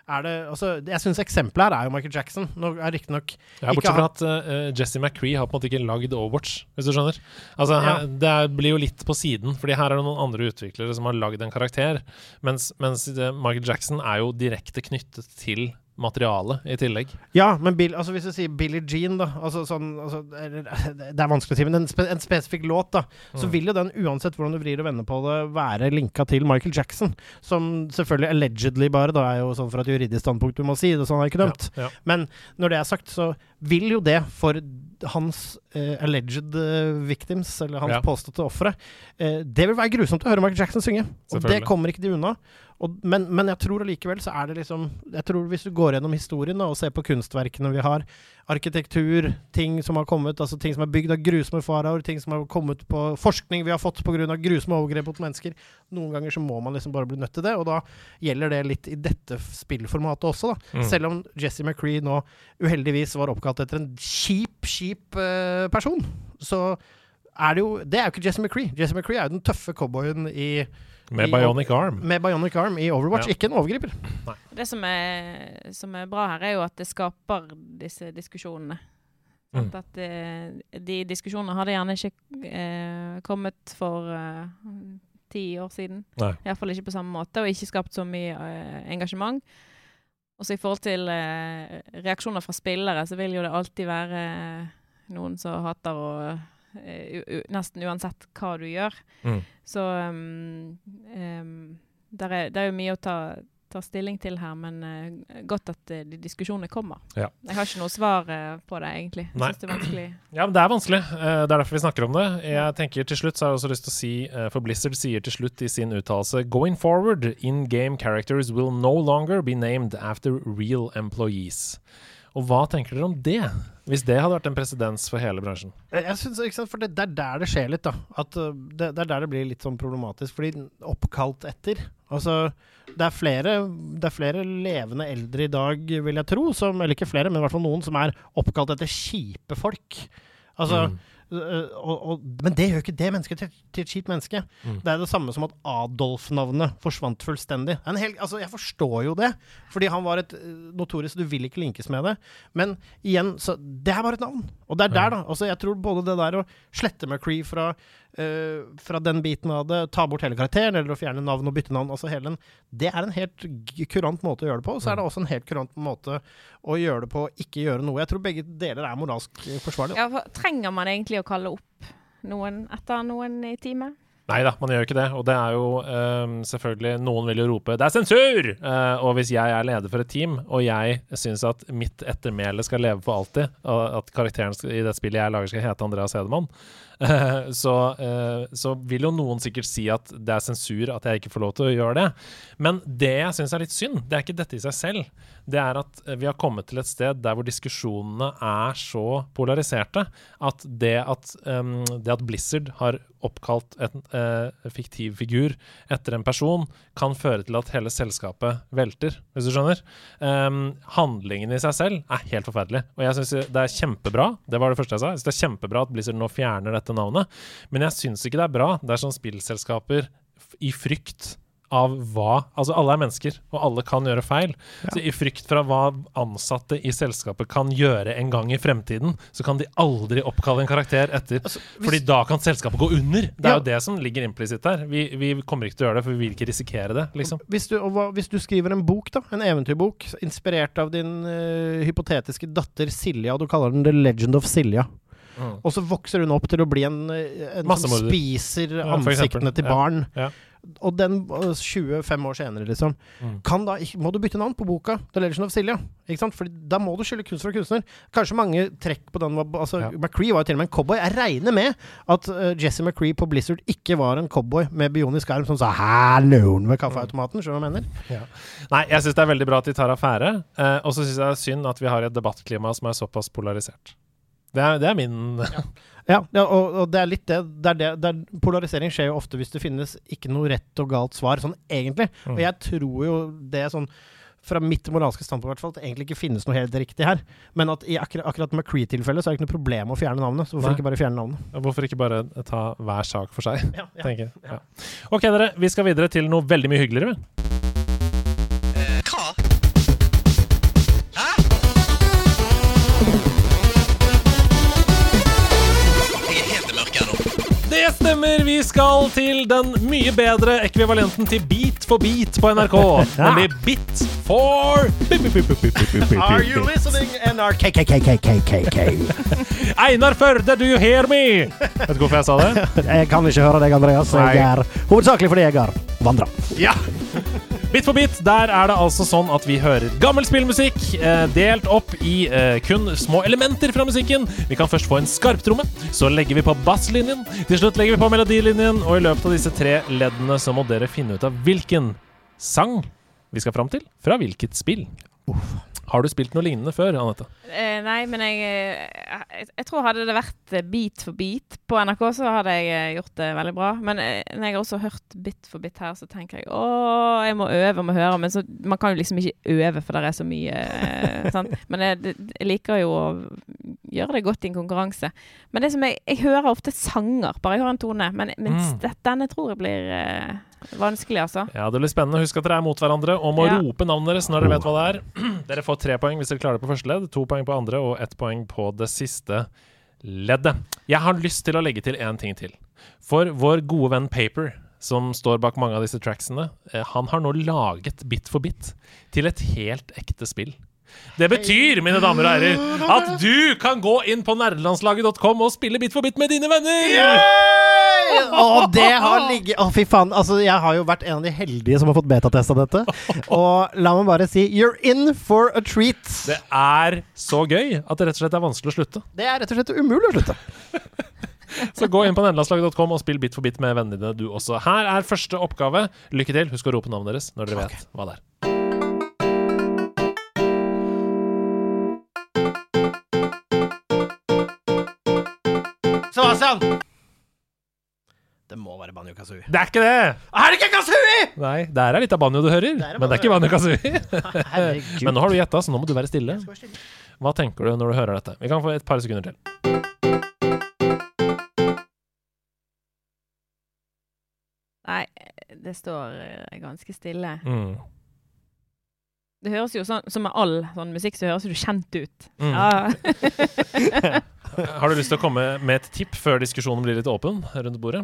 er det altså, Jeg syns eksempelet her er jo Michael Jackson. Nå er riktignok Ja, bortsett fra at uh, Jesse McCree har på en måte ikke lagd Overwatch, hvis du skjønner. Altså, Ja. her, Det er- blir jo litt på siden, fordi her er det noen andre utviklere som har lagd en karakter. Mens, mens uh, Michael Jackson er jo direkte knyttet til materialet i tillegg. Ja, men Bill, altså hvis du sier Billie Jean, da altså sånn, altså, Det er vanskelig å si, men en, spe, en spesifikk låt, da, så Mm. vil jo den, uansett hvordan du vrir og vender på det, være linka til Michael Jackson. Som selvfølgelig allegedly bare, da er jo sånn fra et juridisk standpunkt du må si det, så han er ikke dømt. Ja, ja. Men når det er sagt, så vil jo det for hans alleged eh, victims, eller hans Ja. påståtte ofre, eh, det vil være grusomt å høre Michael Jackson synge. Og det kommer ikke de unna. Og, men, men jeg tror allikevel så er det liksom Jeg tror Hvis du går gjennom historien da, og ser på kunstverkene vi har, arkitektur, ting som har kommet, altså ting som er bygd av grusomme faraoer, ting som har kommet på forskning vi har fått pga. grusomme overgrep mot mennesker Noen ganger så må man liksom bare bli nødt til det, og da gjelder det litt i dette spillformatet også, da. Mm. Selv om Jesse McCree nå uheldigvis var oppkalt etter en kjip, kjip eh, person, så er det jo Det er jo ikke Jesse McCree. Jesse McCree er jo den tøffe cowboyen i, Med Bionic Arm. med Bionic Arm i Overwatch, Ja. ikke en overgriper. Det som er, som er bra her, er jo at det skaper disse diskusjonene. Mm. At, at de, de diskusjonene hadde gjerne ikke eh, kommet for eh, ti år siden. Nei. Iallfall ikke på samme måte, og ikke skapt så mye eh, engasjement. Og så i forhold til eh, reaksjoner fra spillere, så vil jo det alltid være noen som hater å eh, Nesten uansett hva du gjør. Mm. Så um, um, det er, er jo mye å ta, ta stilling til her, men uh, godt at uh, de diskusjonene kommer. Ja. Jeg har ikke noe svar uh, på det, egentlig. Jeg Nei. synes det er vanskelig. Ja, men det er vanskelig. Det er derfor vi snakker om det. Jeg tenker til slutt så har jeg også lyst til å si, for Blizzard sier til slutt i sin uttalelse Going forward, in-game characters will no longer be named after real employees. Og hva tenker dere om det? Hvis det hadde vært en presedens for hele bransjen? Jeg, synes, ikke sant, for det, det er der det skjer litt, da. At uh, det, det er der det blir litt sånn problematisk. Fordi oppkalt etter Altså, det er flere Det er flere levende eldre i dag, vil jeg tro, som Eller ikke flere, men i hvert fall noen som er oppkalt etter kjipe folk. Altså Mm. Øh, og, og, Men det gjør ikke det mennesket til, til et kjipt menneske. Mm. Det er det samme som at Adolf-navnet forsvant fullstendig. En hel, altså, jeg forstår jo det, fordi han var et øh, notorisk Du vil ikke linkes med det. Men igjen, så Det er bare et navn. Og det er der, da. Altså, jeg tror både det der å slette McCree fra, øh, fra den biten av det, ta bort hele karakteren, eller å fjerne navn og bytte navn, altså hele den, det er en helt kurant måte å gjøre det på. Og så er det også en helt kurant måte å gjøre det på, ikke gjøre noe. Jeg tror begge deler er moralsk forsvarlig. Ja, for, trenger man egentlig å kalle opp noen etter noen i teamet? Nei da, man gjør ikke det. Og det er jo um, selvfølgelig Noen vil jo rope 'det er sensur!' Uh, og hvis jeg er leder for et team, og jeg syns at mitt ettermæle skal leve for alltid, og at karakteren i det spillet jeg lager skal hete Andreas Hedemann, uh, så, uh, så vil jo noen sikkert si at det er sensur at jeg ikke får lov til å gjøre det. Men det jeg syns er litt synd, det er ikke dette i seg selv. Det er at eh, vi har kommet til et sted der hvor diskusjonene er så polariserte at det at, um, det at Blizzard har oppkalt en uh, fiktiv figur etter en person, kan føre til at hele selskapet velter, hvis du skjønner. Um, handlingen i seg selv er helt forferdelig. Og jeg syns det er kjempebra, det var det første jeg sa, jeg synes det er kjempebra at Blizzard nå fjerner dette navnet, men jeg syns ikke det er bra dersom spillselskaper i frykt av hva Altså, alle er mennesker, og alle kan gjøre feil. Så i frykt fra hva ansatte i selskapet kan gjøre en gang i fremtiden, så kan de aldri oppkalle en karakter etter. Altså, Fordi da kan selskapet gå under. Det er Ja. jo det som ligger implisitt der. Vi, vi kommer ikke til å gjøre det, for vi vil ikke risikere det, liksom. Hvis du, hva, hvis du skriver en bok, da, en eventyrbok, inspirert av din uh, hypotetiske datter Silja, og du kaller den The Legend of Silja, Mm. og så vokser hun opp til å bli en, eh, en som spiser spiser Ja, til barn. ansiktene Ja. Ja. Og den eh, 25 år senere, liksom, Mm. kan da, må du bytte navn på boka The Legend of Silja. Ikke sant? Fordi da må du skylde kunstner og kunstner. Kanskje mange trekk på den altså, Ja. McCree var jo til og med en cowboy. Jeg regner med at uh, Jesse McCree på Blizzard ikke var en cowboy med bionisk arm som sa 'halloen' ved kaffeautomaten. Skjønner du hva jeg mener? Nei, jeg syns det er veldig bra at de tar affære. Uh, og så syns jeg det er synd at vi har et debattklima som er såpass polarisert. Det er, det er min Ja, ja og, og det er litt det, det, er det, det er, Polarisering skjer jo ofte hvis det finnes ikke noe rett og galt svar, sånn egentlig. Og Mm. jeg tror jo det er sånn fra mitt moralske standpunkt i hvert fall, at det egentlig ikke finnes noe helt riktig her. Men at i akkurat, akkurat McCree-tilfellet så er det ikke noe problem å fjerne navnet. Så hvorfor Nei. ikke bare fjerne navnet? Hvorfor ikke bare ta hver sak for seg? Ja, ja. tenker jeg. Ja. OK, dere. Vi skal videre til noe veldig mye hyggeligere. Vi skal til den mye bedre ekvivalenten til Beat for beat på NRK. Nemlig Bit for Are you listening, NRKKKKKK? Einar Førde, do you hear me? Vet du hvorfor jeg sa det? Jeg kan ikke høre deg, Andreas. Jeg er hovedsakelig fordi jeg har vandra. Ja! Bit for bit, der er det altså sånn at vi hører gammel spillmusikk eh, delt opp i eh, kun små elementer fra musikken. Vi kan først få en skarptromme, så legger vi på basslinjen, til slutt legger vi på melodilinjen, og i løpet av disse tre leddene så må dere finne ut av hvilken sang vi skal fram til, fra hvilket spill. Har du spilt noe lignende før, Anette? Eh, nei, men jeg, eh, jeg Jeg tror hadde det vært Beat bit for bit på NRK, så hadde jeg eh, gjort det veldig bra. Men eh, når jeg har også hørt bit for bit her, så tenker jeg å, jeg må øve og må høre. Men så, man kan jo liksom ikke øve, for det er så mye. Eh, sant? Men jeg, jeg liker jo å gjøre det godt i en konkurranse. Men det som jeg, jeg hører ofte sanger, bare jeg hører en tone. Men, Mm. denne tror jeg blir eh, vanskelig, altså. Ja, det blir spennende. Husk at dere er mot hverandre og må Ja. rope navnet deres når dere vet hva det er. Dere får tre poeng hvis dere klarer det på første ledd, to poeng på andre og ett poeng på det siste leddet. Jeg har lyst til å legge til én ting til. For vår gode venn Paper, som står bak mange av disse tracksene, eh, han har nå laget Bit for bit til et helt ekte spill. Det betyr, mine damer og herrer, at du kan gå inn på nerdelandslaget.com og spille Bit for bit med dine venner! Og det har ligget Å, fy faen. Altså, jeg har jo vært en av de heldige som har fått betatesta dette. Og la meg bare si you're in for a treat. Det er så gøy at det rett og slett er vanskelig å slutte. Det er rett og slett umulig å slutte. Så gå inn på nederlandslaget.com og spill Bit for bit med vennene dine, du også. Her er første oppgave. Lykke til. Husk å rope navnet deres når dere vet hva det er. Sebastian! Det må være Banjo Kazooie. Det er ikke det! Er det ikke Kazooie?! Nei, det er litt av banjo du hører, Det er men det er ikke banjo kazooie. Herregud. Men nå har du gjetta, så nå må du være stille. Hva tenker du når du hører dette? Vi kan få et par sekunder til. Nei, det står eh, ganske stille. Mm. Det høres jo sånn som med all sånn musikk, så høres du kjent ut. Mm. Ja. Har du lyst til å komme med et tipp før diskusjonen blir litt åpen rundt bordet?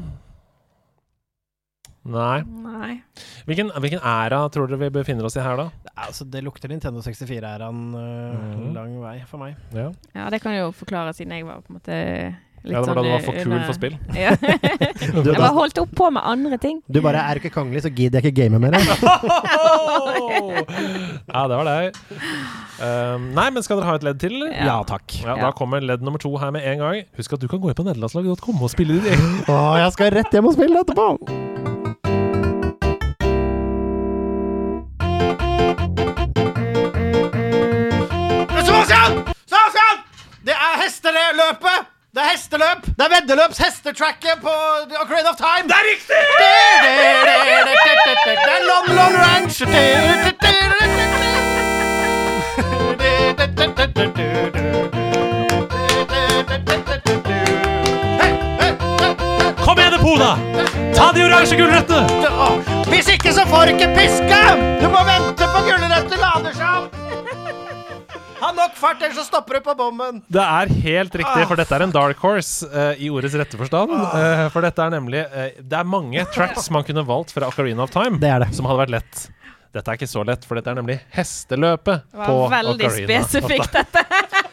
Nei. Nei. Hvilken, hvilken æra tror dere vi befinner oss i her, da? Altså, det lukter Nintendo 64-æraen uh, Mhm. lang vei for meg. Ja, Ja, det kan jo forklare, siden jeg var på en måte litt ja det var da sånn du var for kul under- for spill. Ja. Du, jeg bare holdt opp på med andre ting. du bare er ikke kongelig, så gidder jeg ikke game mer. ja, det var deg. Um, nei, men skal dere ha et ledd til, eller? Ja, takk. Ja, Ja. Da kommer ledd nummer to her med en gang. Husk at du kan gå inn på nederlandslaget.com og spille din egen. Å, jeg skal rett hjem og spille etterpå! Sebastian! Sebastian! Det er hesteløpet! Det er hesteløp! Det er veddeløps hestetracket på Ocarina of Time! Det er riktig! Det er Long Long Ranch! Kom igjen, Epona! Ta de oransje gulrøttene! Hvis ikke så får du ikke piske! Du må vente på gulrøtter lader fart, ellers så stopper du på bommen. Det er helt riktig, for dette er en dark horse uh, i ordets rette forstand. Uh, for dette er nemlig uh, Det er mange tracks man kunne valgt fra Ocarina of Time Det er det. som hadde vært lett. Dette er ikke så lett, for dette er nemlig hesteløpet Det var veldig Ocarina. of spesifikt, Time. dette.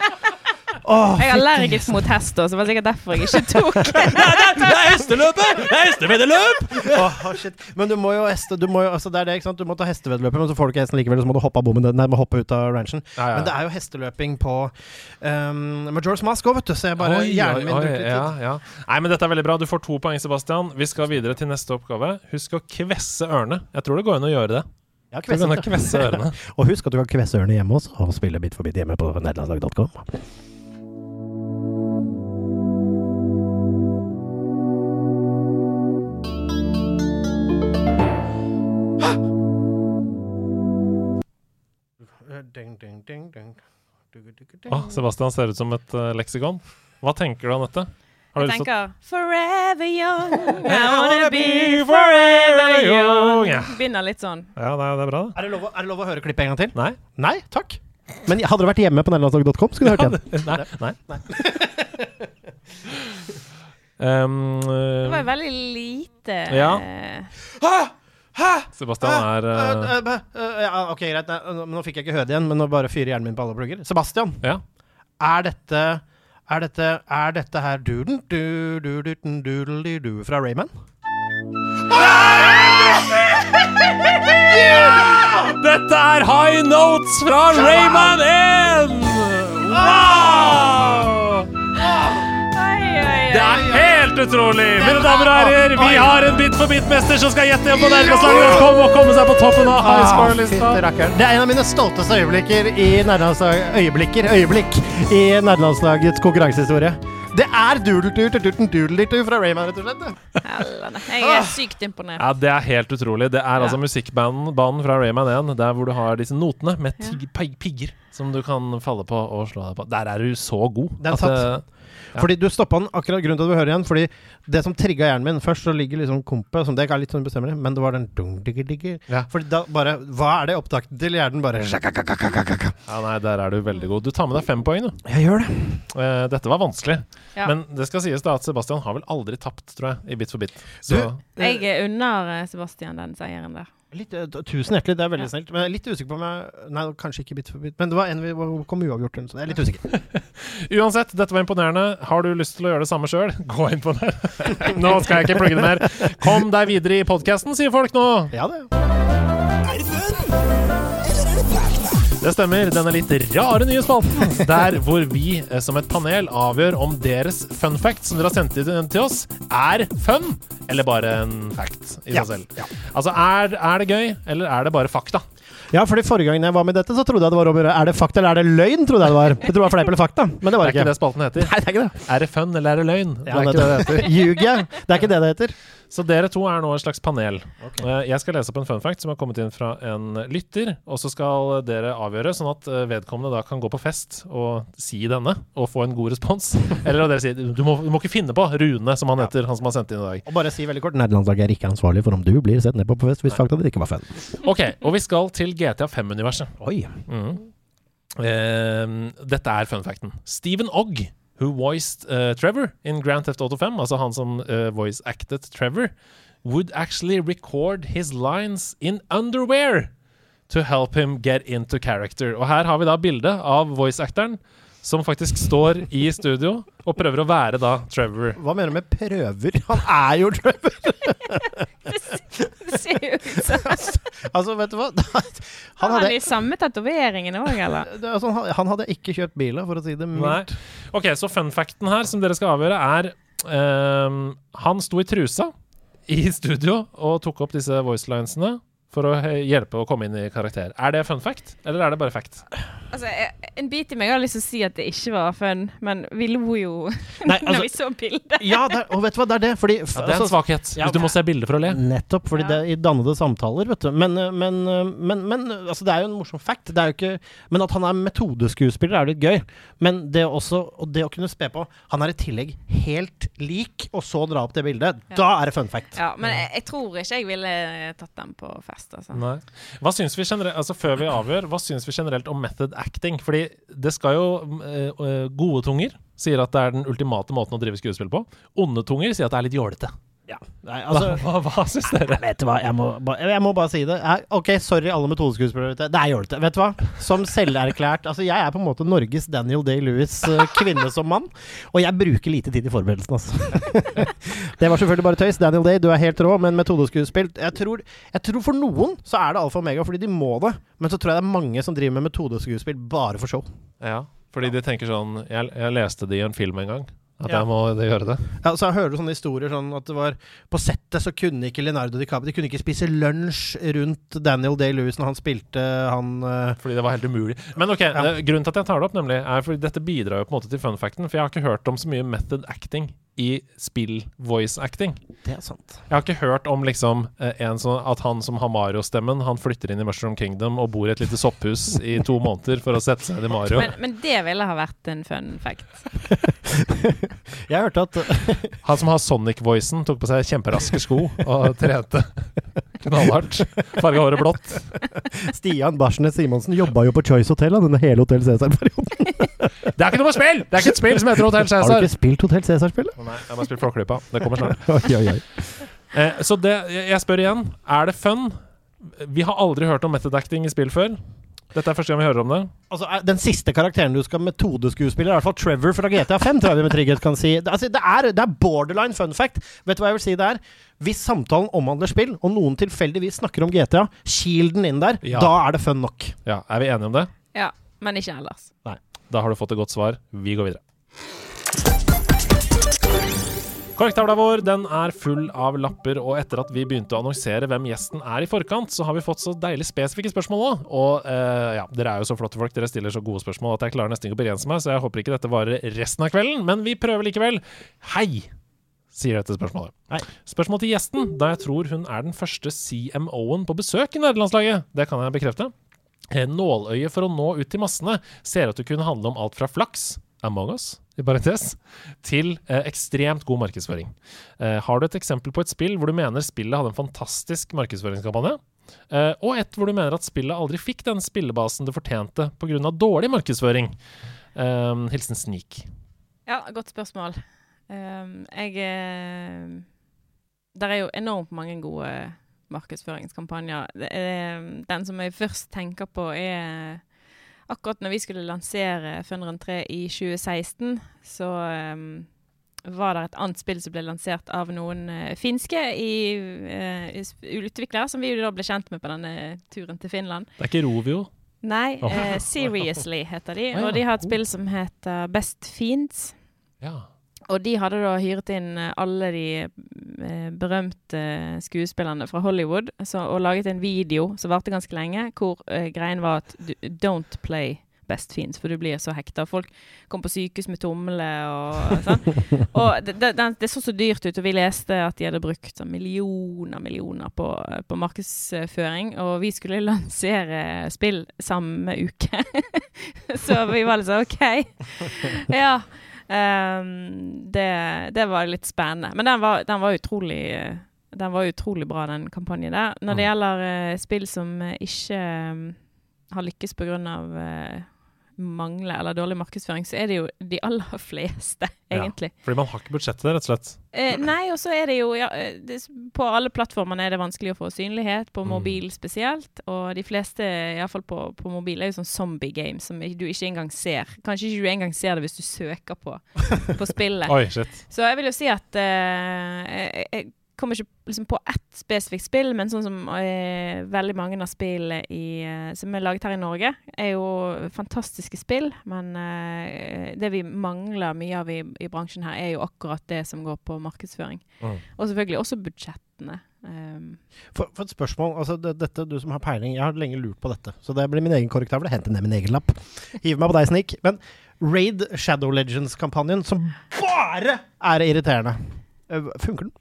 Åh, Jeg er allergisk mot hester, så det var sikkert derfor jeg ikke tok Det er hesteløpet! Det er hesteveddeløp! Oh, shit. Men du må jo heste du må jo, altså Det er det, ikke sant? Du må ta hesteveddeløpet, men så får du ikke hesten likevel, så må du hoppe av bommen. Nei, må hoppe ut av ranchen. Ja, ja. Men det er jo hesteløping på um, Majora's Mask òg, vet du. Så jeg bare Oi, Hjernen min oi, oi, litt ja, ja. Nei, men dette er veldig bra. Du får to poeng, Sebastian. Vi skal videre til neste oppgave. Husk å kvesse ørene. Jeg tror det går an å gjøre det. Ja, kvesse. kvesse ørene. Og husk at du kan kvesse ørene hjemme også, og spille bit for bit hjemme på nederlandslag.com. Å, Sebastian ser ut som et uh, leksikon. Hva tenker du om dette? Har Jeg lyst tenker Forever young, I I wanna be forever young. Begynner litt sånn. Ja, det er, det er bra, det. Er det, lov, å- er det lov å høre klippet en gang til? Nei? Nei, takk. Men hadde du vært hjemme på nederlandslag.com, skulle du hørt igjen. Nei. Nei. Um, Det var jo veldig lite Ja. eh, Hæ? Hæ? Sebastian er uh, øh, øh, ja, ok, greit. Nei, nå- fikk jeg ikke høre det igjen, men nå bare fyrer hjernen min på alle plugger. Sebastian, Ja. er dette Er dette, er dette her duden du, du, du, du, du, du, du, fra Rayman? Dette er High Notes fra Rayman 1! Wow! Det er helt utrolig! Mine damer og herrer, vi har en Bit for bit-mester som skal gjette igjen på nærmestlaget.com og komme seg på toppen av high score-lista. Det er en av mine stolteste øyeblikker i. Øyeblikker, øyeblikk i nærlandslagets konkurransehistorie. Det er doodle-doodle-doodle fra Rayman, rett og slett. Jeg er sykt imponert. Ja, Det er helt utrolig. Det er Ja. altså musikkbanen fra Rayman 1, der hvor du har disse notene med tig- pigger som du kan falle på og slå deg på. Der er du så god. Den at satt. Ja. Fordi du stoppa den akkurat grunnen til at du hører igjen. Fordi det som trigga hjernen min Først så ligger liksom kompet, som det er litt sånn bestemmelig, men det var den dung, digger, digger. Ja. Fordi da bare Hva er det opptakten til hjernen? Bare. Ja, nei, Der er du veldig god. Du tar med deg fem poeng, du. Jeg gjør det. Eh, dette var vanskelig. Ja. Men det skal sies da at Sebastian har vel aldri tapt, tror jeg, i Bit for bit. Så Du- Jeg unner eh, Sebastian den seieren der. Litt, eh, tusen hjertelig, det er veldig snilt. Men jeg er litt usikker på om jeg Nei, kanskje ikke bit for bit. Men det var en vi kom uavgjort, eller så. Jeg er litt usikker. Uansett, dette var imponerende. Har du lyst til å gjøre det samme sjøl, gå inn på det. nå skal jeg ikke plugge det mer. Kom deg videre i podkasten, sier folk nå. Ja, det. Det stemmer. Denne litt rare nye spalten. Der hvor vi eh, som et panel avgjør om deres fun fact som dere har sendt inn til oss, er fun eller bare en fact i Ja, seg selv. ja. Altså, er, er det gøy, eller er det bare fakta? Ja, fordi Forrige gang jeg var med i dette, så trodde jeg det var om å gjøre Er det fakta eller er det løgn? trodde jeg det var. Jeg tror det var fleip eller fakta, men det Det var er det ikke det spalten heter. Nei, det er ikke det. Er det fun, eller er det løgn? Det er ikke det det heter. Ljuger jeg? Det er ikke det det heter. Så dere to er nå et slags panel. Okay. Jeg skal lese opp en fun fact som har kommet inn fra en lytter, og så skal dere avgjøre, sånn at eh, vedkommende da kan gå på fest og si denne, og få en god respons. Eller at dere sier du må, du må ikke finne på Rune, som han heter, han som har sendt inn i dag. Og bare si veldig kort, Nederlandslaget er ikke ansvarlig for om du blir sett ned på på fest hvis fakta ikke var fun. Ok, og vi skal til GTA 5-universet. Oi. Mm. Eh, dette er fun facten. Steven Ogg, who voiced uh, Trevor in Grand Theft Auto 5, altså han som uh, voice acted Trevor, would actually record his lines in underwear to help him get into character. Og her har vi da bildet av voice-actoren som faktisk står i studio og prøver å være da Trevor. Hva mener du med prøver? Han er jo Trevor! Det ser jo ut som altså, vet du hva? Han hadde, de samme tatoveringene òg, eller? det er altså, han- han hadde ikke kjøpt biler, for å si det mildt. Ok, så fun facten her som dere skal avgjøre, er um, Han sto i trusa i studio og tok opp disse voicelinesene for å hjelpe å komme inn i karakter. Er det fun fact, eller er det bare fact? Altså, jeg- en bit i meg har lyst til å si at det ikke var fun, men vi lo jo Nei, når vi altså, så bildet. ja, det er, og vet du hva, det er det. Fordi, Ja, det er en altså, svakhet, ja, hvis du må se bilder for å le. Nettopp, fordi Ja. det er i dannede samtaler, vet du. Men, men, men, men altså, det er jo en morsom fact. Det er jo ikke, men at han er metodeskuespiller, er litt gøy. Men det også, og det å kunne spe på Han er i tillegg helt lik, og så dra opp det bildet. Ja. Da er det fun fact. Ja, men jeg, jeg tror ikke jeg ville tatt den på fest, altså. Nei. Hva syns vi generelt, altså Før vi avgjør, hva syns vi generelt om method acting? Fordi det skal jo eh, Gode tunger sier at det er den ultimate måten å drive skuespill på. Onde tunger sier at det er litt jålete. Ja. Nei, Hva, altså, hva, hva syns dere? Vet du hva, jeg må, ba, jeg må bare si det. Jeg, ok, sorry alle metodeskuespillere. Det er jålete. Vet du hva? Som selverklært Altså, jeg er på en måte Norges Daniel Day-Lewis, eh, kvinne som mann. Og jeg bruker lite tid i forberedelsen, altså. det var selvfølgelig bare tøys. Daniel Day, du er helt rå, men metodeskuespill jeg tror, jeg tror for noen så er det alfa og omega fordi de må det. Men så tror jeg det er mange som driver med metodeskuespill bare for show. Ja, fordi de tenker sånn Jeg, jeg leste det i en film en gang. At Ja. jeg må gjøre det. Ja, så jeg hører du sånne historier sånn at det var På settet så kunne ikke Leonardo DiCaprio De kunne ikke spise lunsj rundt Daniel Day-Lewis når han spilte han eh, Fordi det var helt umulig. Men ok, Ja. eh, grunnen til at jeg tar det opp, nemlig er fordi dette bidrar jo på en måte til fun facten. For jeg har ikke hørt om så mye method acting i spill-voice acting. Det er sant. Jeg har ikke hørt om liksom en sånn at han som har Mario-stemmen, han flytter inn i Mushroom Kingdom og bor i et lite sopphus i to måneder for å sette seg inn i Mario. Men, men det ville ha vært en fun fact. Jeg hørte at Han som har Sonic-voicen, tok på seg kjemperaske sko og trente knallhardt. Farga håret blått. Stian Barsnes Simonsen jobba jo på Choice Hotel da, denne hele Hotell Cæsar-perioden. Det er ikke noe spill! Det er ikke et spill som heter Hotell Har du ikke spilt Hotell Cæsar-spillet? Nei, jeg må spille Flåklypa. Det kommer snart. Oi, oi, oi. Eh, så det, jeg spør igjen, er det fun? Vi har aldri hørt om method acting i spill før. Dette er første gang vi hører om det. Altså, Den siste karakteren du skal metodeskuespille, er i hvert fall Trevor fra GTA 5, tror jeg vi med trygghet kan si. Det, altså, det, er, det er borderline fun fact. Vet du hva jeg vil si det er? Hvis samtalen omhandler spill, og noen tilfeldigvis snakker om GTA, kil den inn der. Ja. Da er det fun nok. Ja, Er vi enige om det? Ja, men ikke ellers. Da har du fått et godt svar. Vi går videre. Korrektavla vår den er full av lapper, og etter at vi begynte å annonsere hvem gjesten er i forkant, så har vi fått så deilig spesifikke spørsmål òg. Og eh, ja, dere er jo så flotte folk, dere stiller så gode spørsmål at jeg klarer nesten ikke å begrense meg, så jeg håper ikke dette varer resten av kvelden, men vi prøver likevel. Hei! sier dette spørsmålet. Hei. Spørsmål til gjesten, da jeg tror hun er den første CMO-en på besøk i nederlandslaget. Det kan jeg bekrefte. Nåløyet for å nå ut til massene ser ut til å kunne handle om alt fra flaks, Among us, i parentes, til eh, ekstremt god markedsføring. Eh, har du et eksempel på et spill hvor du mener spillet hadde en fantastisk markedsføringskampanje? Eh, og et hvor du mener at spillet aldri fikk den spillebasen det fortjente pga. dårlig markedsføring? Eh, hilsen Sneak. Ja, godt spørsmål. Um, jeg uh, Der er jo enormt mange gode markedsføringskampanjer. Er, den som jeg først tenker på, er akkurat når vi skulle lansere Funrun 3 i 2016, så um, var det et annet spill som ble lansert av noen uh, finske i, uh, utviklere, som vi da ble kjent med på denne turen til Finland. Det er ikke Rovio? Nei, oh. uh, Seriously heter de. Og de har et spill som heter Best Fiends. Ja. Og de hadde da hyret inn alle de berømte skuespillerne fra Hollywood så, og laget en video som varte ganske lenge, hvor greien var at du, don't play best fiends, for du blir så hekta. Folk kom på sykehus med tomle og sånn. Og det, det, det, så så dyrt ut, og vi leste at de hadde brukt så, millioner millioner på, på, markedsføring. Og vi skulle lansere spill samme uke. så vi var liksom OK. Ja. Um, det, det, var litt spennende. Men den var, den var utrolig den var utrolig bra, den kampanjen der. Når det gjelder uh, spill som uh, ikke um, har lykkes pga. Uh, mangler eller dårlig markedsføring, så er det jo de aller fleste, egentlig. Ja, fordi man har ikke budsjettet, rett og slett? Eh, nei, og så er det jo ja, eh, det, På alle plattformene er det vanskelig å få synlighet, på mm. mobil spesielt. Og de fleste, iallfall på, på mobil, er jo sånn zombie game som du ikke engang ser. Kanskje ikke du engang ser det hvis du søker på, på spillet. Oi, shit. Så jeg vil jo si at eh, jeg, kommer ikke liksom på ett spesifikt spill, men sånn som eh, veldig mange av spillene eh, som er laget her i Norge, er jo fantastiske spill. Men eh, det vi mangler mye av i, i, bransjen her, er jo akkurat det som går på markedsføring. Mm. Og selvfølgelig også budsjettene. Um. For, for, et spørsmål. altså det, dette, Du som har peiling, jeg har lenge lurt på dette. Så det blir min egen korrektavle. Hente ned min egen lapp. Hiv meg på deg, Snik. Men Raid Shadow Legends-kampanjen, som bare er irriterende, eh, funker den?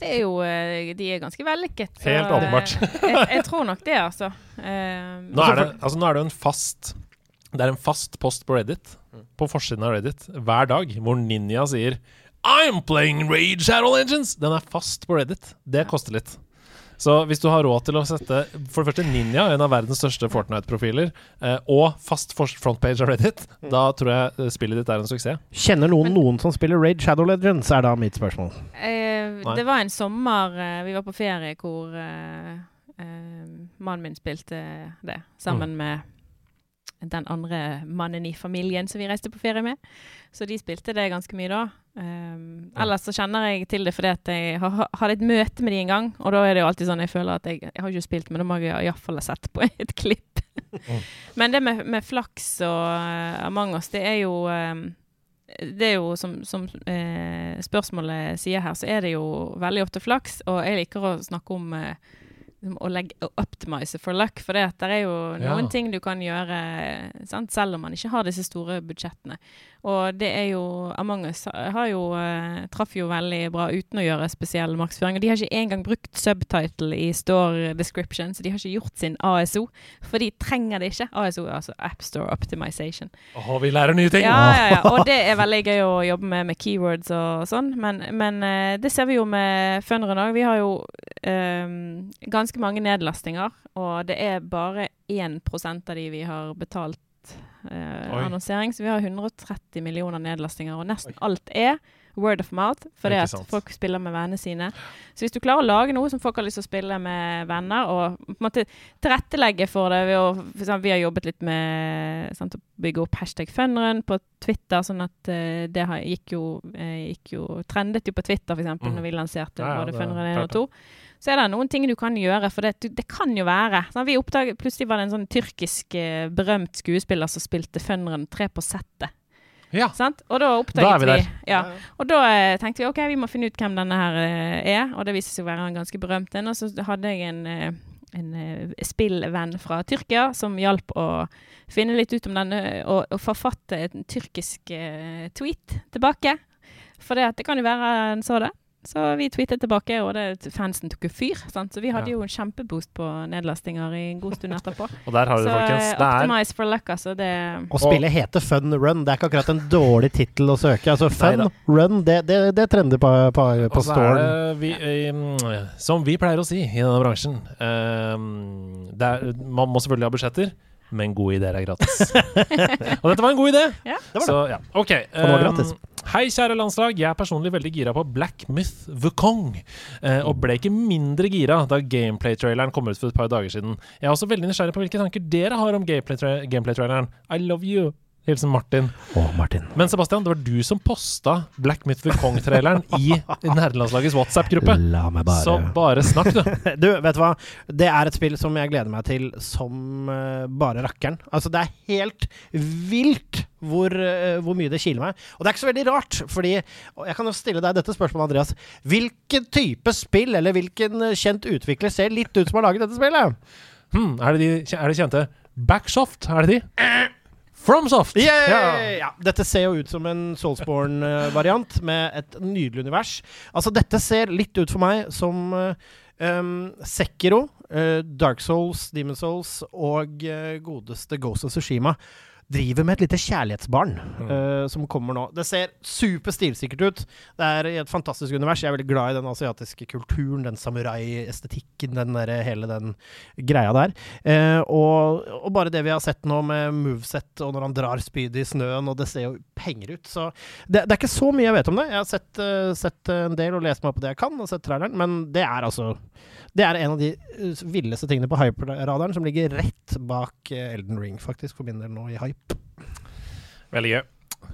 Det er jo eh, De er ganske vellykket. Helt åpenbart. jeg, jeg, tror nok det, altså. Uh, nå, er det, altså nå er det en fast Det er en fast post på Reddit, på forsiden av Reddit, hver dag, hvor Ninja sier I'm playing Rage Shadow Legends! Den er fast på Reddit. Det koster litt. Så hvis du har råd til å sette for det første Ninja, en av verdens største Fortnite-profiler, eh, og fast frontpage av Reddit, mm. da tror jeg eh, spillet ditt er en suksess. Kjenner noen Men, noen som spiller Raid Shadow Legends, er da mitt spørsmål. Eh, det var en sommer eh, vi var på ferie hvor eh, eh mannen min spilte det sammen mm. med den andre mannen i familien som vi reiste på ferie med. Så de spilte det ganske mye da. Um. Ellers så kjenner jeg til det fordi at jeg har hatt et møte med de en gang. Og da er det jo alltid sånn jeg føler at jeg, jeg har ikke spilt, men da må jeg iallfall ha sett på et klipp. mm. Men det med, med flaks og uh, Among us, det er jo um, det er jo som, som uh, spørsmålet sier her, så er det jo veldig ofte flaks. Og jeg liker å snakke om uh, å, legge, å optimize for luck. For det, det er jo noen ja. ting du kan gjøre sant? selv om man ikke har disse store budsjettene. Og det er jo Among us har jo, uh, traff jo veldig bra uten å gjøre spesiell markedsføring. Og de har ikke engang brukt subtitle i store description, så de har ikke gjort sin ASO. For de trenger det ikke. ASO er altså App Store Optimization. Å, vi lærer nye ting! Ja, ja, ja. Og det er veldig gøy å jobbe med med keywords og sånn. Men, men uh, det ser vi jo med Funderen òg. Vi har jo um, ganske mange nedlastinger, og det er bare 1% av de vi har betalt eh, annonsering. Så vi har 130 millioner nedlastinger, og nesten Oi. alt er word of mouth, fordi at folk spiller med vennene sine. Så hvis du klarer å lage noe som folk har lyst til å spille med venner, og på en måte tilrettelegge for det ved å for eksempel, Vi har jobbet litt med sant, å bygge opp hashtag funrun på Twitter, sånn at uh, det gikk, jo, uh, gikk jo Trendet jo på Twitter, f.eks., mm. når vi lanserte ja, ja, både Funrun 1 og 2 så er det noen ting du kan gjøre. For det, det kan jo være sånn, vi oppdaget, Plutselig var det en sånn tyrkisk eh, berømt skuespiller som spilte Fønneren 3 på settet. Ja. Sant? Og da oppdaget da er vi der. Vi, ja. Og da eh, tenkte vi ok, vi må finne ut hvem denne her eh, er. Og det viste seg å være en ganske berømt en. Og så hadde jeg en, en spillvenn fra Tyrkia som hjalp å finne litt ut om denne, og, og forfatte en tyrkisk tweet tilbake. For det, det kan jo være en så det. Så vi tweetet tilbake, og det, fansen tok jo fyr. Sant? Så vi hadde ja. jo en kjempeboost på nedlastinger i en god stund etterpå. og der har du det, folkens. Det Optimize for luck, altså. Det og spillet heter Fun Run. Det er ikke akkurat en dårlig tittel å søke. Altså Fun Run, det, det, det trender på, på, på storen. Vi, um, som vi pleier å si i denne bransjen, um, er, man må selvfølgelig ha budsjetter. Men gode ideer er gratis. og dette var en god idé! Ja, det var det. Så, ja. OK. Um, det var gratis. Hei, kjære landslag. Jeg er personlig veldig gira på Black Myth Wukong. Eh, og ble ikke mindre gira da gameplay-traileren kom ut for et par dager siden. Jeg er også veldig nysgjerrig på hvilke tanker dere har om gameplay-traileren. Gameplay I love you. Hilsen Martin. Å, Martin. Men Sebastian, det var du som posta Black Myth Wukong-traileren i nerdelandslagets WhatsApp-gruppe. La meg bare Så bare snakk, du. Du, vet du hva? Det er et spill som jeg gleder meg til som uh, bare rakkeren. Altså, det er helt vilt hvor, uh, hvor mye det kiler meg. Og det er ikke så veldig rart, fordi og Jeg kan jo stille deg dette spørsmålet, Andreas. Hvilken type spill, eller hvilken eh, kjent utvikler ser litt ut som har laget dette spillet? Hmm, er, det de, er det kjente Backsoft? Er det de? FromSoft! Yeah! Ja. Ja. Dette ser jo ut som en Soulsborne-variant med et nydelig univers. Altså, dette ser litt ut for meg som um, Sekiro, uh, Dark Souls, Demon Souls og uh, godeste Ghost of Tsushima driver med et lite kjærlighetsbarn uh, som kommer nå. Det ser super stilsikkert ut. Det er i et fantastisk univers. Jeg er veldig glad i den asiatiske kulturen, den samurai-estetikken, den der, hele den greia der. Uh, og, og, bare det vi har sett nå med moveset, og når han drar spydet i snøen, og det ser jo penger ut. Så det, det, er ikke så mye jeg vet om det. Jeg har sett, uh, sett en del og lest meg opp på det jeg kan, og sett traileren, men det er altså det er en av de villeste tingene på hype-radaren, som ligger rett bak Elden Ring, faktisk, for min del nå i hype. Veldig gøy.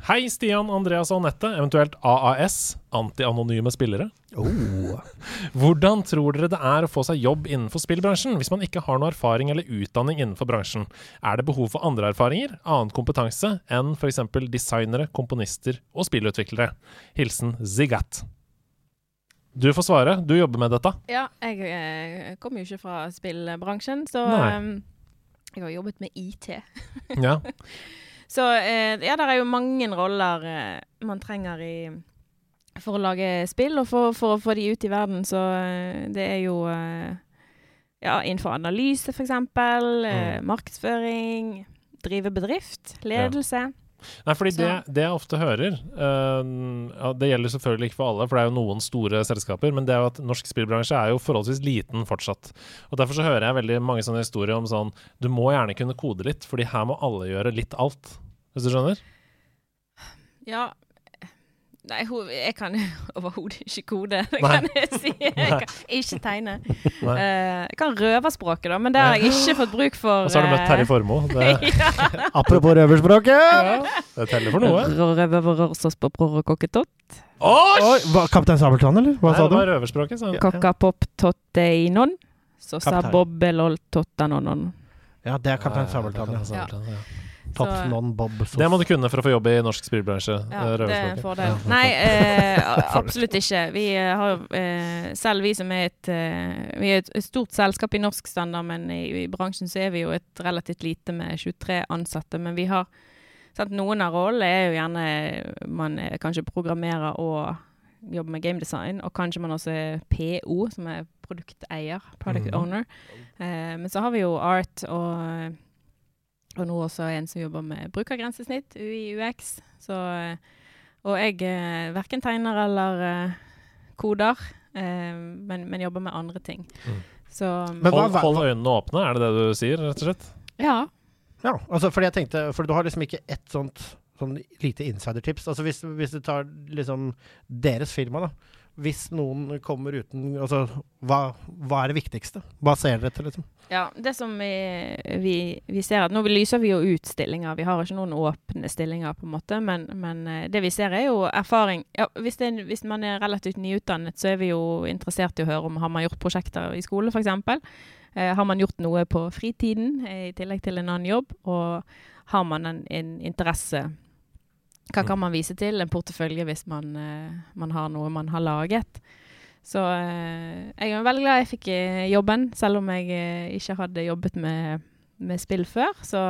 Hei, Stian, Andreas og Anette, eventuelt AAS, anti-anonyme spillere. Oh. Hvordan tror dere det er å få seg jobb innenfor spillbransjen hvis man ikke har noe erfaring eller utdanning innenfor bransjen? Er det behov for andre erfaringer, annen kompetanse, enn f.eks. designere, komponister og spillutviklere? Hilsen Zigat. Du får svare. Du jobber med dette. Ja, jeg eh, kommer jo ikke fra spillbransjen, så um, jeg har jobbet med IT. ja. Så eh, ja, det er jo mange roller eh, man trenger i for å lage spill, og for, for å få de ut i verden. Så eh, det er jo ja, innenfor analyse, f.eks. Mm. markedsføring, drive bedrift, ledelse. Ja. Nei, fordi det, det, jeg ofte hører uh, Det gjelder selvfølgelig ikke for alle, for det er jo noen store selskaper, men det er jo at norsk spillbransje er jo forholdsvis liten fortsatt. Og Derfor så hører jeg veldig mange sånne historier om sånn Du må gjerne kunne kode litt, fordi her må alle gjøre litt alt. Hvis du skjønner? Ja, Nei, jeg kan overhodet ikke kode. Det kan jeg si. Jeg kan ikke tegne. Uh, jeg kan røverspråket, da, men det har jeg ikke fått bruk for. Og så har du møtt Terje eh, Formoe. ja. Apropos røverspråket! Ja, det teller for noe. Oi! Kaptein Sabeltann, eller? Hva Nei, sa du? Det var røverspråket. Kokkapop-totteinon. Så sa bobbelol tottanonon. Ja, det er Kaptein Sabeltann. Ja. ja. Tottenon Bob Sauce. Det må du kunne for å få jobb i norsk spillbransje. Ja, eh, det er en fordel. Nei, eh, absolutt ikke. Vi eh, har eh, selv vi som er et eh, Vi er et stort selskap i norsk standard, men i, i, bransjen så er vi jo et relativt lite med 23 ansatte. Men vi har sant, Noen av rollene er jo gjerne man er kanskje programmerer og jobber med game design, og kanskje man også er PO, som er produkteier, product mm. owner. Eh, men så har vi jo art og og nå også en som jobber med brukergrensesnitt, UI, UX. Så, og jeg eh, verken tegner eller eh, koder, eh, men, men, jobber med andre ting. Mm. Så, men hold, hold, øynene åpne, er det det du sier, rett og slett? Ja. Ja, altså fordi jeg tenkte For du har liksom ikke ett sånt sånn lite insidertips. Altså hvis, hvis du tar liksom deres firma, da hvis noen kommer uten Altså, hva, hva, er det viktigste? Hva ser dere etter, liksom? Ja, det som vi, vi, vi, ser at Nå lyser vi jo ut stillinger. Vi har ikke noen åpne stillinger, på en måte. Men, men eh, det vi ser, er jo erfaring. Ja, hvis, det, hvis, man er relativt nyutdannet, så er vi jo interessert i å høre om har man gjort prosjekter i skole, f.eks. Eh, har man gjort noe på fritiden eh, i tillegg til en annen jobb? Og har man en, en interesse hva kan man vise til? En portefølje hvis man, uh, man har noe man har laget. Så uh, jeg er veldig glad jeg fikk uh, jobben, selv om jeg ikke hadde jobbet med, med spill før. Så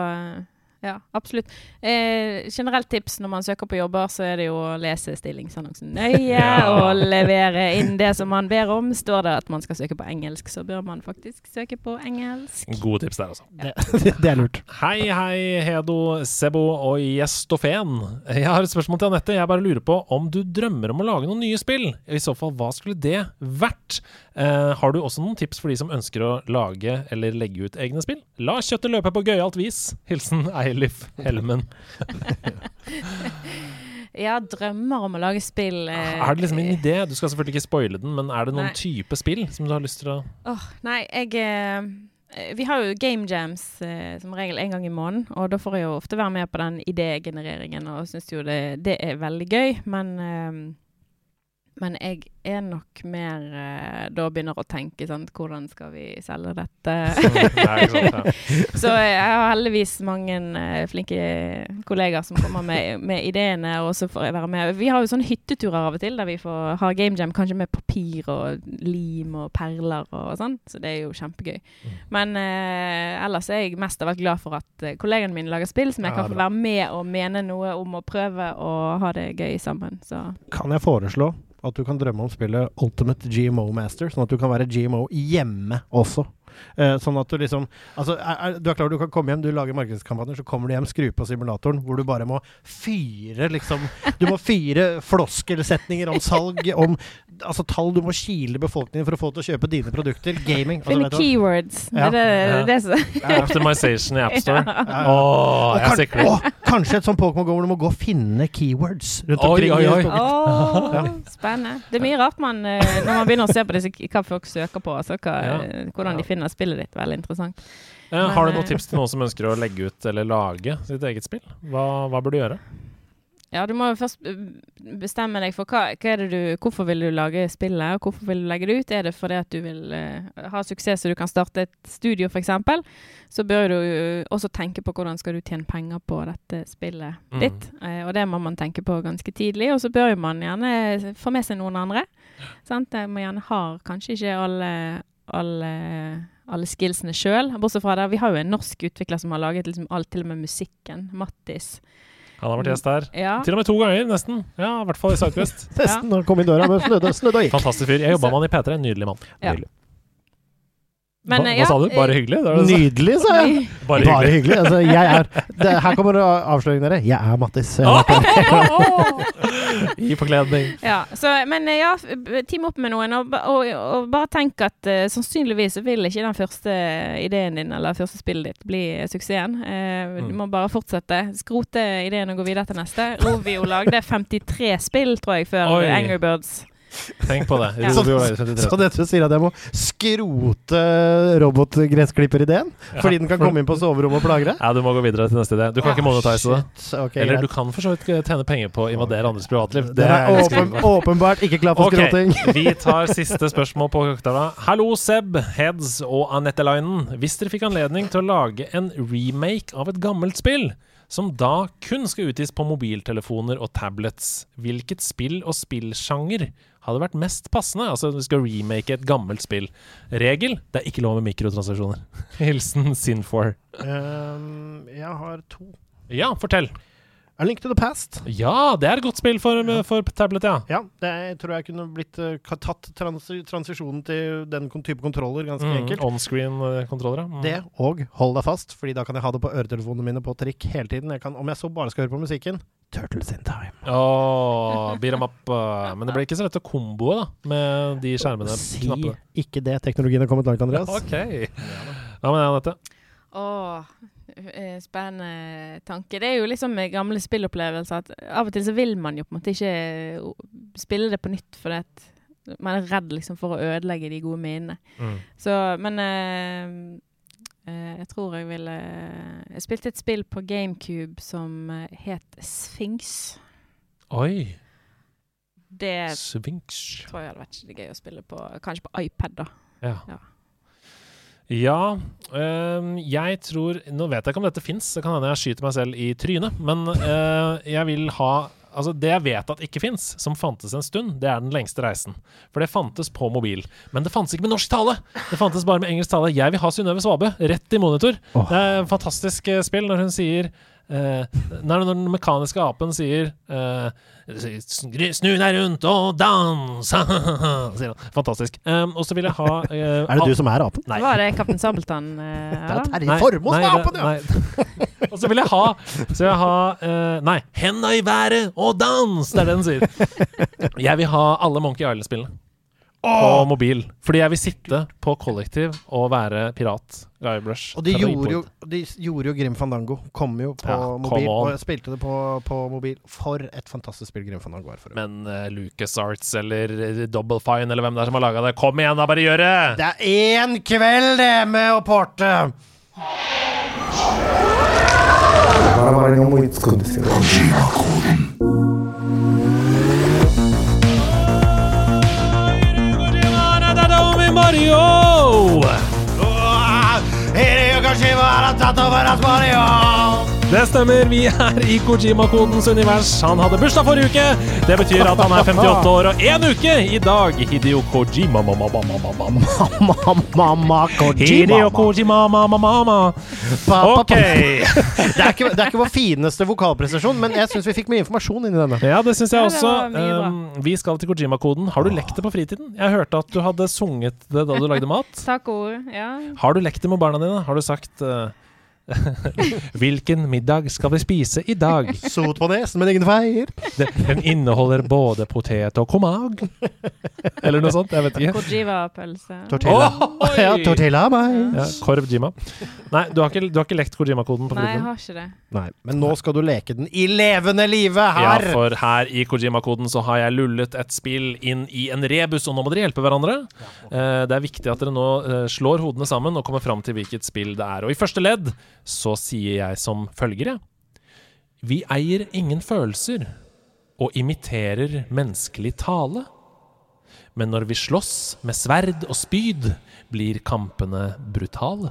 ja, absolutt. Eh, generelt tips når man søker på jobber, så er det jo å lese stillingsannonsen nøye ja. og levere inn det som man ber om. Står det at man skal søke på engelsk, så bør man faktisk søke på engelsk. Gode tips der, altså. Ja. Det, det, er lurt. Hei, hei, Hedo, Sebo og Gjestofen. Jeg har et spørsmål til Anette. Jeg bare lurer på om du drømmer om å lage noen nye spill? I så fall, hva skulle det vært? Eh, har du også noen tips for de som ønsker å lage eller legge ut egne spill? La kjøttet løpe på gøyalt vis. Hilsen Eilif Helmen. Ja, drømmer om å lage spill. eh, Er det liksom en idé? Du skal selvfølgelig ikke spoile den, men er det noen Nei. type spill som du har lyst til å Åh, nei, jeg eh, Vi har jo game jams eh, som regel en gang i måneden, og da får jeg jo ofte være med på den idégenereringen, og syns jo det, det er veldig gøy, men eh, men jeg er nok mer eh, Da begynner å tenke sant, Hvordan skal vi selge dette? Så jeg har heldigvis mange eh, flinke kollegaer som kommer med, med ideene, og så får jeg være med. Vi har jo sånne hytteturer av og til der vi får ha game jam kanskje med papir og lim og perler og sånn, så det er jo kjempegøy. Men eh, ellers er jeg mest av alt glad for at eh, kollegaene mine lager spill som jeg kan få være med og mene noe om å prøve å ha det gøy sammen. Så Kan jeg foreslå at du kan drømme om spillet Ultimate GMO Master, sånn at du kan være GMO hjemme også? Eh, sånn at du liksom Altså, er, er, du er klar du kan komme hjem, du lager markedskampanjer, så kommer du hjem, skru på simulatoren, hvor du bare må fyre liksom Du må fyre floskelsetninger om salg, om altså tall du må kile befolkningen for å få til å kjøpe dine produkter. Gaming. Altså, finne keywords. Ja. Det er det, det som Optimization i AppStore. Ja. Jeg kan, sikler. å, kanskje et sånt Pokémon Go hvor du må gå og finne keywords rundt omkring. oi, oi, oi. Oh, ja. spennende. Det er mye rart man, eh, når man begynner å se på disse, hva folk søker på, altså hva, Ja. hvordan de finner spillet ditt. Veldig interessant. Eh, har du noen eh, tips til noen som ønsker å legge ut eller lage sitt eget spill? Hva, hva bør du gjøre? Ja, du må jo først eh, bestemme deg for hva, hva du, hvorfor vil du lage spillet, og hvorfor vil du legge det ut. Er det fordi at du vil uh, ha suksess så du kan starte et studio, f.eks., så bør du uh, også tenke på hvordan skal du tjene penger på dette spillet Mm. ditt. Uh, og det må man tenke på ganske tidlig. Og så bør man gjerne få med seg noen andre. Sant? Man gjerne har kanskje ikke alle, alle, alle skillsene sjøl, bortsett fra det. Vi har jo en norsk utvikler som har laget liksom alt, til og med musikken. Mattis. Han har vært gjest der. Ja. Til og med to ganger, nesten. Ja, i hvert fall i Southwest. Nesten når han kom inn døra, men snudde, snudde og gikk. Fantastisk fyr. Jeg jobba med han i P3. En nydelig mann. Ja. Nydelig. Men, hva, hva sa du? Bare eh, hyggelig? Det det. Nydelig, sa jeg. Bare Bare hyggelig. Altså, jeg er det, Her kommer avsløringen dere. Jeg er Mattis. Jeg vært på- I forkledning. Ja, så, men eh, ja, team opp med noen, og, og, og bare tenk at uh, sannsynligvis vil ikke den første ideen din eller første spillet ditt bli suksessen. Uh, Du Mm. må bare fortsette. Skrote ideen og gå videre til neste. Rovio lagde 53 spill, tror jeg, før Oi. Angry Birds. Tenk på det. Ja. Rovio er 53. Så det du sier at jeg må skrote robotgressklipperideen? Fordi den kan komme inn på soverommet og plage deg? Ja, du må gå videre til neste idé. Du kan ikke monetize det. Okay, Ok, Eller du kan for så vidt tjene penger på å invadere andres privatliv. Det er litt åpen, åpenbart ikke klar for okay, skroting. vi tar siste spørsmål på cocktaila. Hallo, Seb, Heads og Anette Linen. Hvis dere fikk anledning til å lage en remake av et gammelt spill, som da kun skal utgis på mobiltelefoner og tablets, hvilket spill og spillsjanger hadde vært mest passende? Altså, du skal remake et gammelt spill. Regel det er ikke lov med mikrotransaksjoner. Hilsen Sin4. Um, jeg har to. Ja, fortell. A Link to the Past. Ja, det er et godt spill for, for tablet, ja. Ja, det er, tror jeg kunne blitt eh, tatt trans transisjonen til den type kontroller ganske Mm, enkelt. Onscreen-kontrollere. Mm. Det, og hold deg fast, Fordi da kan jeg ha det på øretelefonene mine på trikk hele tiden. Jeg kan, om jeg så bare skal høre på musikken Turtles in Time. Åh, beat 'em up. uh, Men det ble ikke så lett å komboe, da, med de skjermene. Si knappene. ikke det. Teknologien har kommet langt, Andreas. Ok. Ja, men jeg, Anette? Åh, eh, spennende tanke. Det er jo liksom med gamle spillopplevelser at av og til så vil man jo på en måte ikke eh, spille det på nytt fordi at man er redd liksom for å ødelegge de gode minnene. Så, men uh, eh, jeg tror jeg ville Jeg spilte et spill på GameCube som eh, het Sphinx. Oi. Det Sphinx. tror jeg hadde vært gøy å spille på Kanskje på iPad, da. Ja. Ja. Ja, øh, jeg tror Nå vet jeg ikke om dette fins, det kan hende jeg skyter meg selv i trynet, men øh, jeg vil ha Altså Det jeg vet at ikke fins, som fantes en stund, det er Den lengste reisen. For det fantes på mobil. Men det fantes ikke med norsk tale! Det fantes bare med engelsk tale. Jeg vil ha Synnøve Svabø rett i monitor. Oh. Det er et fantastisk eh, spill når hun sier når, når den mekaniske apen sier eh, Snu deg rundt og dans! sier han. Fantastisk. Um, og så vil jeg ha eh, Er det du som er apen? Nei. Var det Kaptein Sabeltann? eh, Det er? Terje Formoe som er apen, ja! Og så vil jeg ha Så vil jeg ha eh, Nei. Henda i været og dans! Det er det den sier. Jeg vil ha alle Monkey Island-spillene. På mobil. Fordi jeg vil sitte på kollektiv og være pirat. Guybrush. Og de gjorde, jo, de gjorde jo Grim Fandango. Kom jo på Ja, mobil. Og jeg spilte det på, på mobil. For et fantastisk spill Grim Fandango er for øvrig. Men uh, LucasArts eller eh, Double Fine eller hvem det er som har laga det, kom igjen, da, bare gjør det! Det er én kveld det med å porte! Mario! Det stemmer, vi er i Kojima-kodens univers. Han hadde bursdag forrige uke. Det betyr at han er 58 år og én uke i dag. Hideo Kojima mamma, mamma, mamma. Mamma Hideo Kojima mamma, mamma. Ok. Det er, ikke, det er ikke vår fineste vokalprestasjon, men jeg syns vi fikk mye informasjon inni denne. Ja, det syns jeg også. Um, vi skal til Kojima-koden. Har du lekt det på fritiden? Jeg hørte at du hadde sunget det da du lagde mat. Takk ord, ja. Har du lekt det med barna dine? Har du sagt uh, Hvilken middag skal vi spise i dag? Sot på nesen, men ingen feier. Den inneholder både potet og komag. Eller noe sånt. Jeg vet ikke. Kojima-pølse. Tortilla. Oh, Ja, tortilla meg. Ja, Korv Jima. Nei, du har ikke, du har ikke lekt Kojima-koden på Nei, jeg har ikke det. Nei, men nå skal du leke den i levende live Ja, for her i Kojima-koden så har jeg lullet et spill inn i en rebus, og nå må dere hjelpe hverandre. Eh, det er viktig at dere nå eh, slår hodene sammen og kommer fram til hvilket spill det er. Og i første ledd så sier jeg som følger, jeg. Vi eier ingen følelser og imiterer menneskelig tale. Men når vi slåss med sverd og spyd, blir kampene brutale.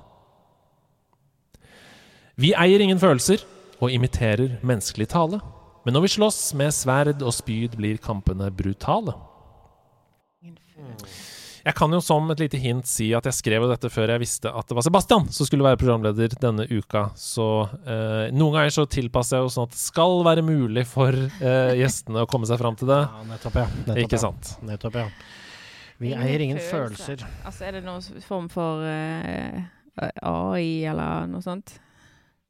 Vi eier ingen følelser og imiterer menneskelig tale. Men når vi slåss med sverd og spyd, blir kampene brutale. Jeg kan jo som et lite hint si at jeg skrev dette før jeg visste at det var Sebastian som skulle være programleder denne uka. Så eh, noen ganger så tilpasser jeg jo sånn at det skal være mulig for eh, gjestene å komme seg fram til det. Ja, nettopp, ja. Nettopp, Ikke ja. sant? Nettopp, ja. Vi eier ingen følelser. Altså, er det noen form for uh, AI eller noe sånt?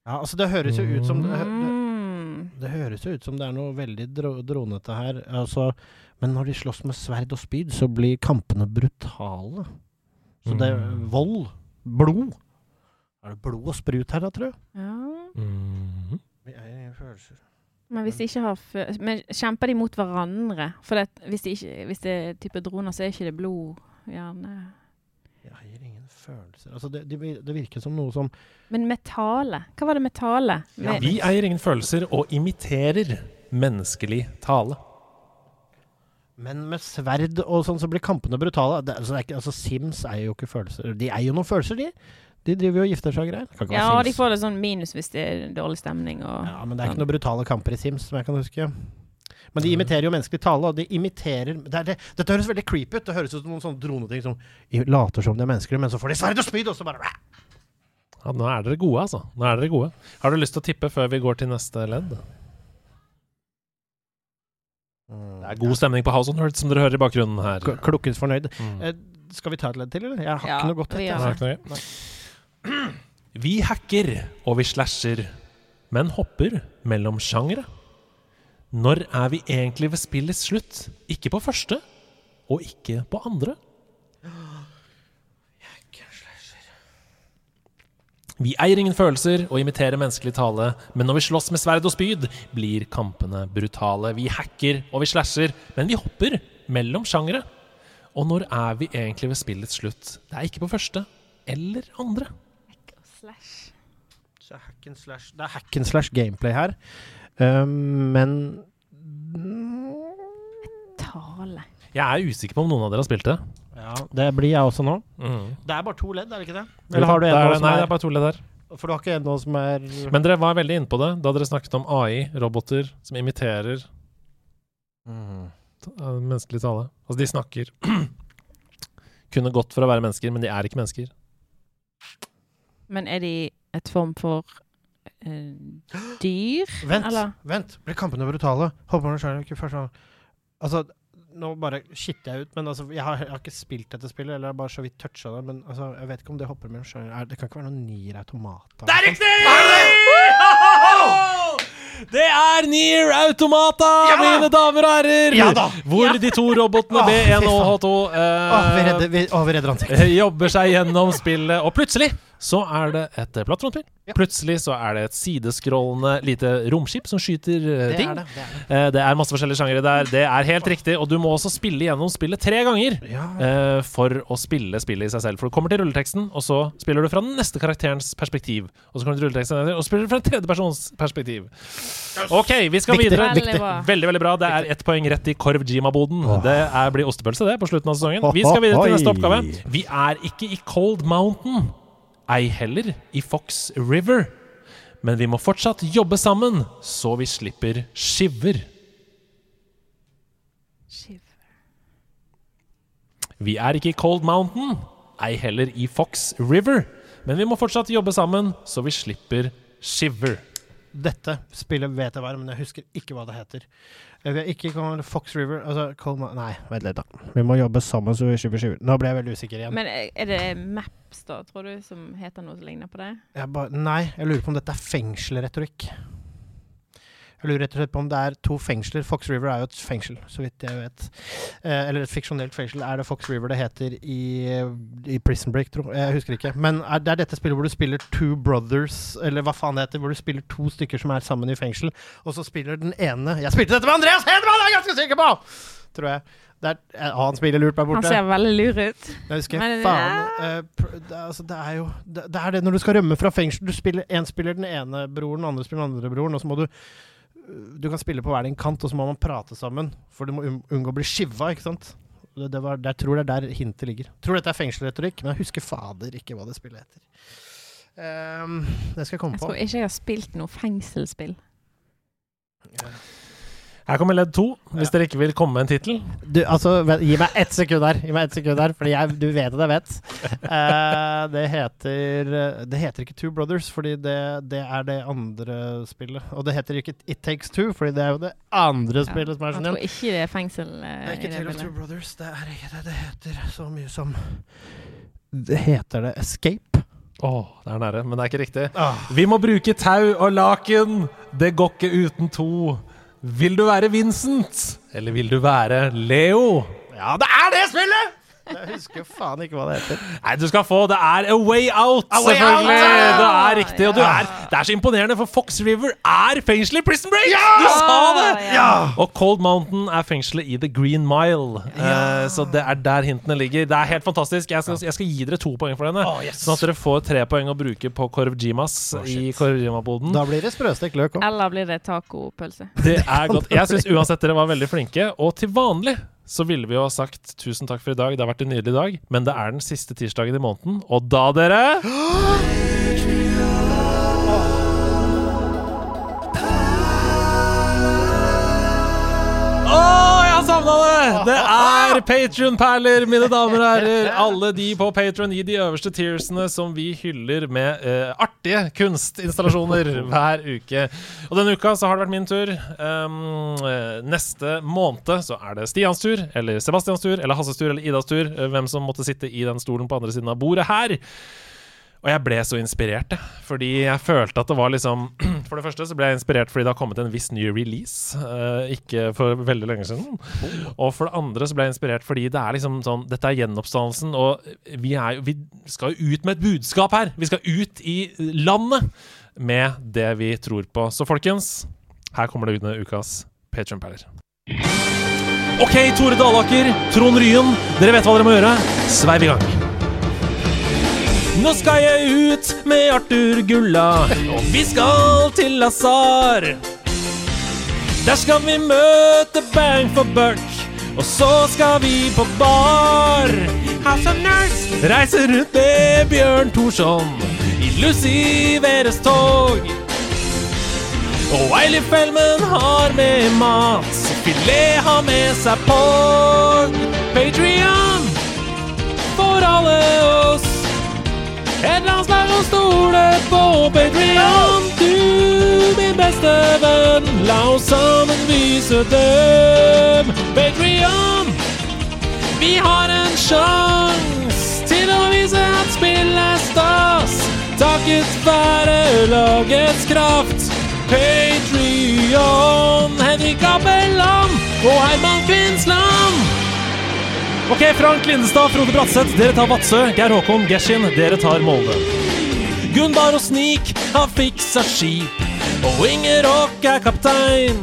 Ja, altså Det høres jo ut som det, det, Mm. det høres jo ut som det er noe veldig dro dronete her. Altså, men når de slåss med sverd og spyd, så blir kampene brutale. Så det er Mm. vold. Blod. Er det blod og sprut her, da, tror jeg? Ja. Mm. Vi eier ingen følelser. Men hvis de ikke har Men kjemper de mot hverandre? For det, hvis, de ikke, hvis det er type droner, så er ikke det blod, gjerne. Vi eier ingen følelser. Altså, det, det, det virker som noe som Men med tale? Hva var det med tale? Med, Vi eier ingen følelser og imiterer menneskelig tale. Men med sverd og sånn så blir kampene brutale. Det, altså, det er ikke, altså, Sims er jo ikke følelser. De eier jo noen følelser, de. De driver jo og gifter seg og greier. Ja, og de får det sånn minus hvis det er dårlig stemning og Ja, men det er ikke sånn. noen brutale kamper i Sims, som jeg kan huske. Men de imiterer jo menneskelig tale, og de imiterer det er det, Dette høres veldig creepy ut. Det høres ut som noen sånne droneting som later som de er mennesker, men så får de sverd og spyd, og så bare Ja, nå er dere gode, altså. Nå er dere gode. Har du lyst til å tippe før vi går til neste ledd? Det er god stemning på House on Earth, som dere hører i bakgrunnen her. K- Klukkens fornøyd. Mm. Eh, skal vi ta et ledd til, eller? Jeg har Ja, ikke noe godt etter hett. noe. Vi hacker og vi slasher, men hopper mellom sjangere. Når er vi egentlig ved spillets slutt? Ikke på første, og ikke på andre. Vi eier ingen følelser og imiterer menneskelig tale, men når vi slåss med sverd og spyd, blir kampene brutale. Vi hacker og vi slasher, men vi hopper mellom sjangere. Og når er vi egentlig ved spillets slutt? Det er ikke på første eller andre. Slash. Så hack and slash. Det er hack and slash gameplay her, um, men Tale. Jeg er usikker på om noen av dere har spilt det. Ja, det blir jeg også nå. Mm. Det er bare to ledd, er det ikke det? Eller har du Det er nå som Nei, det er er bare to ledd her. For du har ikke en nå som er Men dere var veldig inne på det da dere snakket om AI, roboter som imiterer Mm. uh, menneskelig tale. Altså, de snakker Kunne gått for å være mennesker, men de er ikke mennesker. Men er de et form for uh, dyr? Vent, Eller? vent. Blir kampene brutale? Håper man skjønner ikke først sånn Altså, nå bare skitter jeg ut, men altså, jeg har, jeg har ikke spilt dette spillet, eller bare så vidt toucha det, men altså, jeg vet ikke om det hopper mellom sjangere. Er- Det kan ikke være noen nier automater? Det er liksom? riktig! Det er Near Automata, mine damer og herrer! Ja da! Hvor de to robotene B1 og H2 uh, oh, vi redder, vi, oh, vi redder jobber seg gjennom spillet, og plutselig så er det et eh, Ja. Plutselig så er det et sideskrollende lite romskip som skyter eh, Det ting. er det. det, er det. Uh, det er masse forskjellige sjangere der. Det er helt riktig. Og du må også spille gjennom spillet tre ganger Ja. eh, for å spille spillet i seg selv. For du kommer til rulleteksten, og så spiller du fra den neste karakterens perspektiv. Og så kommer du til rulleteksten, og spiller du fra en tredjepersons perspektiv. OK, vi skal Viktig, videre. Veldig. Veldig veldig bra. Det er ett poeng rett i Korv-Jima-boden. Det er, blir ostepølse, det, på slutten av sesongen. Vi skal videre til neste oppgave. Vi er ikke i Cold Mountain. Ei heller i Fox River. Men vi må fortsatt jobbe sammen, så vi slipper skiver. Skiver Vi er ikke i Cold Mountain, ei heller i Fox River. Men vi må fortsatt jobbe sammen, så vi slipper skiver. Dette spillet vet jeg hva er, men jeg husker ikke hva det heter. Eh, Vi har ikke kommet Fox River altså Colma Nei, vent litt, da. Vi må jobbe sammen, så vi skyver skiver. Nå ble jeg veldig usikker igjen. Men er det Maps, da, tror du, som heter noe som ligner på det? Jeg ba, nei, jeg lurer på om dette er fengselretorikk. Jeg lurer rett og slett på om det er to fengsler. Fox River er jo et fengsel, så vidt jeg vet. Eh, eller et fiksjonelt fengsel. Er det Fox River det heter i, i Prison Break, tro? Jeg husker ikke. Men er det er dette spillet hvor du spiller Two Brothers, eller hva faen det heter, hvor du spiller to stykker som er sammen i fengsel, og så spiller den ene Jeg spilte dette med Andreas Hedman, jeg er ganske sikker på! Tror jeg. Det eh, han spiller lurt der Han ser veldig lur ut. Jeg husker Men, faen eh, pr- det, er- altså, det er jo det, det er det når du skal rømme fra fengsel. Du spiller Én spiller den ene broren, den andre spiller den andre broren, og så må du Du kan spille på hver din kant, og så må man prate sammen. For du må unngå å bli skiva, ikke sant? Det, det var, jeg tror det er der hintet ligger. Jeg tror dette er fengselretorikk, men jeg husker fader ikke hva det spillet heter. Um, det skal jeg komme Jeg på. tror ikke jeg har spilt noe fengselsspill. Her kommer ledd to, hvis dere ikke vil komme med en tittel. Du, altså, gi meg ett sekund her, Gi meg ett sekund her Fordi jeg, du vet at jeg vet. Uh, det heter Det heter ikke Two Brothers, fordi det, det er det andre spillet. Og det heter ikke It Takes Two, fordi det er jo det andre spillet som er Jeg sånn tror ikke det er fengsel Uh, Det er ikke Tale of Two. Brothers. Det er ikke det. Det heter så mye som Det heter det Escape. Åh, det er nære, men det er ikke riktig. Ah. Vi må bruke tau og laken. Det går ikke uten to. Vil du være Vincent, eller vil du være Leo? Ja, det er det spillet! Jeg husker faen ikke hva det heter. Nei, du skal få Det er A Way Out, A Way selvfølgelig! Out! Det er riktig. Og du er, det er så imponerende, for Fox River er fengselet i Prison Break! Du sa det! Ja! Og Cold Mountain er fengselet i The Green Mile. Eh, så det er der hintene ligger. Det er helt fantastisk. Jeg skal, jeg skal gi dere to poeng for denne. oh, yes. Sånn at dere får tre poeng å bruke på Korv oh, i Korv Jima-boden. Da blir det sprøstekt løk òg. Eller blir det tacopølse? Det er godt. Jeg syns uansett dere var veldig flinke. Og til vanlig så ville vi jo ha sagt tusen takk for i dag, det har vært en nydelig dag. Men det er den siste tirsdagen i måneden, og da, dere er Patrion-perler, mine damer og herrer. Alle de på Patron i de øverste tiersene som vi hyller med uh, artige kunstinstallasjoner hver uke. Og denne uka så har det vært min tur. Um, neste måned så er det Stians tur, eller Sebastians tur, eller Hasses tur, eller Idas tur. eh, hvem som måtte sitte i den stolen på andre siden av bordet her. Og jeg ble så inspirert, jeg. Fordi jeg følte at det var liksom For det første så ble jeg inspirert fordi det har kommet en viss ny release. Uh, ikke for veldig lenge siden. Og for det andre så ble jeg inspirert fordi det er liksom sånn Dette er gjenoppstandelsen, og vi, er, vi skal jo ut med et budskap her! Vi skal ut i landet med det vi tror på. Så folkens, her kommer det under ukas Patreon-perler. OK, Tore Dalaker, Trond Ryen, dere vet hva dere må gjøre. Sveiv i gang. Nå skal jeg ut med Arthur Gulla, og vi skal til Lazar. Der skal vi møte Bang for buck, og så skal vi på bar. House of Nerds reiser rundt med Bjørn Thorsson i Luciveres tog. Og Eilif Fellman har med mat, filet har med seg porg. Patrion for alle oss. Et landslag å stole på Patreon Du, min beste venn. La oss sammen vise dem. Patreon Vi har en sjans Til å vise at spill er stas. Takket være lagets kraft. Patreon, Henrik Appelland og Herman Kvinsland. Ok, Frank Lindestad, Frode Bratseth, dere tar Vadsø. Geir Håkon Geshin, dere tar Molde. Gunnar og Snik har fiksa skip, og Inger er kaptein.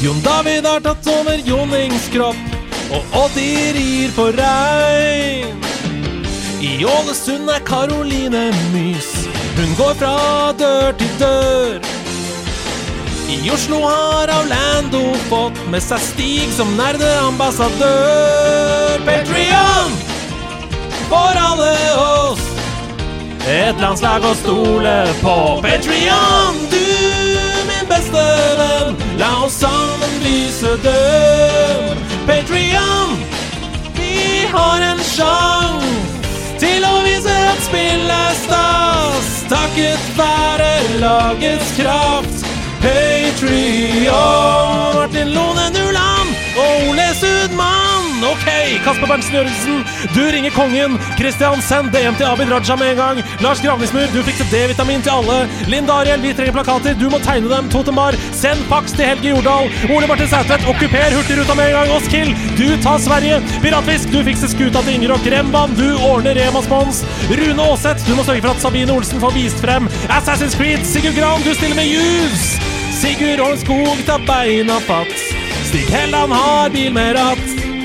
Jon David har tatt over Jonnings kropp, og Oddi rir på rein. I Ålesund er Karoline Mys. Hun går fra dør til dør. I Oslo har Orlando fått med seg Stig som nerdeambassadør. Patrion for alle oss. Et landslag å stole på. Patrion, du min beste venn. La oss sammen lyse død. Patrion, vi har en sjanse til å vise at spill er stas. Takket være lagets kraft. Patrion. Martin Lone Nuland og Ole Sudmann. Ok, Kasper Berntsen Jørgensen, du ringer kongen. Christian, send DM til Abid Raja med en gang. Lars Gravnismur, du fikser D-vitamin til alle. Linn Dariel, vi trenger plakater. Du må tegne dem. Totemar, send faks til Helge Jordal. Ole Martin Sætvedt, okkuper Hurtigruta med en gang. Oskild, du tar Sverige. Piratfisk, du fikser skuta til Ingerok. Remban. Du ordner Rema-spons. Rune Aaseth, du må sørge for at Sabine Olsen får vist frem. Assassin's Creed, Sigurd Gran, du stiller med Juice. Sigurd Holm tar beina fatt. Stig Helland har bil med ratt.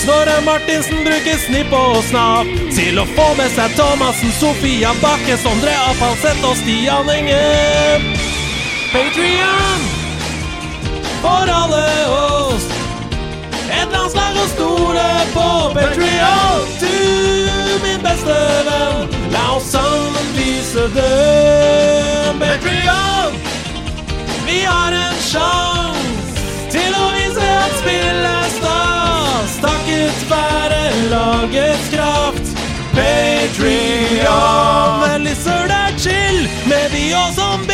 Snorre Martinsen bruker snipp og snap til å få med seg Thomassen, Sofia Bakke, Sondre Apalseth og Stian Inge. Patrion for alle oss. Et landslag å stole på. Patrion, du min beste venn. La oss sammen vise det. Patrion, vi har en sjanse lagets kraft. Patrion. Veldig søl er chill med de og som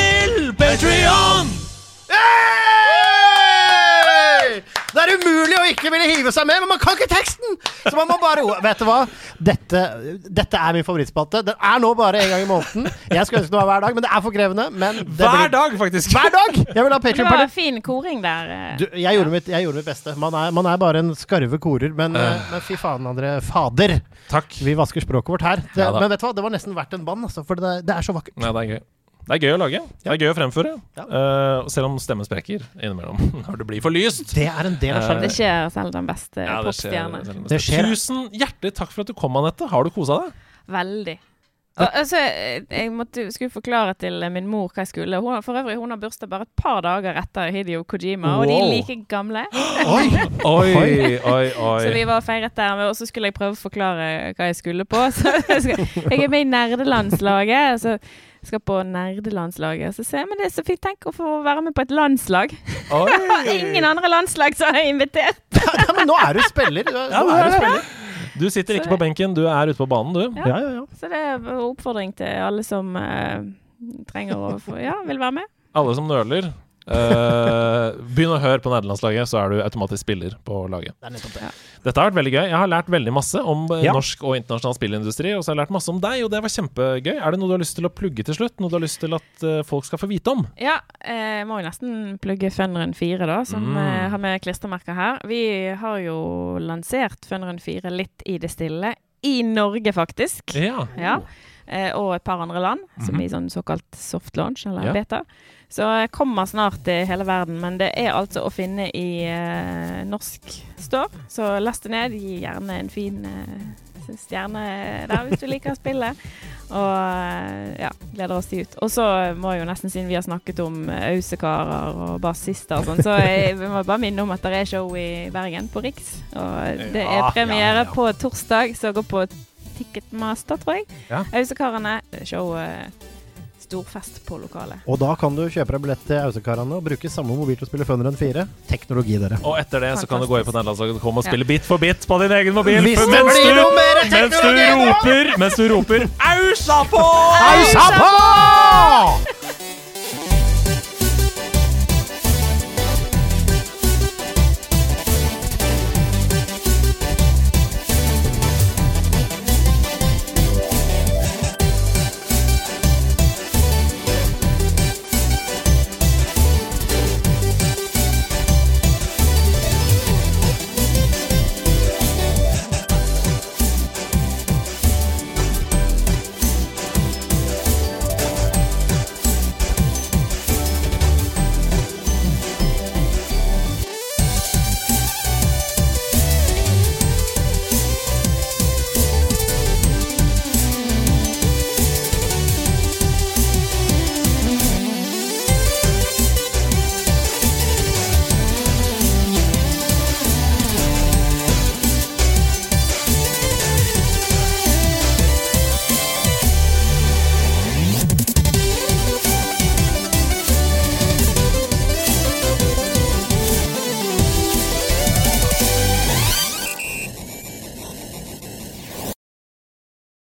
ikke ville hive seg med, men man kan ikke teksten! Så man må bare Vet du hva? Dette, dette er min favorittspalte. Den er nå bare en gang i måneden. Jeg skulle ønske det var hver dag, men det er for krevende. Men det Hver blir- dag, faktisk. Hver dag! Jeg vil ha Det var fin koring der. eh. Du, jeg, gjorde mitt, jeg gjorde mitt beste. Man er, man er bare en skarve korer. Men, uh. men fy faen, André. Fader! Takk. Vi vasker språket vårt her. Det, Ja men vet du hva? Det var nesten verdt en bann, altså, for det, det er så vakkert. Ja, det er gøy. Det er gøy å lage. Det er gøy å fremføre. Ja. Uh, selv om stemmen sprekker innimellom når det blir for lyst. Det er en del av Eh. Det skjer selv den beste Ja, popstjerne. Tusen hjertelig takk for at du kom, Anette. Har du kosa deg? Veldig. Og, altså, jeg måtte, skulle forklare til min mor hva jeg skulle. Hun, for øvrig, hun har bursdag bare et par dager etter Hidio Kojima, og de er like gamle. Oi! Oi, oi, Så vi var og feiret der, og så skulle jeg prøve å forklare hva jeg skulle på. Så jeg, er med i nerdelandslaget. Så skal på nerdelandslaget. Så sier jeg men det er så fint, tenk å få være med på et landslag. Ingen andre landslag som har invitert. Ja, men nå er du spiller. Du Ja, nå er du spiller. Du sitter ikke på benken, du er ute på banen, du. Ja. Ja, ja, ja. Så det er oppfordring til alle som eh, trenger å få Ja, vil være med. Alle som nøler, eh, begynn å høre på nederlandslaget, så er du automatisk spiller på laget. Det er det. Dette har vært veldig gøy. Jeg har lært veldig masse om eh, Ja. norsk og internasjonal spillindustri, og så har jeg lært masse om deg, og det var kjempegøy. Er det noe du har lyst til å plugge til slutt? Noe du har lyst til at eh, folk skal få vite om? Ja, eh, må jo nesten plugge Funrun 4, da, som Mm. har med klistremerker her. Vi har jo lansert Funrun 4 litt i det stille. I Norge, faktisk. Ja. Ja. Eh, og et par andre land, som Mhm. i sånn såkalt soft launch, eller Ja. beta. Så jeg kommer snart til hele verden, men det er altså å finne i eh, norsk store. Så last det ned. Gi gjerne en fin eh, stjerne der hvis du liker spillet. Og eh, ja, gleder oss til ut. Og så må jeg jo nesten, siden vi har snakket om eh, ausekarer og bassister og sånn, så jeg, vi må bare minne om at det er show i Bergen, på Riks. Og det er premiere ja, ja. på torsdag, så gå på Ticketmaster, tror jeg. Ja. Ausekarene. Show eh, storfest på lokalet. Og da kan du kjøpe deg billett til Ausekarane og bruke samme mobil til å spille Funrun 4. Teknologi, dere. Og etter det så kan du gå inn på nederlandslaget og komme og Ja. spille bit for bit på din egen mobil. Hvis for mens, du, mens du roper Mens du roper Ausa på! Ausa på!